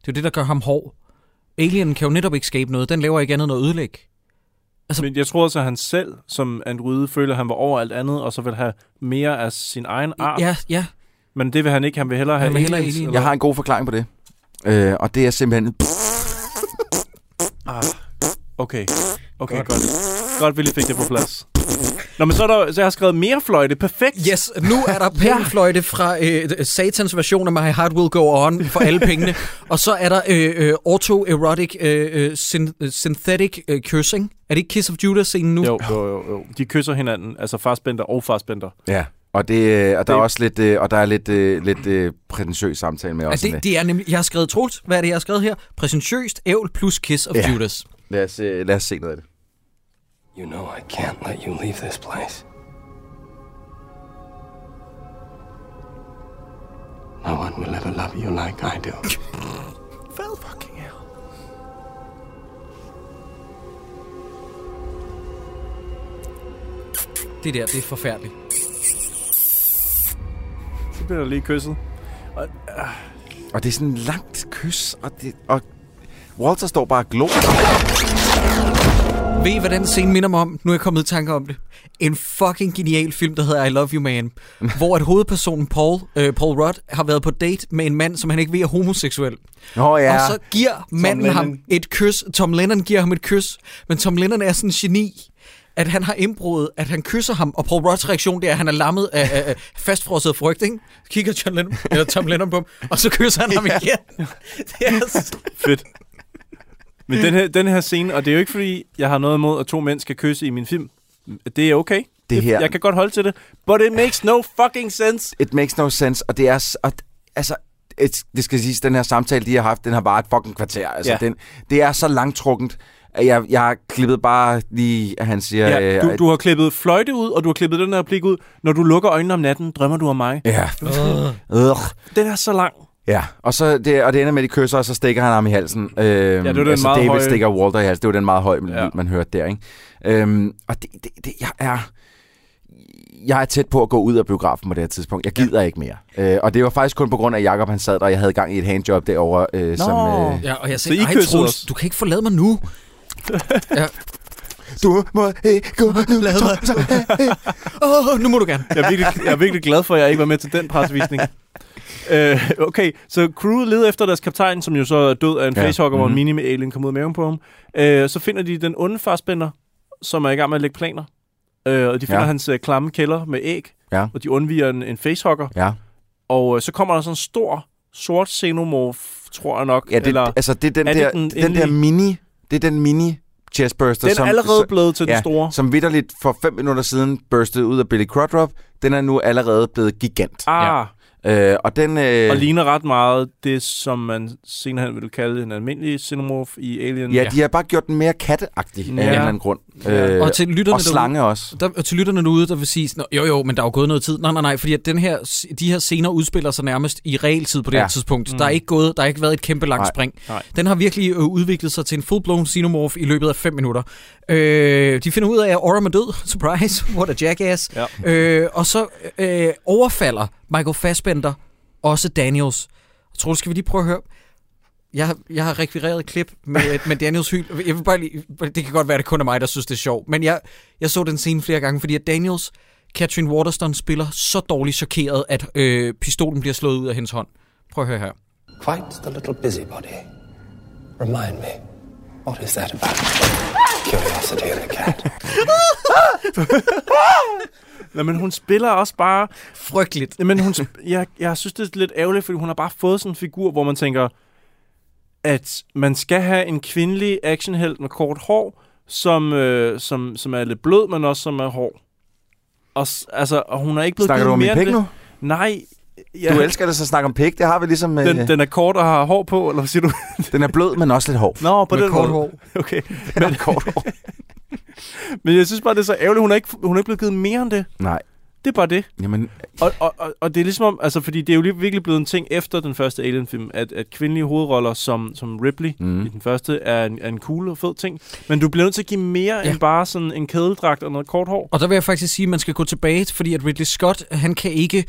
Det er jo det, der gør ham hård. Alien kan jo netop ikke skabe noget. Den laver ikke andet end at ødelægge.
Altså, Men jeg tror også, at han selv, som androide, føler, at han var over alt andet, og så vil have mere af sin egen art.
Ja, ja.
Men det vil han ikke. Han vil hellere have
Han vil hellere
aliens,
alien.
Jeg har en god forklaring på det. Øh, og det er simpelthen...
Ah, okay. Okay, godt. godt. Godt, vi lige fik det på plads. Nå, men så, er der, så jeg har skrevet mere fløjte. Perfekt.
Yes, nu er der pengefløjte fra øh, satans version af My Heart Will Go On for alle pengene. og så er der øh, øh, auto-erotic øh, øh, syn- synthetic øh, kissing. Er det ikke Kiss of Judas-scenen nu?
Jo, jo, jo, jo. De kysser hinanden, altså fastbender og fastbender.
Ja. Og, det, øh, og der
Det-
er også lidt, øh, og der er lidt, øh, lidt øh, prætentiøs samtale med
Er
også.
det, det er nemlig, jeg har skrevet, Troels, hvad er det, jeg har skrevet her? Præsentiøst, ævl plus Kiss of
Ja.
Judas.
Lad os, øh, lad os se noget af det.
You know I can't let you leave this place. No one will ever love you like I do. [laughs]
fucking hell.
Det der, det er forfærdeligt.
Så bliver der lige kysset. Og, ah,
Og det er sådan et langt kys, og, det, og Walter står bare og glor.
Ved I, hvad den scene minder mig om? Nu er jeg kommet i tanke om det. En fucking genial film, der hedder I Love You Man. [laughs] hvor at hovedpersonen Paul, øh, Paul Rudd har været på date med en mand, som han ikke ved er homoseksuel.
Nå ja.
Og så giver manden
Lennon.
ham et kys. Tom Lennon giver ham et kys. Men Tom Lennon er sådan en geni, at han har indbrudt, at han kysser ham, og Paul Rudds reaktion, det er, at han er lammet af, af, af fastfrosset frygt, ikke? Kigger John Lennon, eller Tom Lennon på ham, og så kysser han ham [laughs] igen. [laughs] Det er så...
fedt. Men den her, den her scene, og det er jo ikke fordi, jeg har noget imod, at to mænd skal kysse i min film. Det er okay.
Det her-
Jeg kan godt holde til det. But it makes no fucking sense.
It makes no sense, og det er... Og, altså, et, det skal siges, den her samtale, de har haft, den har bare et fucking kvarter. Altså,
Ja.
den, det er så langtrukkent, at jeg, jeg har klippet bare lige, at han siger...
Ja,
øh,
du,
at-
du har klippet fløjte ud, og du har klippet den her replik ud. Når du lukker øjnene om natten, drømmer du om mig.
Ja. Øh.
Den er så lang.
Ja, og, så det, og det ender med, at de kysser, og så stikker han ham i halsen. Øhm,
det var den
altså
meget
David
høje-
stikker Walter i halsen. Det var den meget høje,
Ja.
ja. man hørte der, ikke? Øhm, og det, det, det, jeg er... Jeg er tæt på at gå ud af biografen på det her tidspunkt. Jeg gider ja. ikke mere. Øh, og det var faktisk kun på grund af, at Jacob han sad der, og jeg havde gang i et handjob derovre. Øh, som, øh,
Ja, og jeg
Så I
sagde, ej Troels, du kan ikke forlade mig nu. [laughs] ja.
du må ikke gå nu.
Lad mig. Åh, nu må du gerne.
Jeg er, virkelig, jeg er virkelig glad for, at jeg ikke var med til den pressevisning. [laughs] Uh, okay, så crewet leder efter deres kaptajn, som jo så er død af en
Ja.
ja. facehugger, mm-hmm. hvor en
Mhm.
mini med alien kom ud af maven på ham. Uh, så finder de den onde fastbænder, som er i gang med at lægge planer. Uh, og de finder
Ja.
ja. hans uh, klamme kælder med æg,
Ja.
og de undviger en, en facehugger.
Ja,
Og uh, så kommer der sådan en stor, sort xenomorph, tror jeg nok.
ja det,
eller,
altså det er den
er
der,
den
den, den der mini, det er den mini chestburster,
den er
som,
allerede blevet til den
ja,
store.
som vidderligt for fem minutter siden burstede ud af Billy Crudup. Den er nu allerede blevet gigant.
Ah,
Øh, og den... Øh,
og ligner ret meget det, som man senere hen ville kalde en almindelig xenomorph i Alien.
Ja, de har bare gjort den mere katteagtig ja. af en eller anden grund.
Ja.
Øh,
Og til lytterne
og slange også.
Der, og til lytterne derude, der vil sige, jo jo, men der er jo gået noget tid. Nej, nej, nej, fordi at den her, de her scener udspiller sig nærmest i realtid på det
Ja.
her tidspunkt. Mm. Der er ikke gået, der har ikke været et kæmpe langt
Nej.
spring.
Nej.
Den har virkelig øh, udviklet sig til en full-blown xenomorph i løbet af 5 minutter. Øh, de finder ud af, at Oram er død. [laughs] Surprise, what a jackass.
Ja.
Øh, og så øh, overfalder Michael Fassbender også Daniels. Jeg tror, skal vi lige prøve at høre. Jeg har, jeg har rekvireret et klip med, med Daniels hyl. Jeg vil bare lige, det kan godt være, at det kun er mig, der synes, det er sjovt. Men jeg, jeg så den scene flere gange, fordi at Daniels, Catherine Waterston, spiller så dårligt chokeret, at øh, pistolen bliver slået ud af hendes hånd. Prøv at høre her.
Quite the little busybody. Remind me, what is that about? [laughs] Curiosity in the cat. [laughs]
Nå, men hun spiller også bare...
Frygteligt.
Men hun, jeg, jeg synes, det er lidt ærgerligt, fordi hun har bare fået sådan en figur, hvor man tænker, at man skal have en kvindelig actionhelt med kort hår, som, øh, som, som er lidt blød, men også som er hård. Og, altså, og hun er ikke blevet
Snakker du om
mere
min pik nu?
Nej, Ja,
Du elsker det så snakke om pik. Det har vi ligesom... øh,
den, den er kort og har hår på, eller hvad siger du?
den er blød, men også lidt hård.
Nå, på
Med
den
kort
måde.
hår.
Okay.
Den er kort hår. [laughs] [laughs]
Men jeg synes bare, det er så ærgerligt. Hun er ikke, hun er ikke blevet givet mere end det.
Nej.
Det er bare det.
Jamen,
Og, og, og, og det er ligesom om, altså fordi det er jo lige virkelig blevet en ting efter den første Alien-film, at, at kvindelige hovedroller som, som Ripley mm. i den første er en, er en cool og fed ting. Men du bliver nødt til at give mere
ja.
end bare sådan en kædeldragt og noget kort hår.
Og der vil jeg faktisk sige, at man skal gå tilbage, fordi at Ridley Scott, han kan ikke...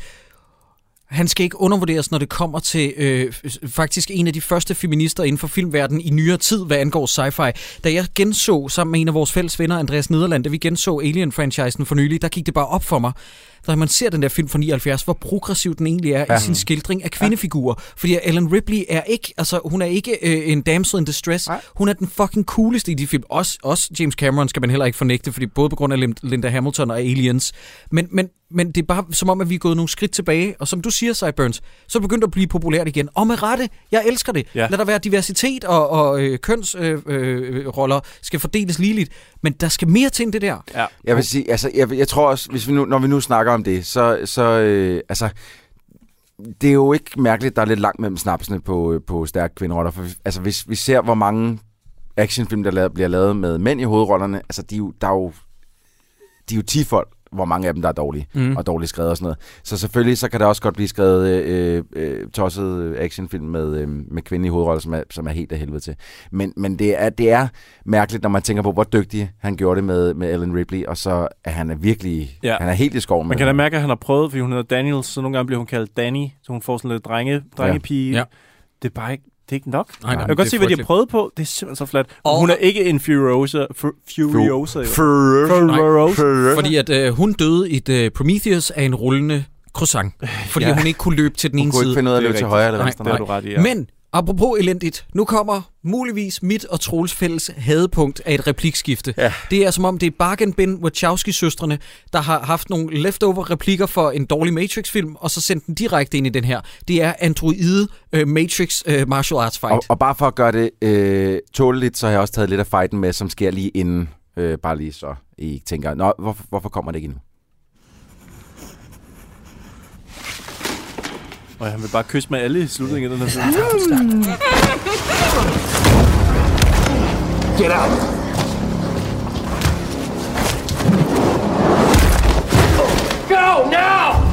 Han skal ikke undervurderes, når det kommer til øh, faktisk en af de første feminister inden for filmverdenen i nyere tid, hvad angår sci-fi. Da jeg genså sammen med en af vores fælles venner, Andreas Nederland, da vi genså Alien-franchisen for nylig, der gik det bare op for mig, da man ser den der film fra 79, hvor progressiv den egentlig er ja. I sin skildring af kvindefigurer. Fordi Ellen Ripley er ikke, altså hun er ikke øh, en damsel in distress.
Nej.
Hun er den fucking cooleste i de film. Også, også James Cameron skal man heller ikke fornægte, fordi både på grund af Lin- Linda Hamilton og Aliens. Men, men, men det er bare som om, at vi er gået nogle skridt tilbage. Og som du siger, Sideburns, så er det begyndt at blive populært igen. Og med rette, jeg elsker det.
Ja.
Lad der være diversitet, og, og øh, kønsroller øh, øh, roller skal fordeles ligeligt. Men der skal mere til end det der.
Ja.
Jeg vil sige, altså, jeg, jeg tror også, hvis vi nu, når vi nu snakker om det, så, så øh, altså, det er jo ikke mærkeligt, der er lidt langt mellem snapsene på, øh, på stærke kvinderoller. For, altså, hvis vi ser, hvor mange actionfilm, der bliver lavet med mænd i hovedrollerne, altså, de er jo, der er jo, de er jo 10 folk, hvor mange af dem, der er dårlige,
Mm.
og dårligt skrevet og sådan noget. Så selvfølgelig, så kan der også godt blive skrevet øh, øh, tosset actionfilm med, øh, med kvindelige hovedroller, som er, som er helt af helvede til. Men, men det, er, det er mærkeligt, når man tænker på, hvor dygtig han gjorde det med, med Ellen Ripley, og så er han er virkelig,
Ja.
ja. han er helt i skoven
Man kan da mærke, at han har prøvet, fordi hun hedder Daniels, så nogle gange bliver hun kaldt Danny, så hun får sådan lidt drenge, drengepige.
Ja.
Det er bare ikke, det er ikke nok.
Nej, nej,
jeg kan godt se, hvad de har prøvet på. Det er simpelthen så flat.
Og-
hun er ikke en Furiosa. Fu- Furiosa.
Furiosa.
Fordi at øh, hun døde i et øh, Prometheus af en rullende croissant. Fordi ja. Hun ikke kunne løbe til den
Hun
ene
kunne
side.
ikke finde ud af at løbe til højre eller
Nej,
venstre.
Det har
Nej.
du ret i, ja.
Men apropos elendigt, nu kommer muligvis mit og Troels fælles hadepunkt af et replikskifte.
Ja.
Det er som om, det er Bargain Bin Wachowski-søstrene, der har haft nogle leftover replikker for en dårlig Matrix-film, og så sendt den direkte ind i den her. Det er androide uh, Matrix uh, martial arts fight.
Og, og bare for at gøre det øh, tåleligt, så har jeg også taget lidt af fighten med, som sker lige inden. Øh, bare lige så I ikke tænker, Nå, hvorfor, hvorfor kommer det ikke endnu?
Og han vil bare kysse med alle i slutningen af den her film.
Get out! Go now!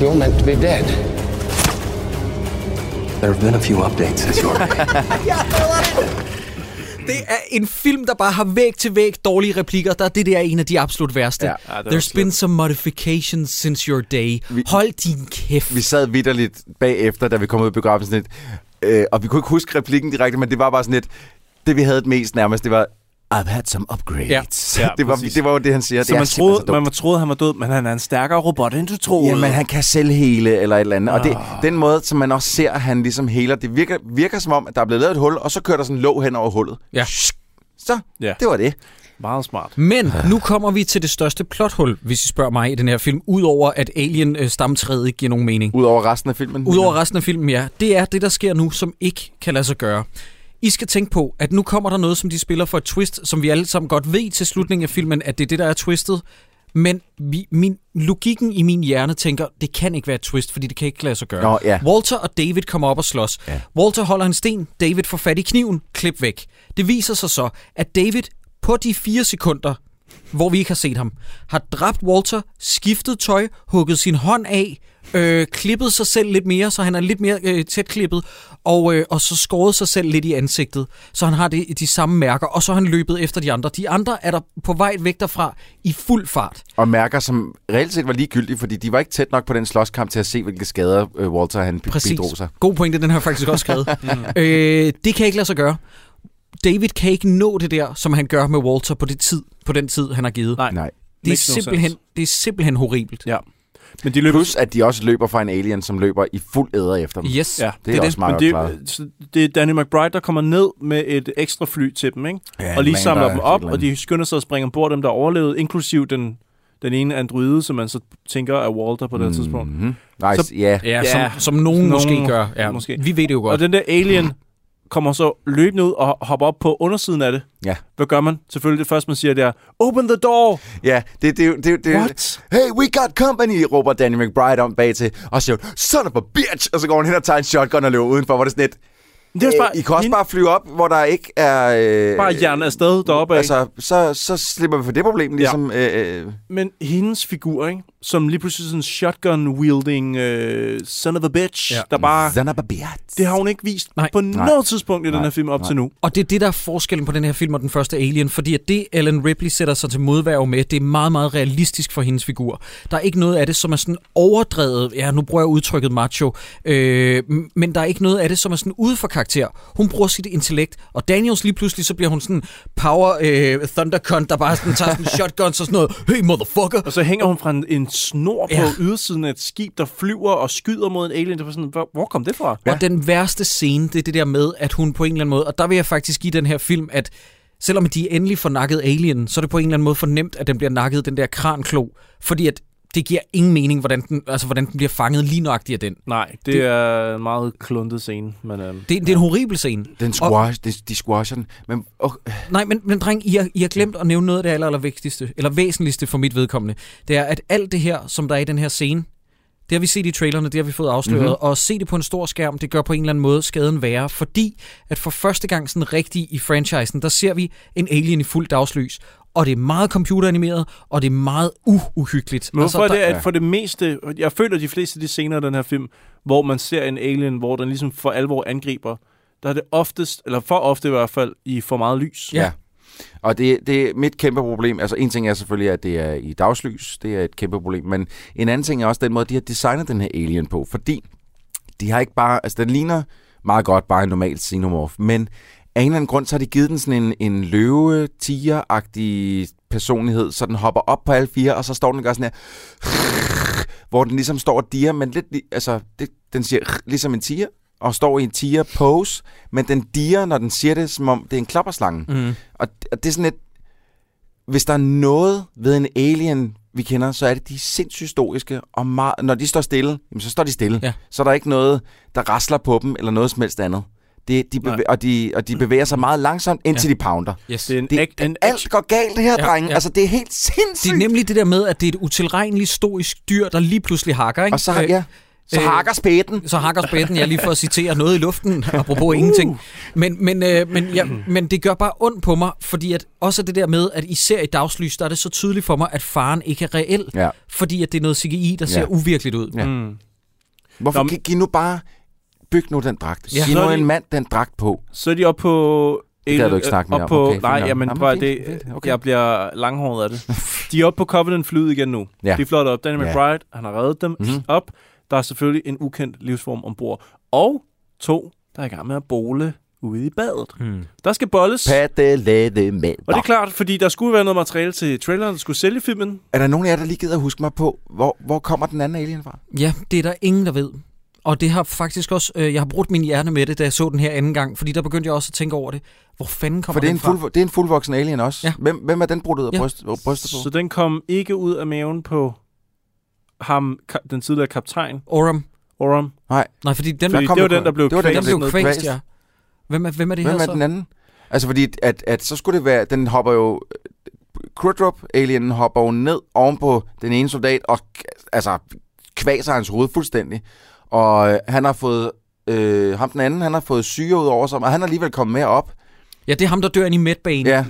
You're meant to be dead. There have been a few updates since your day.
Det er en film, der bare har væg til væg dårlige replikker. Der, det der er en af de absolut værste.
Ja.
Ja, det er
There's been some modifications since your day.
Vi-
Hold din kæft.
Vi sad vidderligt bagefter, da vi kom ud af biografen sådan lidt, øh, og vi kunne ikke huske replikken direkte, men det var bare sådan lidt, det vi havde mest nærmest, det var, I've had some upgrades.
Ja,
det, var,
præcis.
det var jo det, han siger.
Så
det
man troede,
så
man troede, han var død, men han er en stærkere robot, end du troede.
Jamen, han kan selv hele eller et eller andet. Og det,
Ah.
den måde, som man også ser, at han ligesom heler, det virker, virker som om, at der er blevet lavet et hul, og så kører der sådan en låg hen over hullet.
Ja.
Så,
Ja.
det var det.
Meget smart.
Men nu kommer vi til det største plothul, hvis I spørger mig i den her film, udover at Alien-stamtræet ikke giver nogen mening.
Udover resten af filmen.
Udover resten af filmen, ja. Det er det, der sker nu, som ikke kan lade sig gøre. I skal tænke på, at nu kommer der noget, som de spiller for et twist, som vi alle sammen godt ved til slutningen af filmen, at det er det, der er twistet. Men vi, min, logikken i min hjerne tænker, det kan ikke være et twist, fordi det kan ikke lade sig gøre.
Nå, ja.
Walter og David kommer op og slås.
Ja.
Walter holder en sten, David får fat i kniven, klip væk. Det viser sig så, at David på de fire sekunder, hvor vi ikke har set ham, har dræbt Walter, skiftet tøj, hugget sin hånd af, øh, klippet sig selv lidt mere, så han er lidt mere øh, tæt klippet, og, øh, og så skåret sig selv lidt i ansigtet, så han har det, de samme mærker, og så har han løbet efter de andre. De andre er der på vej væk derfra i fuld fart.
Og mærker, som reelt set var ligegyldige, fordi de var ikke tæt nok på den slåskamp til at se, hvilke skader øh, Walter han
Præcis.
bidrog sig.
God pointe, den har faktisk også skrevet. [laughs] øh, det kan ikke lade sig gøre. David kan ikke nå det der, som han gør med Walter på, det tid, på den tid, han har givet.
Nej.
Nej.
det, er simpelthen, det er simpelthen horribelt.
Ja. Men de løber...
Plus, at de også løber fra en alien, som løber i fuld æder efter dem.
Yes,
Ja,
det er, også meget
Men
godt klaret.
det, så det er Danny McBride, der kommer ned med et ekstra fly til dem, ikke?
Ja,
og lige samler dem op, og de skynder sig at springe ombord dem, der overlevede, inklusiv den, den ene androide, som man så tænker er Walter på det mm. tidspunkt.
Mm-hmm. Nice,
Så-
ja.
Ja, som, som nogen
nogen
måske gør. Ja,
måske.
Vi ved det jo
Og
godt.
den der alien kommer så løbende ud og hopper op på undersiden af det.
Ja.
Hvad gør man? Selvfølgelig det første, man siger, det er, open the door!
Ja, det, det, det, det,
What?
Hey, we got company, råber Danny McBride om bag til, og siger, son of a bitch, og så går hun hen og tager en shotgun og løber udenfor, hvor det er sådan lidt,
Det er bare,
"Øh, I kan også
hende-
bare flyve op, hvor der ikke er... Øh,
bare jern afsted deroppe.
Altså, så, så slipper vi for det problem, ligesom... Ja. Øh, øh,
Men hendes figur, ikke? Som lige pludselig sådan en shotgun-wielding uh, son of a bitch,
Ja.
der bare...
son of a bitch.
Det har hun ikke vist
Nej.
På
Nej.
noget tidspunkt i den
Nej.
her film op
Nej.
til nu.
Og det er det, der er forskellen på den her film og den første Alien, fordi at det, Ellen Ripley sætter sig til modværge med, det er meget, meget realistisk for hendes figur. Der er ikke noget af det, som er sådan overdrevet, ja, nu bruger jeg udtrykket macho, øh, men der er ikke noget af det, som er sådan ude for karakter. Hun bruger sit intellekt, og Daniels lige pludselig, så bliver hun sådan power øh, thundercunt, der bare sådan tager sådan [laughs] shotguns og sådan noget, hey motherfucker,
Og så hænger hun fra en, en snor på
Ja.
ydersiden af et skib, der flyver og skyder mod en alien. Det var sådan, hvor, hvor kom det fra?
Ja. Og den værste scene, det er det der med, at hun på en eller anden måde, og der vil jeg faktisk give den her film, at selvom de endelig får nakket Alien, så er det på en eller anden måde fornemt, at den bliver nakket, den der kranklo, fordi at det giver ingen mening, hvordan den, altså, hvordan den bliver fanget lige nøjagtigt af den.
Nej, det,
Det-
er en meget kluntet scene. Men, øhm,
Det, det er en horribel scene.
den squash, de, de squasher den. Men oh,
Nej, men, men dreng, I har, I har glemt at nævne noget af det aller, aller vigtigste, eller væsentligste for mit vedkommende. Det er, at alt det her, som der er i den her scene, det har vi set i trailerne, det har vi fået afsløret,
Mhm.
mm-hmm. og at se det på en stor skærm, det gør på en eller anden måde skaden værre, fordi at for første gang sådan rigtig i franchisen, der ser vi en alien i fuld dagslys, og det er meget computeranimeret, og det er meget uh-uhyggeligt.
Men hvorfor altså, er det,
der,
at for det meste... Jeg føler, de fleste af de scener af den her film, hvor man ser en alien, hvor den ligesom for alvor angriber, der er det oftest, eller for ofte i hvert fald, i for meget lys.
ja. Og det, det er mit kæmpe problem. Altså en ting er selvfølgelig, at det er i dagslys. Det er et kæmpe problem. Men en anden ting er også den måde, de har designet den her alien på. Fordi de har ikke bare... Altså den ligner meget godt bare en normal xenomorph. Men af en eller anden grund, så har de givet den sådan en, en løve tiger personlighed, så den hopper op på alle fire, og så står den og gør sådan her, [laughs] hvor den ligesom står og diger, men lidt, altså, det, den siger [laughs] ligesom en tiger, og står i en tiger pose, men den diger, når den siger det, som om det er en klapperslange.
Mm.
Og, og det er sådan lidt... Hvis der er noget ved en alien, vi kender, så er det de sindssygt historiske, og meget, når de står stille, jamen, så står de stille.
Ja.
Så er der ikke noget, der rasler på dem, eller noget som helst andet. Det, de bevæ- og, de, og de bevæger sig meget langsomt, indtil
Ja.
de pounder.
Yes.
Det er en,
Det,
æg, en
alt går galt, det her,
Ja,
drenge.
ja.
Altså, det er helt
Det
sindssygt.
er nemlig det der med, at det er et utilregneligt stoisk dyr, der lige pludselig hakker, ikke?
Og så,
Øh,
ja, så
øh,
hakker spætten.
så hakker spætten, jeg lige for at citere noget i luften, apropos ingenting. Men, men, øh, men, ja, men det gør bare ondt på mig, fordi at også det der med, at især i dagslys, der er det så tydeligt for mig, at faren ikke er reel,
Ja.
fordi at det er noget CGI, der ser
Ja.
uvirkeligt ud.
Ja.
Mm.
Hvorfor
Nå,
kan giv nu bare... Byg nu den dragt.
Ja.
Ja, Giv nu en mand den dragt på.
Så er de oppe på...
Det gad du ikke snakke mere
op
om.
på,
Okay,
nej, jamen,
Nå, men
prøv,
fint,
det,
fint, okay.
jeg bliver langhåret af det. [laughs] De er oppe på Covenant-flyet igen nu.
Ja.
De er flot op. Danny
Ja.
McBride, han har reddet dem
Mhm.
op. Der er selvfølgelig en ukendt livsform ombord. Og to, der er i gang med at bole ude i badet.
Hmm.
Der skal bolles.
Paddelade med.
Og det er klart, fordi der skulle være noget materiale til traileren, der skulle sælge filmen.
Er der nogen af jer, der lige gider at huske mig på, hvor, hvor kommer den anden alien fra?
Ja, det er der ingen, der ved. Og det har faktisk også, øh, jeg har brugt min hjerne med det, da jeg så den her anden gang, fordi der begyndte jeg også at tænke over det. Hvor fanden kommer
For det er,
den
en
fra?
fuld, det er en fuldvoksen alien også.
Ja.
Hvem, hvem er den brudt ud af
ja.
bryst, brystet på?
Så den kom ikke ud af maven på ham, den tidligere kaptajn,
Oram.
Oram.
Nej, fordi den,
Fordi
kom
det var
jo-
den, der blev
det var den,
kvæst.
blev kvæst,
kvæst.
ja. Hvem er, hvem er det
Hvem
her
er
så?
den anden? Altså fordi, at, at så skulle det være, den hopper jo, Krudrup, alienen, hopper jo ned ovenpå den ene soldat, og altså kvaser hans hoved fuldstændig. Og øh, han har fået, øh, ham den anden, han har fået syre ud over sig, og han er alligevel kommet med op.
Ja, det er ham, der dør ind i medbanen.
Ja.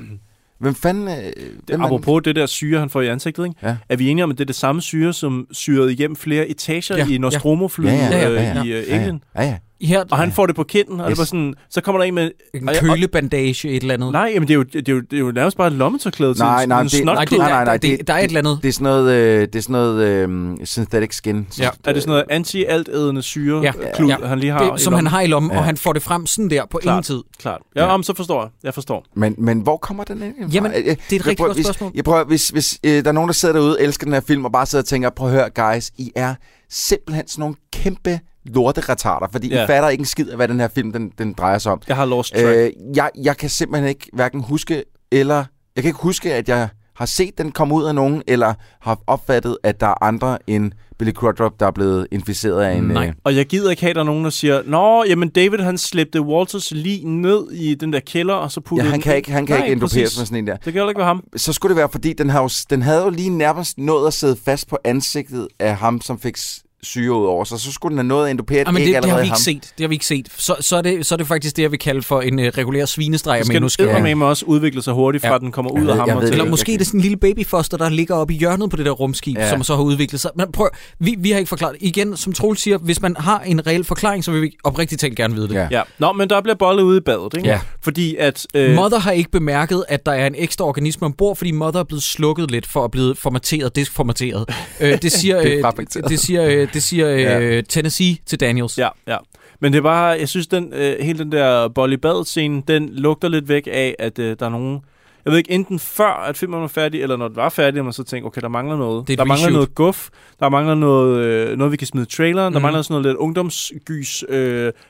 Hvem fanden... Øh, hvem
apropos det der syre, han får i ansigtet, ikke?
Ja.
er vi enige om, at det er det samme syre, som syrede igennem flere etager
Ja,
ja, i Nostromo-flyet
Ja, ja,
ja,
øh,
ja, ja.
i uh,
Ja, ja.
Alien?
ja, ja.
Her,
Og han får det på kinden, og yes. det var sådan, så kommer der en med...
en kølebandage, et eller andet.
Nej, men det er jo, det er jo, det er jo nærmest bare et lommetørklæde til
Nej, nej,
en
det-.
Nej, det,
Nej,
nej,
nej, nej,
det, der er et eller andet.
Det er sådan noget, øh, det er sådan noget øh, synthetic skin.
Ja.
Er det sådan noget anti-altædende syre,
Ja.
klud,
Ja.
han lige har
det, som han har i lommen,
Ja.
og han får det frem sådan der på
Klart.
ingen tid.
Klart. Ja,
Ja.
Om, så forstår jeg. Jeg forstår.
Men, men hvor kommer den ind?
Jamen, det er et
jeg
rigtig
prøver-
godt
hvis,
spørgsmål.
Jeg prøver, hvis, hvis øh, der er nogen, der sidder derude og elsker den her film, og bare sidder og tænker, prøv at høre, guys, I er simpelthen sådan nogle kæmpe lorteretarder, fordi. I fatter ikke en skid af, hvad den her film den, den drejer sig om.
Jeg har lost track.
Øh, jeg, jeg kan simpelthen ikke hverken huske, eller... Jeg kan ikke huske, at jeg har set den komme ud af nogen, eller har opfattet, at der er andre end Billy Crudup, der er blevet inficeret af en...
Nej.
Øh,
Og jeg gider ikke have, at der er nogen, der siger, Nå, jamen David han slæbte Walters lige ned i den der kælder, og så
ja,
puttede
han
den
kan
ind."
ikke, han kan
Nej,
ikke endoperes
præcis.
med sådan en der.
Det kan heller ikke være ham.
Så skulle det være, fordi den, har jo, den havde jo lige nærmest nået at sidde fast på ansigtet af ham, som fik syre ud over sig. Så skulle den have nået at indopere et
Ja, men
æg
det, det har vi
i ham.
ikke set. Det har vi ikke set. Så, så, er, det, så er det faktisk det, jeg vil kalde for en uh, regulær svinestreg,
Så skal den
skal...
eddermame også udvikle sig hurtigt, fra
Ja.
den kommer ud
ved-
af ham.
Eller
jeg
måske
kan-
er det sådan en lille babyfoster, der ligger oppe i hjørnet på det der rumskib,
Ja.
ja. som så har udviklet sig. Men prøv, vi, vi har ikke forklaret. Igen, som Troels siger, hvis man har en reel forklaring, så vil vi oprigtigt talt gerne vide det.
Ja.
Ja. Nå, men der bliver bollet ude i badet, ikke?
Ja.
Fordi at... Øh,
Mother har ikke bemærket, at der er en ekstra organisme ombord, fordi Mother er blevet slukket lidt for at blive formateret, desformateret. øh, det siger, [laughs] øh, det siger, øh, det siger øh,
Ja.
Tennessee til Daniels.
Ja, ja. Men det er bare, jeg synes, den, øh, hele den der bold i bad scene, den lugter lidt væk af, at øh, der er nogen... Jeg ved ikke, enten før, at filmen var færdig, eller når den var færdig, man så tænker, okay, der mangler noget.
Det er et
der mangler
reshoot.
noget guf, der mangler noget, øh, noget vi kan smide traileren, der
Mhm.
mangler sådan noget lidt ungdomsgys, øh,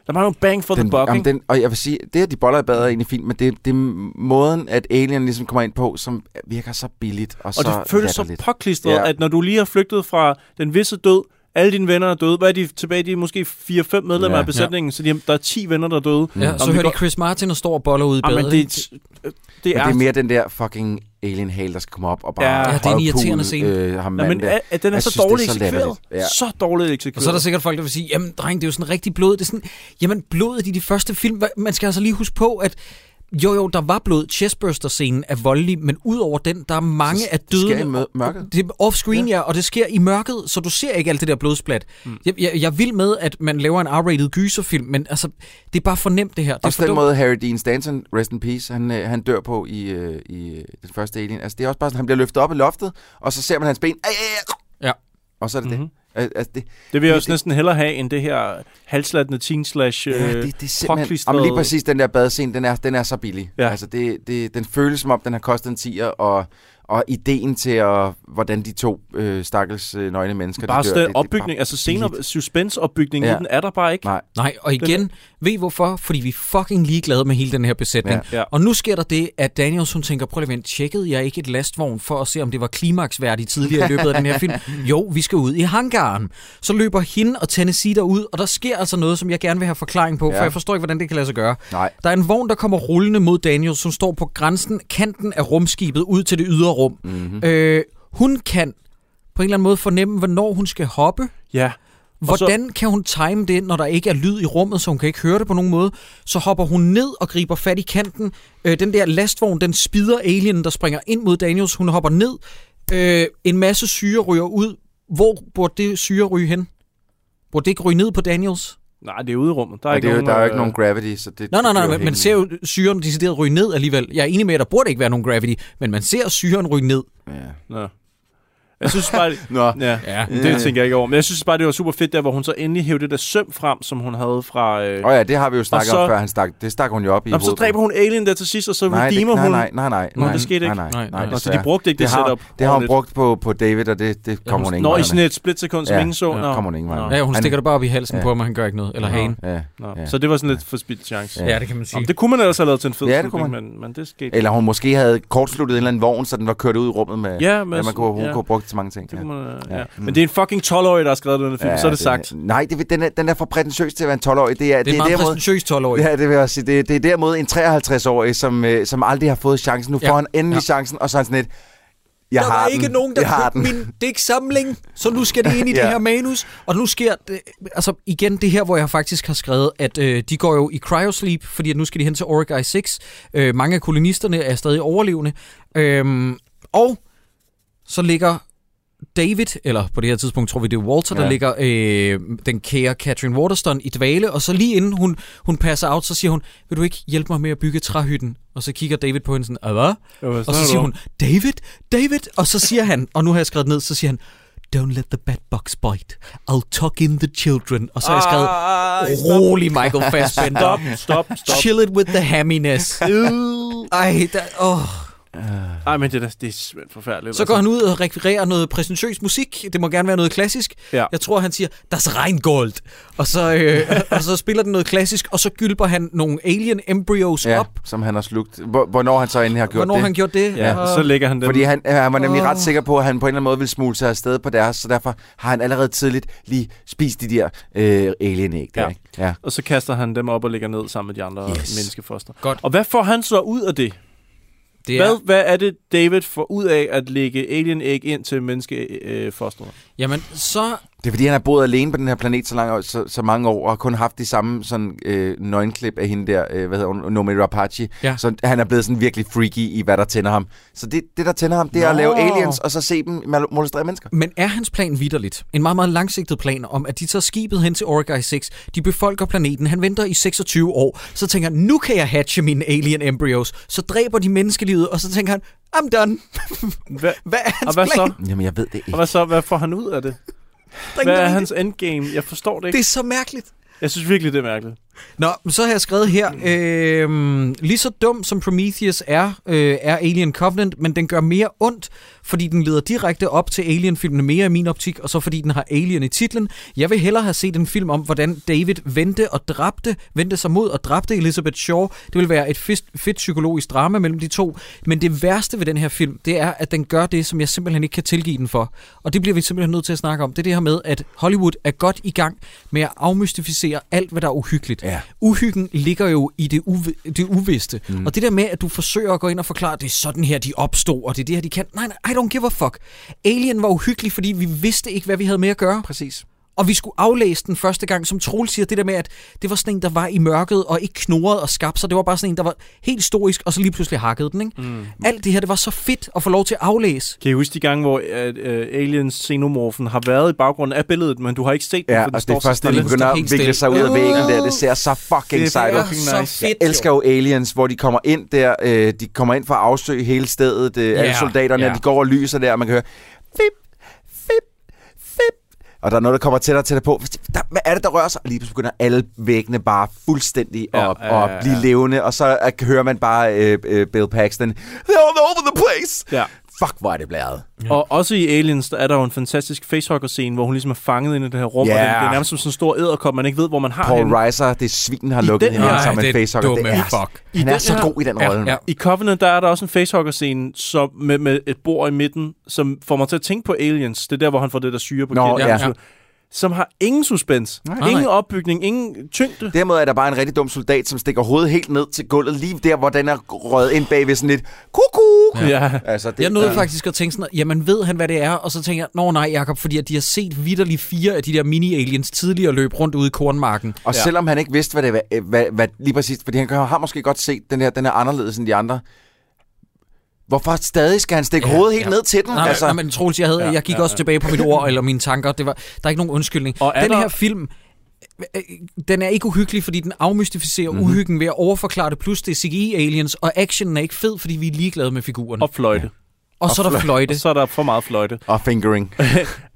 der mangler noget bang for
Den,
the buck,
jamen, den, og jeg vil sige, det at de boller i badet er egentlig fint, men det, det er måden, at Alien ligesom kommer ind på, som virker så billigt og,
Og
så
det føles så påklistret,
Ja.
at når du lige har flygtet fra den visse død, alle dine venner er døde. Hvad er de tilbage? De er måske 4-5 medlemmer
Ja.
af besætningen, så de, der er 10 venner, der er døde.
Ja,
Om
så hører de
går-
Chris Martin og står og boller ude i
Ja,
badet.
men det, det, er...
det er mere den der fucking alien hale, der skal komme op og bare
Ja. Ja,
det er en irriterende scene.
Øh, ham
Ja, men
der.
er, er, den er så
synes,
dårligt
så
eksekveret.
Ja.
Så dårligt eksekveret.
Og så er der sikkert folk, der vil sige, jamen dreng, det er jo sådan rigtig blod. Det er sådan, jamen blodet i de første film, man skal altså lige huske på, at jo jo, der var blod. Chestburster-scenen er voldelig, men udover den, der er mange af
det sker i mør- mørket.
Det er off-screen, ja. ja, og det sker i mørket, så du ser ikke alt det der blodsplat. Mm. Jeg, jeg, jeg vil med, at man laver en R-rated gyserfilm, men altså, det er bare for nemt det her. Det er
Også den måde, Harry Dean Stanton, rest in peace, han, øh, han dør på i, øh, i øh, den første Alien. Altså, det er også bare sådan, han bliver løftet op i loftet, og så ser man hans ben. Ej, ej, ej.
Ja.
Og så er det
Mhm.
det. Al- Altså, det,
Det vil jeg
det-
også næsten hellere have, end det her halslattende teen slash
ja,
øh,
det, det er simpelthen... Jamen, lige præcis den der badscene, den er, den er så billig.
Ja.
Altså, det, det, den føles som om, den har kostet en tier, og, og ideen til, at, hvordan de to øh, stakkels øh, nøgne mennesker,
Bare
de dør,
sådan
det- det
opbygning,
bare
altså senere suspense-opbygning ja. I den er der bare ikke.
Nej.
Nej, og igen, ved I hvorfor? Fordi vi er fucking ligeglade med hele den her besætning.
Ja.
Ja.
Og nu sker der det, at Daniels hun tænker, prøv lige at vente, tjekkede jeg ikke et lastvogn for at se, om det var klimaksværdigt tidligere i løbet af den her film? [laughs] Jo, vi skal ud i hangaren. Så løber hende og Tennessee derud, og der sker altså noget, som jeg gerne vil have forklaring på. Ja. for jeg forstår ikke, hvordan det kan lade sig gøre.
Nej.
Der er en vogn, der kommer rullende mod Daniels, som står på grænsen, kanten af rumskibet, ud til det ydre rum.
Mm-hmm.
Øh, hun kan på en eller anden måde fornemme, hvornår hun skal hoppe,
Ja. Og så-
Hvordan kan hun time det, når der ikke er lyd i rummet, så hun kan ikke høre det på nogen måde? Så hopper hun ned og griber fat i kanten. Øh, den der lastvogn, den spider alien, der springer ind mod Daniels. Hun hopper ned. Øh, en masse syre ryger ud. Hvor burde det syre ryge hen? Burde det ikke ryge ned på Daniels?
Nej, det er ude i rummet. Der er,
Og
ikke
det er, jo-
nogen,
der er jo
øh,
ikke nogen gravity, så det...
Nej, nej, nej, men man ser jo syren decideret ryge ned alligevel. Jeg er enig med, at der burde ikke være nogen gravity, men man ser syren ryge ned.
Ja.
Nå. Jeg synes bare, [laughs]
Nå,
ja,
Ja.
det tænker jeg ikke over. Men jeg synes bare, det var super fedt der, hvor hun så endelig hævde det der søm frem, som hun havde fra... Øh...
Åh ja, det har vi jo snakket
så-
om før. Han stak, det stak hun jo op i
Nå, så dræber hun alien der til sidst, og så
nej, det,
redeemer
nej,
hun...
nej, nej, nej,
Nå,
nej,
det skete ikke.
Nej, nej,
Nej,
nej,
nej.
Nå, så de brugte ikke det,
det har,
setup
det har hun brugt på, på David, og det, det kom hun ingen
Nå, i sådan et splitsekund, som
Ja,
ingen så.
ja,
Nå.
kom hun ingen vej
Nå.
Ja, hun stikker det bare op i halsen
Ja.
på ham, og han gør ikke noget. Eller
Nå.
hagen.
Ja.
Nå.
Ja.
Så det var sådan lidt forspildt chance.
Ja.
det kan man
Nå, men det kunne man ellers have lavet til en fed
Ja,
slutning, men, men det skete.
Eller hun måske havde kortsluttet en eller anden vogn, så den var kørt ud i rummet med...
Ja, men
ja, man kunne, hun
ja.
kunne have brugt det til mange ting.
Det
ja.
man, øh,
Ja.
ja.
Mm.
Men det er en fucking 12-årig, der har skrevet den her film,
Ja,
så er det sagt.
Nej, det, den, er, den er for prætentiøs til at være en 12-årig. Det er,
Det er en meget
derimod,
præsentøs 12-årig.
Ja, det vil jeg også sige. Det, det er derimod en 53-årig, som, øh, som aldrig har fået chancen. Nu
Ja.
får han endelig
Ja.
chancen, og så er han sådan lidt... Jeg
der
har
var
den.
ikke nogen, der
jeg har
min digtsamling, så nu skal det ind i [laughs]
Ja.
det her manus. Og nu sker det, altså igen det her, hvor jeg faktisk har skrevet, at øh, de går jo i cryosleep, fordi at nu skal de hen til Origai 6. Øh, mange af kolonisterne er stadig overlevende. Øhm, og så ligger David, eller på det her tidspunkt tror vi, det er Walter, ja. der ligger øh, den kære Catherine Waterston i dvale, og så lige inden hun, hun passer out, så siger hun, vil du ikke hjælpe mig med at bygge træhytten? Og så kigger David på hende sådan, "Ah, hvad? Og så siger hun, David, David, og så siger han, og nu har jeg skrevet ned, så siger han, Don't let the bad box bite. I'll tuck in the children. Og så har jeg skrevet, rolig Michael Fassbender.
Stop, stop, stop.
Chill it with the hamminess. Ej, der, åh.
Ej, men det er, da- det er simpelthen forfærdeligt.
Så går han ud og rekvirerer noget præsentøs musik. Det må gerne være noget klassisk.
Ja.
Jeg tror, han siger, Das Rheingold. Og så, øh, [laughs] og så spiller den noget klassisk, og så gylper han nogle alien embryos
Ja,
op.
som han har slugt. Hvor, hvornår han så endelig har gjort
Hvornår
det.
han gjort det?
Ja,
og,
så lægger han den.
Fordi han, han var nemlig ret sikker på, at han på en eller anden måde ville smule sig afsted på deres, så derfor har han allerede tidligt lige spist de der øh, alien-æg der,
Ja.
ikke? Ja.
Og så kaster han dem op og lægger ned sammen med de andre
Yes.
yes. menneskefoster.
Godt.
Og hvad får han så ud af det?
Det er,
Hvad, hvad er det, David får ud af at lægge alien-æg ind til menneskefosteret?
Jamen, så...
Det er fordi, han har boet alene på den her planet så, lang, så, så mange år, og har kun haft de samme sådan, øh, nøgenklip af hende der, øh, hvad hedder hun, Nomi Rapace.
Ja.
Så han er blevet sådan virkelig freaky i, hvad der tænder ham. Så det, det der tænder ham, det er at
Nå.
lave aliens, og så se dem molestere mennesker.
Men er hans plan vidderligt? En meget, meget langsigtet plan om, at de tager skibet hen til Origai 6. De befolker planeten. Han venter i 26 år. Så tænker han, nu kan jeg hatche mine alien embryos. Så dræber de menneskelivet, og så tænker han, I'm done. [laughs]
Hvad,
Hvad er hans
og hvad
plan?
så?
Jamen, jeg ved det
Og
ikke.
hvad så? Hvad får han ud af det? Hvad er hans endgame? Jeg forstår det. ikke.
det er så mærkeligt.
Jeg synes virkelig, det er mærkeligt.
Nå, så har jeg skrevet her, øh, lige så dum som Prometheus er, øh, er Alien Covenant, men den gør mere ondt, fordi den leder direkte op til Alien-filmene mere i min optik, og så fordi den har Alien i titlen. Jeg vil hellere have set en film om, hvordan David vendte og dræbte, vendte sig mod og dræbte Elizabeth Shaw. Det vil være et fedt, fedt psykologisk drama mellem de to. Men det værste ved den her film, det er, at den gør det, som jeg simpelthen ikke kan tilgive den for. Og det bliver vi simpelthen nødt til at snakke om. Det er det her med, at Hollywood er godt i gang med at afmystificere alt, hvad der er uhyggeligt.
Ja.
Uhyggen ligger jo i det, uv- det uvidste. Mm. Og det der med, at du forsøger at gå ind og forklare, at det er sådan her, de opstod, og det er det her, de kan. Nej, nej, I don't give a fuck. Alien var uhyggelig, fordi vi vidste ikke, hvad vi havde med at gøre.
Præcis.
Og vi skulle aflæse den første gang, som Troel siger, det der med, at det var sådan en, der var i mørket og ikke knurrede og skabte sig. Det var bare sådan en, der var helt historisk, og så lige pludselig hakkede den. Ikke? Mm. Alt det her, det var så fedt at få lov til at aflæse.
Kan I huske de gange, hvor uh, uh, aliens xenomorfen har været i baggrunden af billedet, men du har ikke set den,
Ja,
for den
og
står
det
så
første,
stille.
de begynder at vikle sig ud af væggen der, det ser så fucking
Det er
sejt ud.
så
nice.
fedt,
Jeg elsker
jo.
aliens, hvor de kommer ind der, øh, de kommer ind for at afsøge hele stedet, øh, alle
Ja,
soldaterne,
ja.
de går og lyser der, og man kan høre, fip, og der er noget, der kommer tættere og tættere på. Der, hvad er det, der rører sig? Og lige pludselig begynder alle væggene bare fuldstændig
Ja,
at,
ja, ja, ja.
blive levende, og så hører man bare øh, øh, Bill Paxton, they're all over the place!
Ja.
Fuck, hvor er det blæret.
Ja. Og også i Aliens, der er der jo en fantastisk facehugger-scene, hvor hun ligesom er fanget inde i det her rum,
Ja.
og det, det er nærmest som sådan en stor æderkop, man ikke ved, hvor man har
Paul
hende.
Reiser, det svin har
I
lukket
den
hende
her-
ind sammen
Ej,
med
det er
facehugger. Det er,
fuck.
han er så
her-
god i den
Ja,
rolle.
ja.
I Covenant, der er der også en facehugger-scene som, med, med et bord i midten, som får mig til at tænke på Aliens. Det er der, hvor han får det der syre på
Nå,
kinden.
ja.
Ja.
Som har ingen suspens.
Nej,
ingen
nej.
opbygning, ingen tyngde.
Dermed er der bare en rigtig dum soldat, som stikker hovedet helt ned til gulvet, lige der, hvor den er røget ind bag ved sådan lidt kuku.
Ja.
Altså, det,
Jeg nåede faktisk at tænke sådan, jamen ved han, hvad det er? Og så tænker jeg, nå nej, Jacob, fordi at de har set vidderligt fire af de der mini-aliens tidligere løb rundt ude i kornmarken.
Og
Ja.
selvom han ikke vidste, hvad det var, hvad, hvad, lige præcis, fordi han har måske godt set, den her, den er anderledes end de andre. Hvorfor stadig skal han stikke ja, hovedet helt
ja.
ned til den?
Nej, altså, nej, men Troels, jeg, havde,
Ja,
jeg gik
ja,
også
ja.
tilbage på mit ord eller mine tanker. Det var, der er ikke nogen undskyldning.
Og
Den
der-
her film, den er ikke uhyggelig, fordi den afmystificerer
Mhm.
mm-hmm. uhyggen ved at overforklare det. Plus det er CGI-aliens, og actionen er ikke fed, fordi vi er ligeglade med figuren.
Og fløjte.
og så er der fløjte.
Og så er der for meget fløjte.
og fingering. [laughs]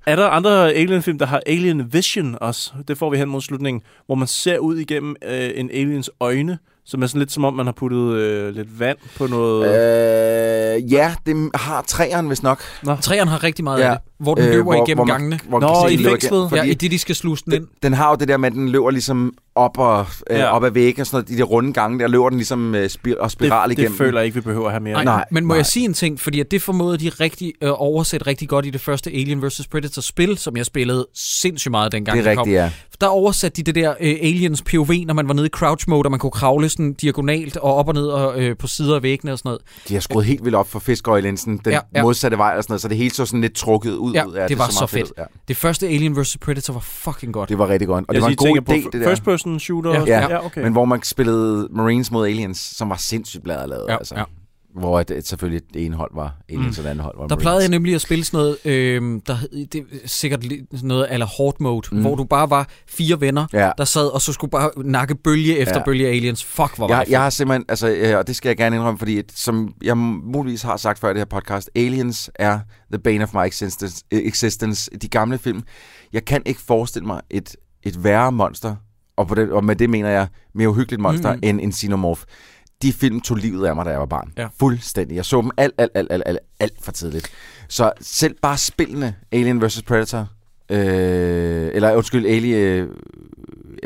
Er der andre Alien-film, der har Alien Vision også? Det får vi hen mod slutningen, hvor man ser ud igennem øh, en aliens øjne, som er sådan lidt som om, man har puttet øh, lidt vand på noget...
øh, ja, det har træeren vist nok.
Træerne har rigtig meget ja.
Ja.
af det, hvor den løber
hvor,
igennem
hvor man,
gangene.
Hvor man
Nå,
kan se,
i fængslet.
Ja, i det, de skal sluse den ind.
den, den har jo det der med, at den løber ligesom op, og, øh,
Ja.
op ad væggen, og sådan noget, de der runde gange, der løber den ligesom øh, spir- og spiral
det,
igennem.
det føler jeg ikke, vi behøver at have mere.
Nej,
Nej,
men må
nej.
jeg sige en ting? Fordi at det formåede de rigtig øh, oversætte rigtig godt i det første Alien vs. Predator-spil, som jeg spillede sindssygt meget dengang
det er
det kom.
rigtigt, ja.
Der oversatte de det der øh, Aliens POV, når man var nede i crouch mode, og man kunne kravle sådan diagonalt og op og ned og øh, på sider af væggene og sådan noget.
De har skruet helt vildt op for fiskøjelinsen, den
ja.
ja. modsatte vej og sådan noget, så det hele så sådan lidt trukket ud.
Ja,
ud af
det var
så,
så fedt.
ud, Ja.
Det første Alien vs. Predator var fucking godt.
Det var rigtig godt. Og det
Jeg
var en god idé,
på
det der.
First person shooter?
Ja.
Ja.
ja okay.
Men hvor man spillede Marines mod Aliens, som var sindssygt bladet lavet.
Ja,
altså.
ja.
Hvor et, et, selvfølgelig det ene hold var Aliens, mm. det andet hold var
Der plejede jeg nemlig at spille sådan noget, øh, der, det er sikkert sådan noget ala hard mode, mm. hvor du bare var fire venner,
Ja.
der sad og så skulle bare nakke bølge efter
Ja.
bølge af aliens. Fuck, hvor var
Jeg, jeg har simpelthen, altså, øh, og det skal jeg gerne indrømme, fordi som jeg muligvis har sagt før i det her podcast, Aliens er the bane of my existence. existence. De gamle film. Jeg kan ikke forestille mig et, et værre monster, og, på det, og med det mener jeg mere uhyggeligt monster,
mm.
end en xenomorph. De film tog livet af mig, da jeg var barn.
Ja.
Fuldstændig. Jeg så dem alt, alt, alt, alt, alt, alt for tidligt. Så selv bare spillene Alien vs. Predator, øh, eller undskyld, Alien, øh,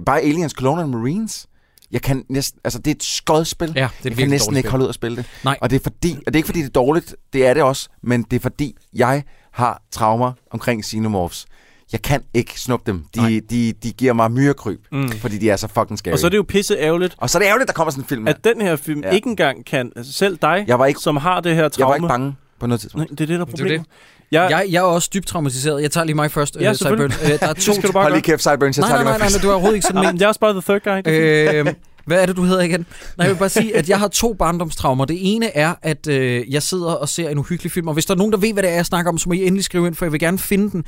bare Aliens Colonial Marines, jeg kan næsten, altså det er et skodspil.
Ja, det er
jeg kan næsten ikke holde ud at spille det.
Nej.
Og det er fordi, og det er ikke fordi det er dårligt, det er det også, men det er fordi jeg har traumer omkring Xenomorphs. Jeg kan ikke snuppe dem.
Nej.
De, de, de giver mig myrekryb,
Mm.
fordi de er så fucking scary.
Og så er det jo pisse ærgerligt,
og så er det ærgerligt, der kommer sådan en film. her.
at den her film
Ja.
ikke engang kan, altså selv dig,
Jeg var ikke-
som har det her
jeg
traume...
var ikke bange på noget tidspunkt.
Nej, det er det, der er
Det er
problemet.
det.
Jeg,
Jeg, jeg er også dybt traumatiseret. Jeg tager lige mig først,
Ja,
øh. Sideburn. Øh, der er [laughs] to...
Skal du bare
Hold lige kæft, Sideburns. Jeg
nej,
tager
nej,
lige
nej, nej,
mig
nej, du er overhovedet ikke sådan
men jeg er også bare the third guy.
Øh, hvad er det, du hedder igen? Nej, jeg vil bare sige, at jeg har to barndomstraumer. Det ene er, at øh, jeg sidder og ser en uhyggelig film, og hvis der er nogen, der ved, hvad det er, jeg snakker om, så må I endelig skrive ind, for jeg vil gerne finde den.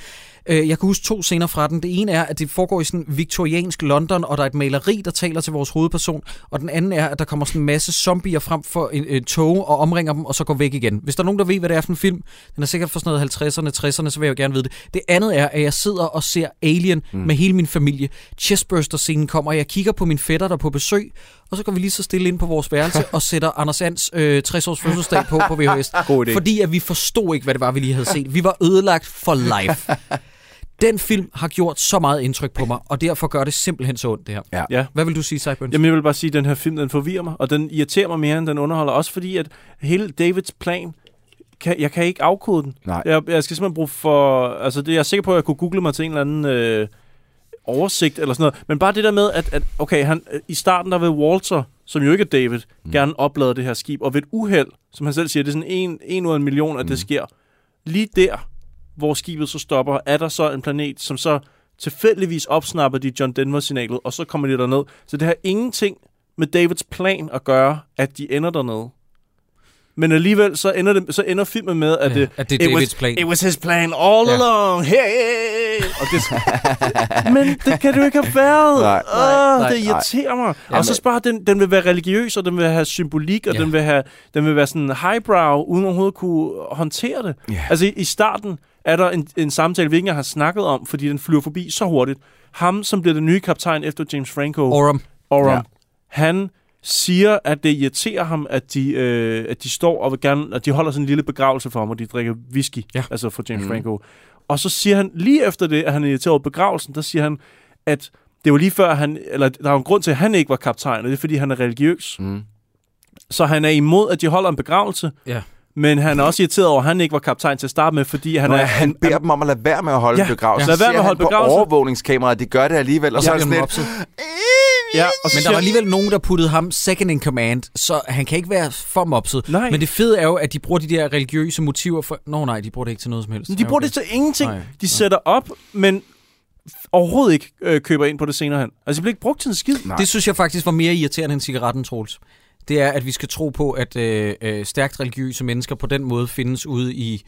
Øh, jeg kan huske to scener fra den. Det ene er, at det foregår i sådan viktoriansk London, og der er et maleri, der taler til vores hovedperson. Og den anden er, at der kommer sådan en masse zombier frem for en, en tog og omringer dem, og så går væk igen. Hvis der er nogen, der ved, hvad det er for en film, den er sikkert fra sådan noget 50'erne, 60'erne, så vil jeg jo gerne vide det. Det andet er, at jeg sidder og ser Alien mm. med hele min familie. Chestburster-scenen kommer, og jeg kigger på min fætter, der er på besøg, og så går vi lige så stille ind på vores værelse [laughs] og sætter Anders Ands øh, 60-års fødselsdag på på VHS. [laughs]
God idé.
Fordi at vi forstod ikke, hvad det var, vi lige havde set. Vi var ødelagt for life. [laughs] Den film har gjort så meget indtryk på mig, og derfor gør det simpelthen så ondt, det her.
Ja.
Ja.
Hvad vil du sige, Cyburns?
Jamen, jeg vil bare sige, at den her film, den forvirrer mig, og den irriterer mig mere, end den underholder. Også fordi, at hele Davids plan, kan, jeg kan ikke afkode den.
Nej.
Jeg, jeg skal simpelthen bruge for... Altså, det, jeg er sikker på, at jeg kunne google mig til en eller anden øh, oversigt eller sådan noget. Men bare det der med, at, at okay, han, i starten der vil Walter, som jo ikke er David, mm. gerne oplade det her skib. Og ved et uheld, som han selv siger, det er sådan en, en ud af en million, at mm. det sker. Lige der, hvor skibet så stopper, er der så en planet, som så tilfældigvis opsnapper de John Denver-signalet, og så kommer de derned. Så det har ingenting med Davids plan at gøre, at de ender dernede. Men alligevel så ender, det, så ender filmen med, at,
Ja,
det,
at det er
it
Davids
was,
plan.
It was his plan all
Ja.
along. Hey! Og det, [laughs] men det kan du ikke have været.
Nej.
Åh,
Nej,
det irriterer mig.
Ja,
og så bare, den, den vil være religiøs, og den vil have symbolik, og
Ja.
den, vil have, den vil være sådan highbrow, uden overhovedet kunne håndtere det.
Ja.
Altså i, i starten er der en, en samtale, vi ikke har snakket om, fordi den flyver forbi så hurtigt. Ham, som bliver den nye kaptajn efter James Franco,
Oram.
Oram,
Ja.
han siger, at det irriterer ham, at de, øh, at de står og vil gerne, at de holder sådan en lille begravelse for ham, og de drikker whisky,
Ja.
altså for James mm. Franco. Og så siger han, lige efter det, at han er irriteret over begravelsen, der siger han, at det var lige før, han, eller der var en grund til, at han ikke var kaptajn, og det er, fordi han er religiøs.
Mm.
Så han er imod, at de holder en begravelse,
Ja.
Men han er også irriteret over, at han ikke var kaptajn til at starte med, fordi han
Nå,
er...
ja, han beder dem om at lade være med at holde
Ja,
ja, begravelse.
ja. Lad være med at
han
holde
på
begravelse.
overvågningskameraet, de gør det alligevel, og så
Så
er sådan
han
lidt,
mopset.
Ja, og
Men der var alligevel nogen, der puttede ham second in command, så han kan ikke være for mopset.
Nej.
Men det fede er jo, at de bruger de der religiøse motiver for... Nå nej, de bruger det ikke til noget som helst.
Men de
Ja,
bruger
okay.
det til ingenting.
Nej.
Nej. De sætter op, men overhovedet ikke øh, køber ind på det senere hen. Altså, det bliver ikke brugt til en skid.
Nej.
Det synes jeg faktisk var mere irriterende end cigaretten, Troels. Det er, at vi skal tro på, at øh, øh, stærkt religiøse mennesker på den måde findes ude i...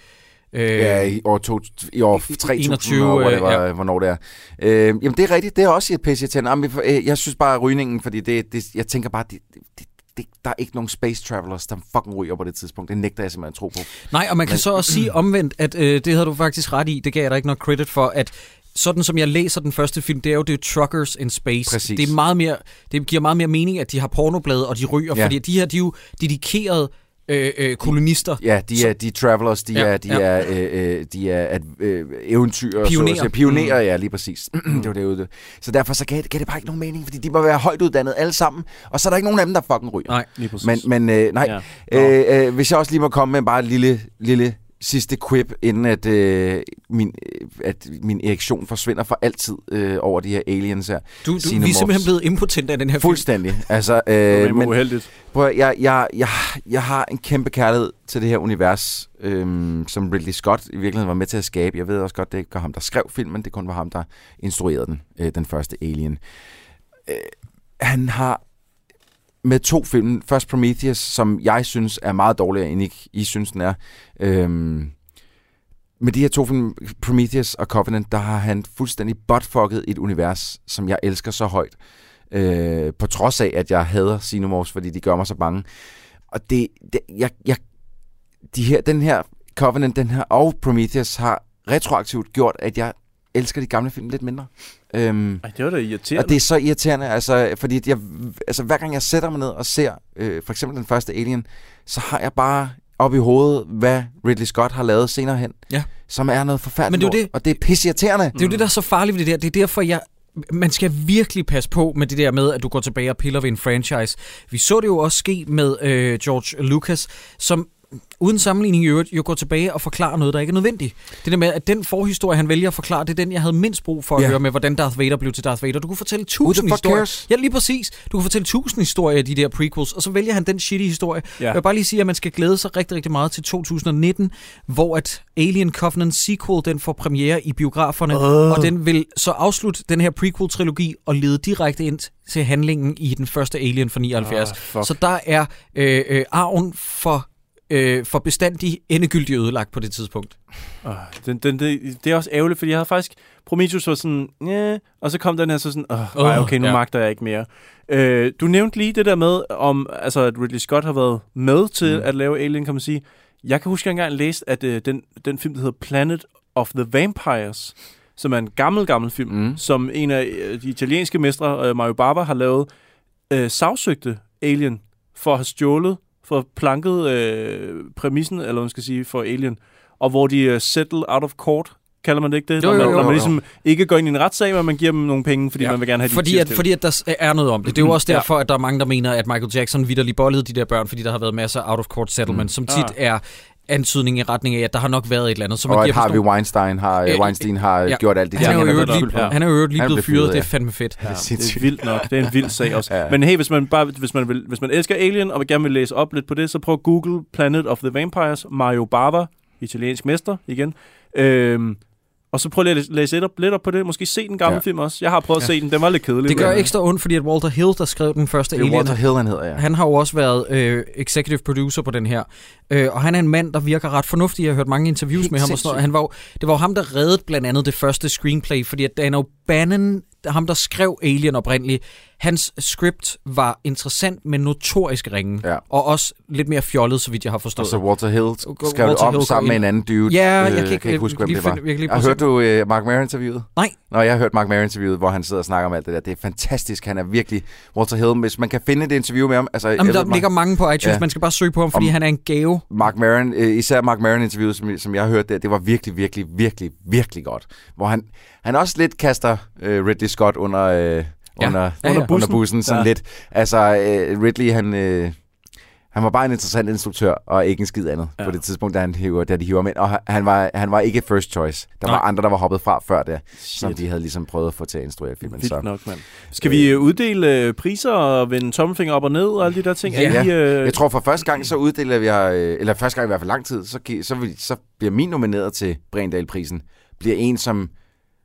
Øh,
Ja, i år, to, i år 3000,
21,
og whatever,
øh, ja.
ja. hvornår det er. Øh, jamen, det er rigtigt. Det er også et pisse. Jamen, for- øh, Jeg synes bare, at rygningen, fordi det, det, jeg tænker bare, det, det, det, der er ikke nogen space travelers, der fucking ryger på det tidspunkt. Det nægter jeg simpelthen at tro på.
Nej, og man kan
Men-
så også sige omvendt, at øh, det havde du faktisk ret i. Det gav jeg dig ikke noget credit for, at sådan som jeg læser den første film, det er jo det er Truckers in Space.
Præcis.
Det, er meget mere, det giver meget mere mening, at de har pornoblade, og de ryger,
Ja.
fordi de her, de er jo dedikerede øh, øh, kolonister.
Ja, de er, de er travelers, de
Ja,
er, de
ja.
er, øh, øh, de er at, øh, eventyr.
Pionerer.
Så, sige. pionerer, ja, lige præcis. [clears throat] det var det ude. Så derfor så gav, gav det bare ikke nogen mening, fordi de må være højt uddannet alle sammen, og så er der ikke nogen af dem, der fucking ryger.
Nej.
Lige præcis.
Men, men øh, nej,
Ja.
øh, øh, hvis jeg også lige må komme med bare et lille, lille sidste quip, inden at, øh, min, øh, at min erektion forsvinder for altid øh, over de her aliens her.
Du, du, vi er simpelthen blevet impotente af den her film.
Fuldstændig. Altså, [laughs]
det
øh,
var
men,
uheldigt.
prøv, at- jeg, jeg, jeg, jeg har en kæmpe kærlighed til det her univers, øhm, som Ridley Scott i virkeligheden var med til at skabe. Jeg ved også godt, det ikke var ham, der skrev filmen, det kun var ham, der instruerede den, øh, den første Alien. Øh, han har med to film, først Prometheus, som jeg synes er meget dårligere, end I, I synes, den er. Øhm, med de her to film, Prometheus og Covenant, der har han fuldstændig botfucket et univers, som jeg elsker så højt. Øh, på trods af, at jeg hader Xenomorphs, fordi de gør mig så bange. Og det, det jeg, jeg, de her, den her Covenant, den her og Prometheus har retroaktivt gjort, at jeg elsker de gamle film lidt mindre. Øhm,
Ej, det var da irriterende.
og det er så irriterende, altså, fordi jeg, altså, hver gang jeg sætter mig ned og ser øh, for eksempel den første Alien, så har jeg bare op i hovedet, hvad Ridley Scott har lavet senere hen,
Ja.
som er noget forfærdeligt
Men det er
lort, og det er pisseirriterende.
Det er jo det, der er så farligt ved det der. Det er derfor, jeg... Man skal virkelig passe på med det der med, at du går tilbage og piller ved en franchise. Vi så det jo også ske med øh, George Lucas, som uden sammenligning i øvrigt, jo går tilbage og forklarer noget, der ikke er nødvendigt. Det der med, at den forhistorie, han vælger at forklare, det er den, jeg havde mindst brug for at
Ja.
høre med, hvordan Darth Vader blev til Darth Vader. Du kunne fortælle tusind historier.
cares?
Ja, lige præcis. Du kunne fortælle tusind historier af de der prequels, og så vælger han den shitty historie.
Ja.
Jeg vil bare lige sige, at man skal glæde sig rigtig, rigtig meget til 2019, hvor at Alien Covenant sequel, den får premiere i biograferne,
Åh.
og den vil så afslutte den her prequel-trilogi og lede direkte ind til handlingen i den første Alien fra 79.
Ah, fuck.
så der er øh, øh, arven for, øh, for bestandig endegyldigt ødelagt på det tidspunkt.
Øh, den, den, det, det er også ærgerligt, fordi jeg havde faktisk... Prometheus var sådan, ja, og så kom den her så sådan, Åh, nej, okay, nu
ja.
magter jeg ikke mere. Øh, du nævnte lige det der med, om, altså, at Ridley Scott har været med til mm. at lave Alien, kan man sige. Jeg kan huske, at jeg engang læste, at øh, den, den film, der hedder Planet of the Vampires, som er en gammel, gammel film,
Mm.
som en af øh, de italienske mestre, øh, Mario Bava, har lavet, øh, sagsøgte Alien for at have stjålet, for planket øh, præmissen, eller hvad man skal sige, for Alien, og hvor de uh, settle out of court, kalder man det ikke det?
Jo,
når man,
jo, jo,
når man
jo.
ligesom ikke går ind i en retssag, men man giver dem nogle penge, fordi ja. man vil gerne have de
fordi,
tips
at, fordi at der er noget om det. Det er jo også
Ja.
derfor, at der er mange, der mener, at Michael Jackson vidderlig bollede de der børn, fordi der har været masser af out-of-court settlement, mm. som tit
Ah.
er antydning i retning af, at der har nok været et eller andet. Så man
og at
giver
Harvey
sådan nogle-
Weinstein har,
Øh,
øh, Weinstein har
ja.
gjort alt det
han er jo
han har
øvrigt
været
lige,
på.
han er jo lige
Han
blevet
blev
fyret, det er
ja.
fandme fedt.
Ja, det er
sindssygt.
vildt nok. Det er en vild sag også.
Ja.
ja. Men hey, hvis man, bare, hvis, man vil, hvis man elsker Alien og gerne vil læse op lidt på det, så prøv at google Planet of the Vampires, Mario Bava, italiensk mester igen. Øhm, og så prøv lige at læse- lidt op, lidt op på det. Måske se den gamle
Ja.
film også. Jeg har prøvet at se den. Den var lidt kedelig.
Det gør
men-
ekstra ondt, fordi at Walter Hill, der skrev den første
Det er
Alien,
Walter Hill, han hedder, ja.
han har jo også været øh, executive producer på den her. Øh, og han er en mand, der virker ret fornuftig. Jeg har hørt mange interviews
Helt
med ham. Og sådan noget.
sindssygt.
Han var, jo- det var jo ham, der reddede blandt andet det første screenplay, fordi at Dan O'Bannon, ham der skrev Alien oprindeligt, hans script var interessant, men notorisk ringe.
Ja.
Og også lidt mere fjollet, så vidt jeg har forstået.
så Walter Hill skrev det
Walter
om
Hill
sammen med en anden dude.
Ja, jeg
Øh,
kan ikke-
kan ikke huske, hvem det var.
finde- jeg kan lige
Har
prøve
hørt du øh, Mark Maron-interviewet?
Nej.
Nå, jeg har hørt Mark Maron-interviewet, hvor han sidder og snakker om alt det der. Det er fantastisk. Han er virkelig Walter Hill. Hvis man kan finde et interview med ham... Altså,
Jamen, der
ved,
ligger mange på iTunes.
Ja.
Man skal bare søge på ham, fordi
Om-
han er en gave.
Mark Maron, øh, især Mark Maron-interviewet, som, som jeg har hørt der, det var virkelig, virkelig, virkelig, virkelig godt. Hvor han, han også lidt kaster øh, Ridley Scott under, øh,
Ja.
under,
Ja, ja.
under, bussen. under bussen. Sådan
Ja.
lidt. Altså, øh, Ridley, han... Øh, han var bare en interessant instruktør, og ikke en skid andet ja.
Ja.
på det tidspunkt, da, han hiver, da de hiver ind. Og han- var, han var ikke first choice. Der
Nej.
var andre, der var hoppet fra før det, som
Shit.
de havde ligesom prøvet at få til at instruere filmen.
Vildt
Så.
nok, mand. Skal vi øh, uddele øh, priser og vende tommelfinger op og ned og alle de der ting?
Ja.
Er I, øh,
Jeg tror for første gang, så uddeler vi, øh, eller første gang i hvert fald lang tid, så, så, så bliver min nomineret til Brendal-prisen, bliver en, som,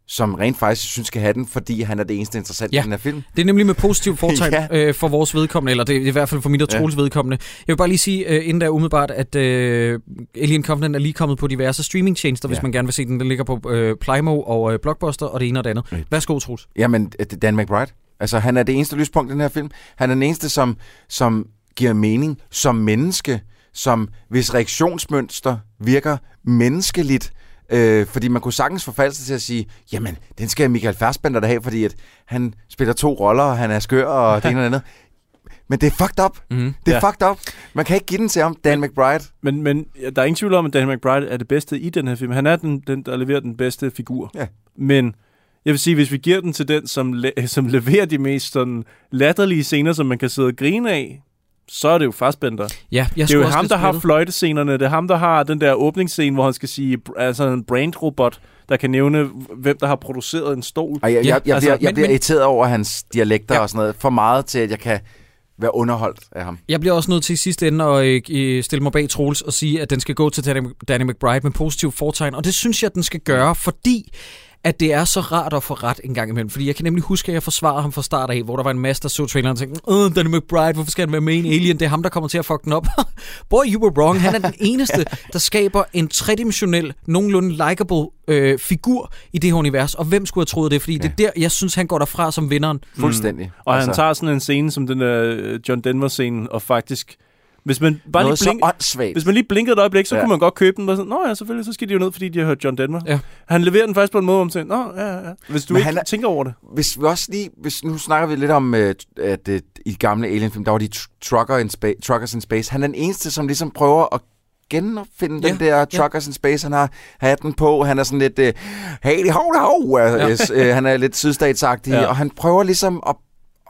som rent faktisk synes skal have den, fordi han er det eneste interessante
Ja.
i den her film.
Det er nemlig med positiv fortegn
Ja. [laughs]
ja. øh, for vores vedkommende, eller det er i hvert fald for mit og
Ja.
Troels vedkommende. Jeg vil bare lige sige, øh, inden der umiddelbart, at øh, Alien Covenant er lige kommet på diverse streamingtjenester, hvis
Ja.
man gerne vil se den. Den ligger på øh, Plymo og øh, Blockbuster, og det ene og det andet.
Right.
Værsgo, Troels.
Jamen, Dan McBride. Altså, han er det eneste lyspunkt i den her film. Han er den eneste, som, som giver mening som menneske, som hvis reaktionsmønster virker menneskeligt, Øh, fordi man kunne sagtens forfalde sig til at sige, jamen, den skal Michael Fassbender da have, fordi at han spiller to roller, og han er skør, og det ene og det andet. Men det er fucked up.
Mm.
Det er
Ja.
fucked up. Man kan ikke give den til ham, Dan McBride.
Men, men der er ingen tvivl om, at Dan McBride er det bedste i den her film. Han er den, den der leverer den bedste figur.
Ja.
Men jeg vil sige, hvis vi giver den til den, som, le- [laughs] som leverer de mest sådan, latterlige scener, som man kan sidde og grine af, så er det jo Fassbender.
Ja, jeg
Det er jo ham, der har fløjtescenerne. Det er ham, der har den der åbningsscene, hvor han skal sige, altså en brain-robot, der kan nævne, hvem der har produceret en stol.
Og jeg,
Ja,
jeg, jeg,
altså,
bliver, jeg
men-
bliver irriteret over hans dialekter
Ja.
og sådan noget. For meget til, at jeg kan være underholdt af ham.
Jeg bliver også nødt til i sidste ende at øh, øh, stille mig bag Troels og sige, at den skal gå til Danny, Danny McBride med positiv fortegn. Og det synes jeg, at den skal gøre, fordi at det er så rart at få ret en gang imellem. Fordi jeg kan nemlig huske, at jeg forsvarede ham fra start af, hvor der var en masse, der så traileren og tænkte, Åh, Danny McBride, hvorfor skal han være med i en Alien? Det er ham, der kommer til at fuck den op. [laughs] Boy, you were wrong. Han er den [laughs] eneste, der skaber en tredimensionel, nogenlunde likable øh, figur i det her univers. Og hvem skulle have troet det? Fordi ja. det er der, jeg synes, han går derfra som vinderen.
Fuldstændig.
Og altså. han tager sådan en scene som den der øh, John Denver-scene, og faktisk Hvis man bare
Noget
lige
så
blink,
åndssvagt.
hvis man lige blinkede et øjeblik, så
Ja.
ja. kunne man godt købe den. Og sådan, Nå ja, selvfølgelig, så skal de jo ned, fordi de har hørt John Denver.
Ja.
Han leverer den først på en måde, om til, Nå ja, ja. Hvis du
Men
ikke
han er-
tænker over det.
Hvis vi også lige, hvis, nu snakker vi lidt om, øh, at øh, i gamle Alien-film, der var de tr- trucker in spa- truckers in space. Han er den eneste, som ligesom prøver at genopfinde
Ja,
den der truckers in space. Han har hatten på, han er sådan lidt, øh, hey, det hov, hov. Ja. Yes, øh, han er lidt sydstatsagtig, ja. [laughs]
Ja.
og han prøver ligesom at,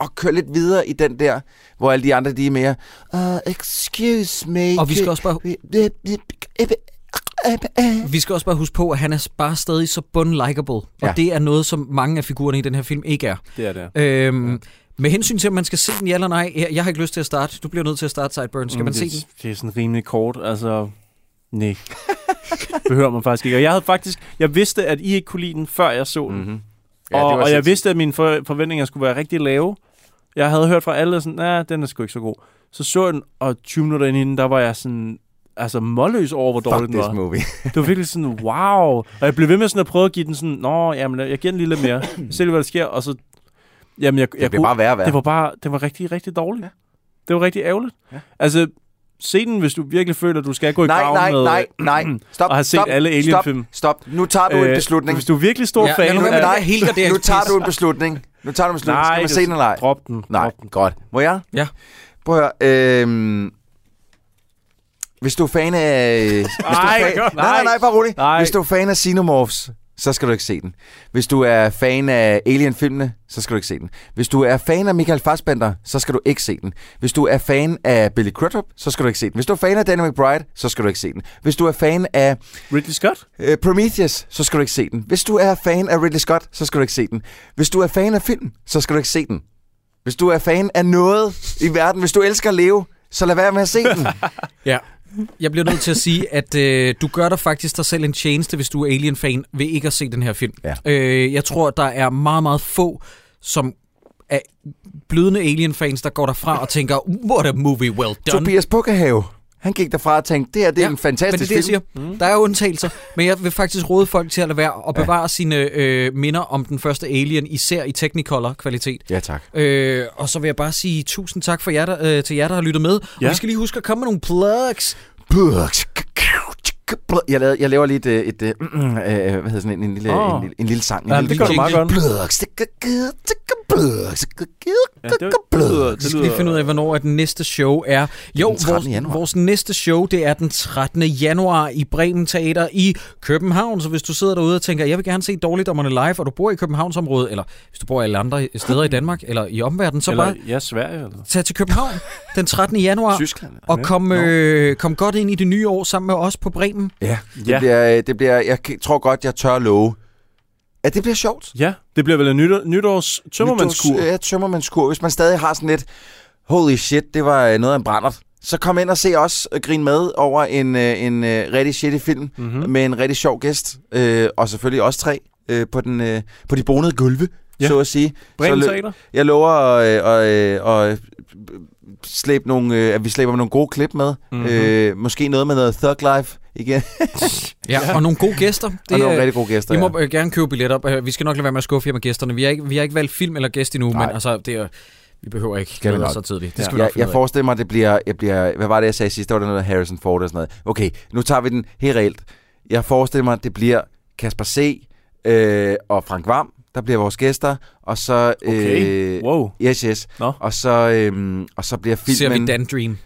at køre lidt videre i den der, hvor alle de andre, de er mere, uh, excuse me.
Og vi skal også bare- Vi skal også bare huske på, at han er bare stadig så bund-likeable. Og
Ja.
det er noget, som mange af figurerne i den her film ikke er.
Det er det.
Øhm, ja. Med hensyn til, om man skal se den, ja eller nej, jeg, jeg har ikke lyst til at starte. Du bliver nødt til at starte Sideburn. Skal man se
det,
den?
Det er sådan rimelig kort, altså... Nej. [laughs] Behøver man faktisk ikke. Og jeg havde faktisk... Jeg vidste, at I ikke kunne lide den, før jeg så den.
Mm-hmm.
Ja, og, og jeg vidste, at mine for, forventninger skulle være rigtig lave. Jeg havde hørt fra alle sådan, nej, den er sgu ikke så god. Så så jeg den, og 20 minutter ind i den, der var jeg sådan, altså målløs over, hvor dårlig
Fuck
den
this
var.
movie.
Det var virkelig sådan, wow. Og jeg blev ved med sådan at prøve at give den sådan, nå, jamen, jeg giver den lige lidt mere. Se lige, hvad der sker. Og så, jamen, jeg,
Det
jeg
bliver bare værre værre.
det var bare, det var rigtig, rigtig dårligt.
Ja.
Ja. Det var rigtig ærgerligt.
Ja.
Ja. Altså, se den, hvis du virkelig føler, at du skal gå i
Nej,
graven
nej,
med...
nej, nej. [clears throat] Stop,
Og har set
stop,
alle Alien-film.
Stop, stop. Nu tager du en beslutning.
Hvis du er virkelig stor
Ja,
fan
lad nu
af...
der helgardering.
Nu tager du en beslutning. Nu tager du en beslutning. Skal man se den eller ej?
Drop den.
Nej,
Drop den.
godt. Må jeg?
Ja.
Prøv at høre. Øhm, hvis du er fan af... [laughs] Hvis du er
Nej,
fan,
nej.
nej, nej, nej, bare rolig.
Nej.
Hvis du er fan af Xenomorphs, så skal du ikke se den. Hvis du er fan af Alien-filmene, så skal du ikke se den. Hvis du er fan af Michael Fassbender, så skal du ikke se den. Hvis du er fan af Billy Crudup, så skal du ikke se den. Hvis du er fan af Danny McBride, så skal du ikke se den. Hvis du er fan af
Ridley Scott?
øh, Prometheus, så skal du ikke se den. Hvis du er fan af Ridley Scott, så skal du ikke se den. Hvis du er fan af film, så skal du ikke se den. Hvis du er fan af noget i verden, hvis du elsker at leve, så lad være med at se den. [laughs]
Ja. Jeg bliver nødt til at sige, at øh, du gør dig faktisk dig selv en tjeneste, hvis du er Alien-fan, ved ikke at se den her film.
Ja.
Øh, jeg tror, der er meget, meget få, som er blødende Alien-fans, der går derfra og tænker, what a movie well done.
Tobias Bukkehave, han gik derfra og tænkte, det her det er en fantastisk
men det er det, jeg
film.
siger. Der er undtagelser, men jeg vil faktisk råde folk til at lade være og bevare ja. sine øh, minder om den første Alien, især i Technicolor-kvalitet.
Ja, tak.
Øh, og så vil jeg bare sige tusind tak for jer, der, øh, til jer, der har lyttet med. Ja. Og vi skal lige huske at komme med nogle plugs.
Jeg laver, jeg laver lige et, øh, et, et [clears throat] øh, hvad hedder sådan en, en, lille,
Åh.
en, lille, en lille sang. En
Ja,
lille
det gør du meget godt. Ja, det, lyder,
Vi skal lige finde ud af, hvornår at den næste show er. Jo,
den 13.
vores,
januar.
vores næste show, det er den 13. januar i Bremen Teater i København. Så hvis du sidder derude og tænker, jeg vil gerne se Dårligdommerne live, og du bor i Københavnsområdet, eller hvis du bor i alle andre steder i Danmark, eller i omverdenen, så
Eller,
bare
ja, Sverige, eller...
tag til København den 13. januar.
Tyskland.
Og kom, øh, kom godt ind i det nye år sammen med os på Bremen.
Ja, det,
Ja.
Bliver, det bliver, jeg tror godt, jeg tør love, at det bliver sjovt.
Ja, det bliver vel en nytår, nytårs tømmermandskur.
Nytårs- Ja, tømmermandskur. Hvis man stadig har sådan lidt, holy shit, det var øh, noget af en brændert. Så kom ind og se os øh, grine med over en, øh, en øh, rigtig shitty film
Mm-hmm.
med en rigtig sjov gæst. Øh, og selvfølgelig også tre øh, på, den, øh, på de bonede gulve, ja.
Ja.
så at sige.
Bremen Teater.
jeg lover at, øh, at, at, slæbe nogle, øh, at vi slæber nogle gode klip med.
Mhm.
Mm-hmm. Øh, måske noget med noget Thug Life igen. [laughs]
Ja, og nogle gode gæster.
Det, og nogle rigtig gode gæster.
I
ja.
må øh, gerne købe billetter. Øh, Vi skal nok lade være med at skuffe jer med gæsterne. Vi har ikke, vi har ikke valgt film eller gæst endnu,
Nej.
men altså, det er, vi behøver ikke
Skal
så tidligt. Det
Ja.
skal vi
jeg, jeg
ud af.
forestiller mig, det bliver, jeg bliver... Hvad var det, jeg sagde sidst? Der var der noget Harrison Ford og sådan noget. Okay, nu tager vi den helt reelt. Jeg forestiller mig, det bliver Kasper C. Øh, og Frank Vam, der bliver vores gæster. Og så...
Okay.
Øh,
Wow.
Yes, yes.
Nå.
Og så, øhm, og så bliver filmen...
Ser vi Dan Dream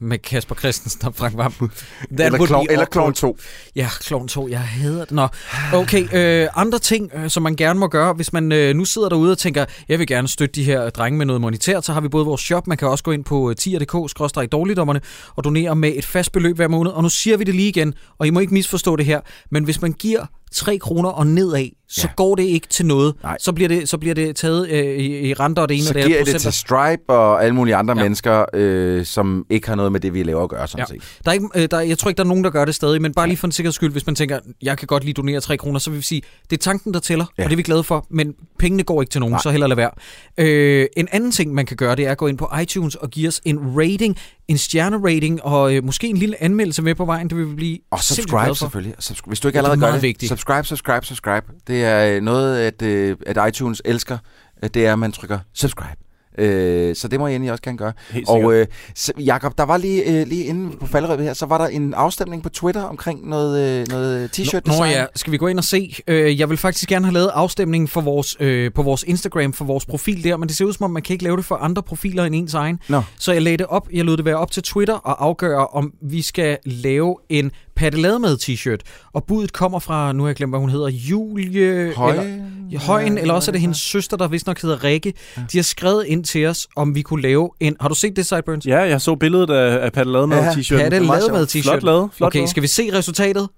med Kasper Christensen og Frank Vam. [laughs]
Eller,
be
eller. Clown 2.
Ja, Clown 2, jeg hader det. Nå, okay. Øh, andre ting, øh, som man gerne må gøre, hvis man øh, nu sidder derude og tænker, jeg vil gerne støtte de her drenge med noget monetært, så har vi både vores shop, man kan også gå ind på øh, tier.dk-dårligdommerne og donere med et fast beløb hver måned. Og nu siger vi det lige igen, og I må ikke misforstå det her, men hvis man giver 3 kroner og nedad, så
Ja.
går det ikke til noget.
Nej.
Så bliver det, så bliver det taget øh, i, i renter og det ene
Så
og det
giver
andet
jeg det til. Stripe og alle mulige andre
Ja.
mennesker, øh, som ikke har noget med det, vi laver at gøre, sådan
Ja.
set.
Der er ikke, øh, der, jeg tror ikke, der er nogen, der gør det stadig, men bare lige for en sikkerheds skyld, hvis man tænker, jeg kan godt lige donere 3 kroner, så vil vi sige, det er tanken, der tæller, ja. Og det er vi glade for, men pengene går ikke til nogen,
Nej.
så heller lad være. Øh, en anden ting, man kan gøre, det er at gå ind på iTunes og give os en rating, en stjernerating, og øh, måske en lille anmeldelse med på vejen, det vil vi blive
Og subscribe selvfølgelig. Subscribe. Hvis du ikke
Det er
allerede gør det,
vigtigt.
subscribe, subscribe, subscribe. Det er øh, noget, at, øh, at iTunes elsker. Det er, at man trykker subscribe. Øh, så det må jeg egentlig også gerne gøre.
Helt
Og øh, så, Jacob, der var lige, øh, lige inde på falderøbet her, så var der en afstemning på Twitter omkring noget, øh, noget t-shirt
Nå,
design.
ja, skal vi gå ind og se? Øh, jeg vil faktisk gerne have lavet afstemningen for vores, øh, på vores Instagram, for vores profil der, men det ser ud som om, man kan ikke lave det for andre profiler end ens egen.
Nå.
Så jeg lagde det op, jeg lod det være op til Twitter og afgøre, om vi skal lave en pattelademad t-shirt. Og budet kommer fra, nu har jeg glemt, hvad hun hedder, Julie...
Høje?
Eller, Ja, Højen, eller også er det hendes søster, der vist nok hedder Rikke. De har skrevet ind til os, om vi kunne lave en... Har du set det, Sideburns?
Ja, jeg så billedet af, af Patte
Ja,
t-shirten.
Patte
sjovt.
t-shirt.
Flot lavet, flot
okay, skal vi se resultatet?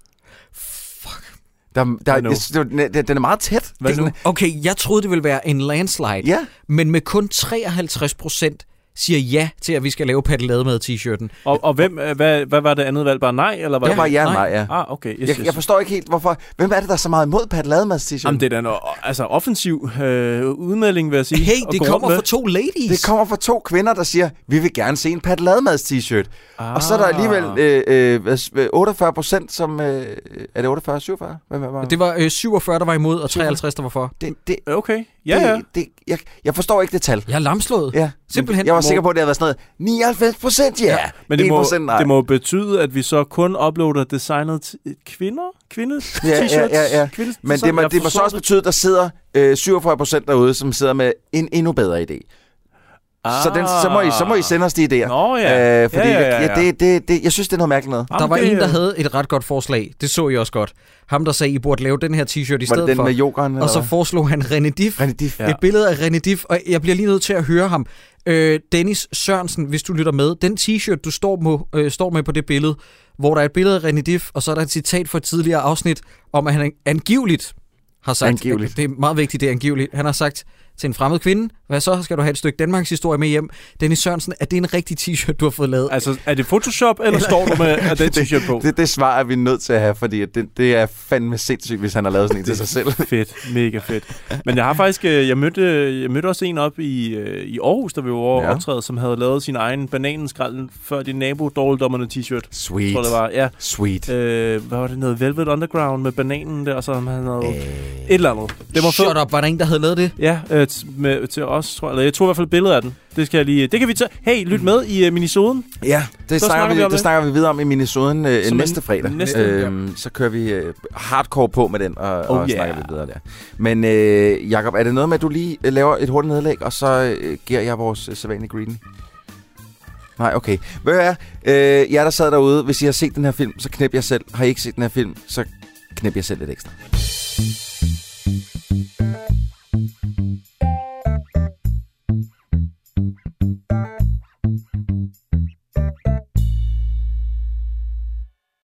Der, der, det, den er meget tæt.
Hvad nu?
Okay, jeg troede, det ville være en landslide.
Ja.
Men med kun 53 procent siger ja til, at vi skal lave pattelademad t-shirten.
Og, og hvem, øh, hvad, hvad var det andet valg? Bare nej? Eller var
Det var ja,
nej.
nej, ja.
Ah, okay. Yes,
Jeg,
yes.
jeg forstår ikke helt, hvorfor... Hvem er det, der er så meget imod Pat Lademads t-shirt?
Jamen, det er da en altså, offensiv øh, udmelding, vil jeg sige.
Hey, det kommer fra to ladies.
Det kommer fra to kvinder, der siger, vi vil gerne se en Pat Lademads t-shirt.
Ah.
Og så er der alligevel øh, øh, hvad- 48 procent, som... Øh, er det 48, 47? Hvem var
Det var øh, 47, der var imod, og 53, der var for.
det, det,
Okay, ja, ja.
det, det, jeg, jeg forstår ikke det tal.
Jeg er lamslået.
Ja.
Simpelthen.
Jeg var
Må-
sikker på, at det havde været sådan noget 99 procent, ja. ja.
Men det
1
må,
procent, nej.
det må betyde, at vi så kun uploader designet til kvinder? Kvinde
Ja, ja,
t-shirts?
ja, ja.
Kvinde
Men det må, det må så også betyde, at der sidder øh, 47 procent derude, som sidder med en endnu bedre idé. Ah. Så, den, så, må I, så må I sende os de idéer.
Nå ja.
Øh, fordi
ja, ja, ja, ja.
Jeg, det, det, det, jeg synes, det er noget mærkeligt noget.
Der var
Jamen, det-
en, der havde et ret godt forslag. Det så I også godt. Ham, der sagde, I burde lave den her t-shirt i
Var det
stedet
den
for.
med yoghurt?
og så foreslog han René Diff.
René Diff.
Ja.
Et billede af René Diff, og jeg bliver lige nødt til at høre ham. Øh, Dennis Sørensen, hvis du lytter med, den t-shirt, du står med, øh, står med på det billede, hvor der er et billede af René Diff, og så er der et citat fra et tidligere afsnit, om at han angiveligt har sagt,
Angiveligt.
det er meget vigtigt, det er angiveligt, han har sagt til en fremmed kvinde, hvad så, skal du have et stykke Danmarks historie med hjem? Dennis Sørensen, er det en rigtig t-shirt, du har fået lavet?
Altså, er det Photoshop, eller står du med at den [laughs] t-shirt på?
Det, det svar er vi nødt til at have, fordi det, det er fandme sindssygt, hvis han har lavet sådan en til sig selv. [laughs]
fedt, mega fedt. Men jeg har faktisk, øh, jeg mødte, jeg mødte også en op i, øh, i Aarhus, der vi var over
Ja.
optræde, som havde lavet sin egen bananenskrald før din nabo dårligdommerne t-shirt.
Sweet.
Tror det var, ja.
Sweet.
Øh, hvad var det, noget Velvet Underground med bananen der, og så han havde øh. et eller andet. Det var
Shut
fedt.
up, var der en, der havde lavet det?
Ja, øh, øh, med, til os, tror jeg. Eller jeg tog i hvert fald billeder af den. Det skal jeg lige... Det kan vi tage... Hey, lyt med i øh, Minisoden.
Ja, det,
så
snakker, vi,
vi
det,
det
snakker vi videre om i Minisoden øh,
Som
næste fredag.
Næste,
øhm, ja. Så kører vi øh, hardcore på med den, og,
oh,
og
yeah.
snakker vi videre der. Men øh, Jakob, er det noget med, at du lige øh, laver et hurtigt nedlæg, og så øh, giver jeg vores øh, sædvanlige greeting? Nej, okay. Hvad er? Øh, jeg der sad derude, hvis I har set den her film, så knep jeg selv. Har I ikke set den her film, så knep jeg selv lidt ekstra.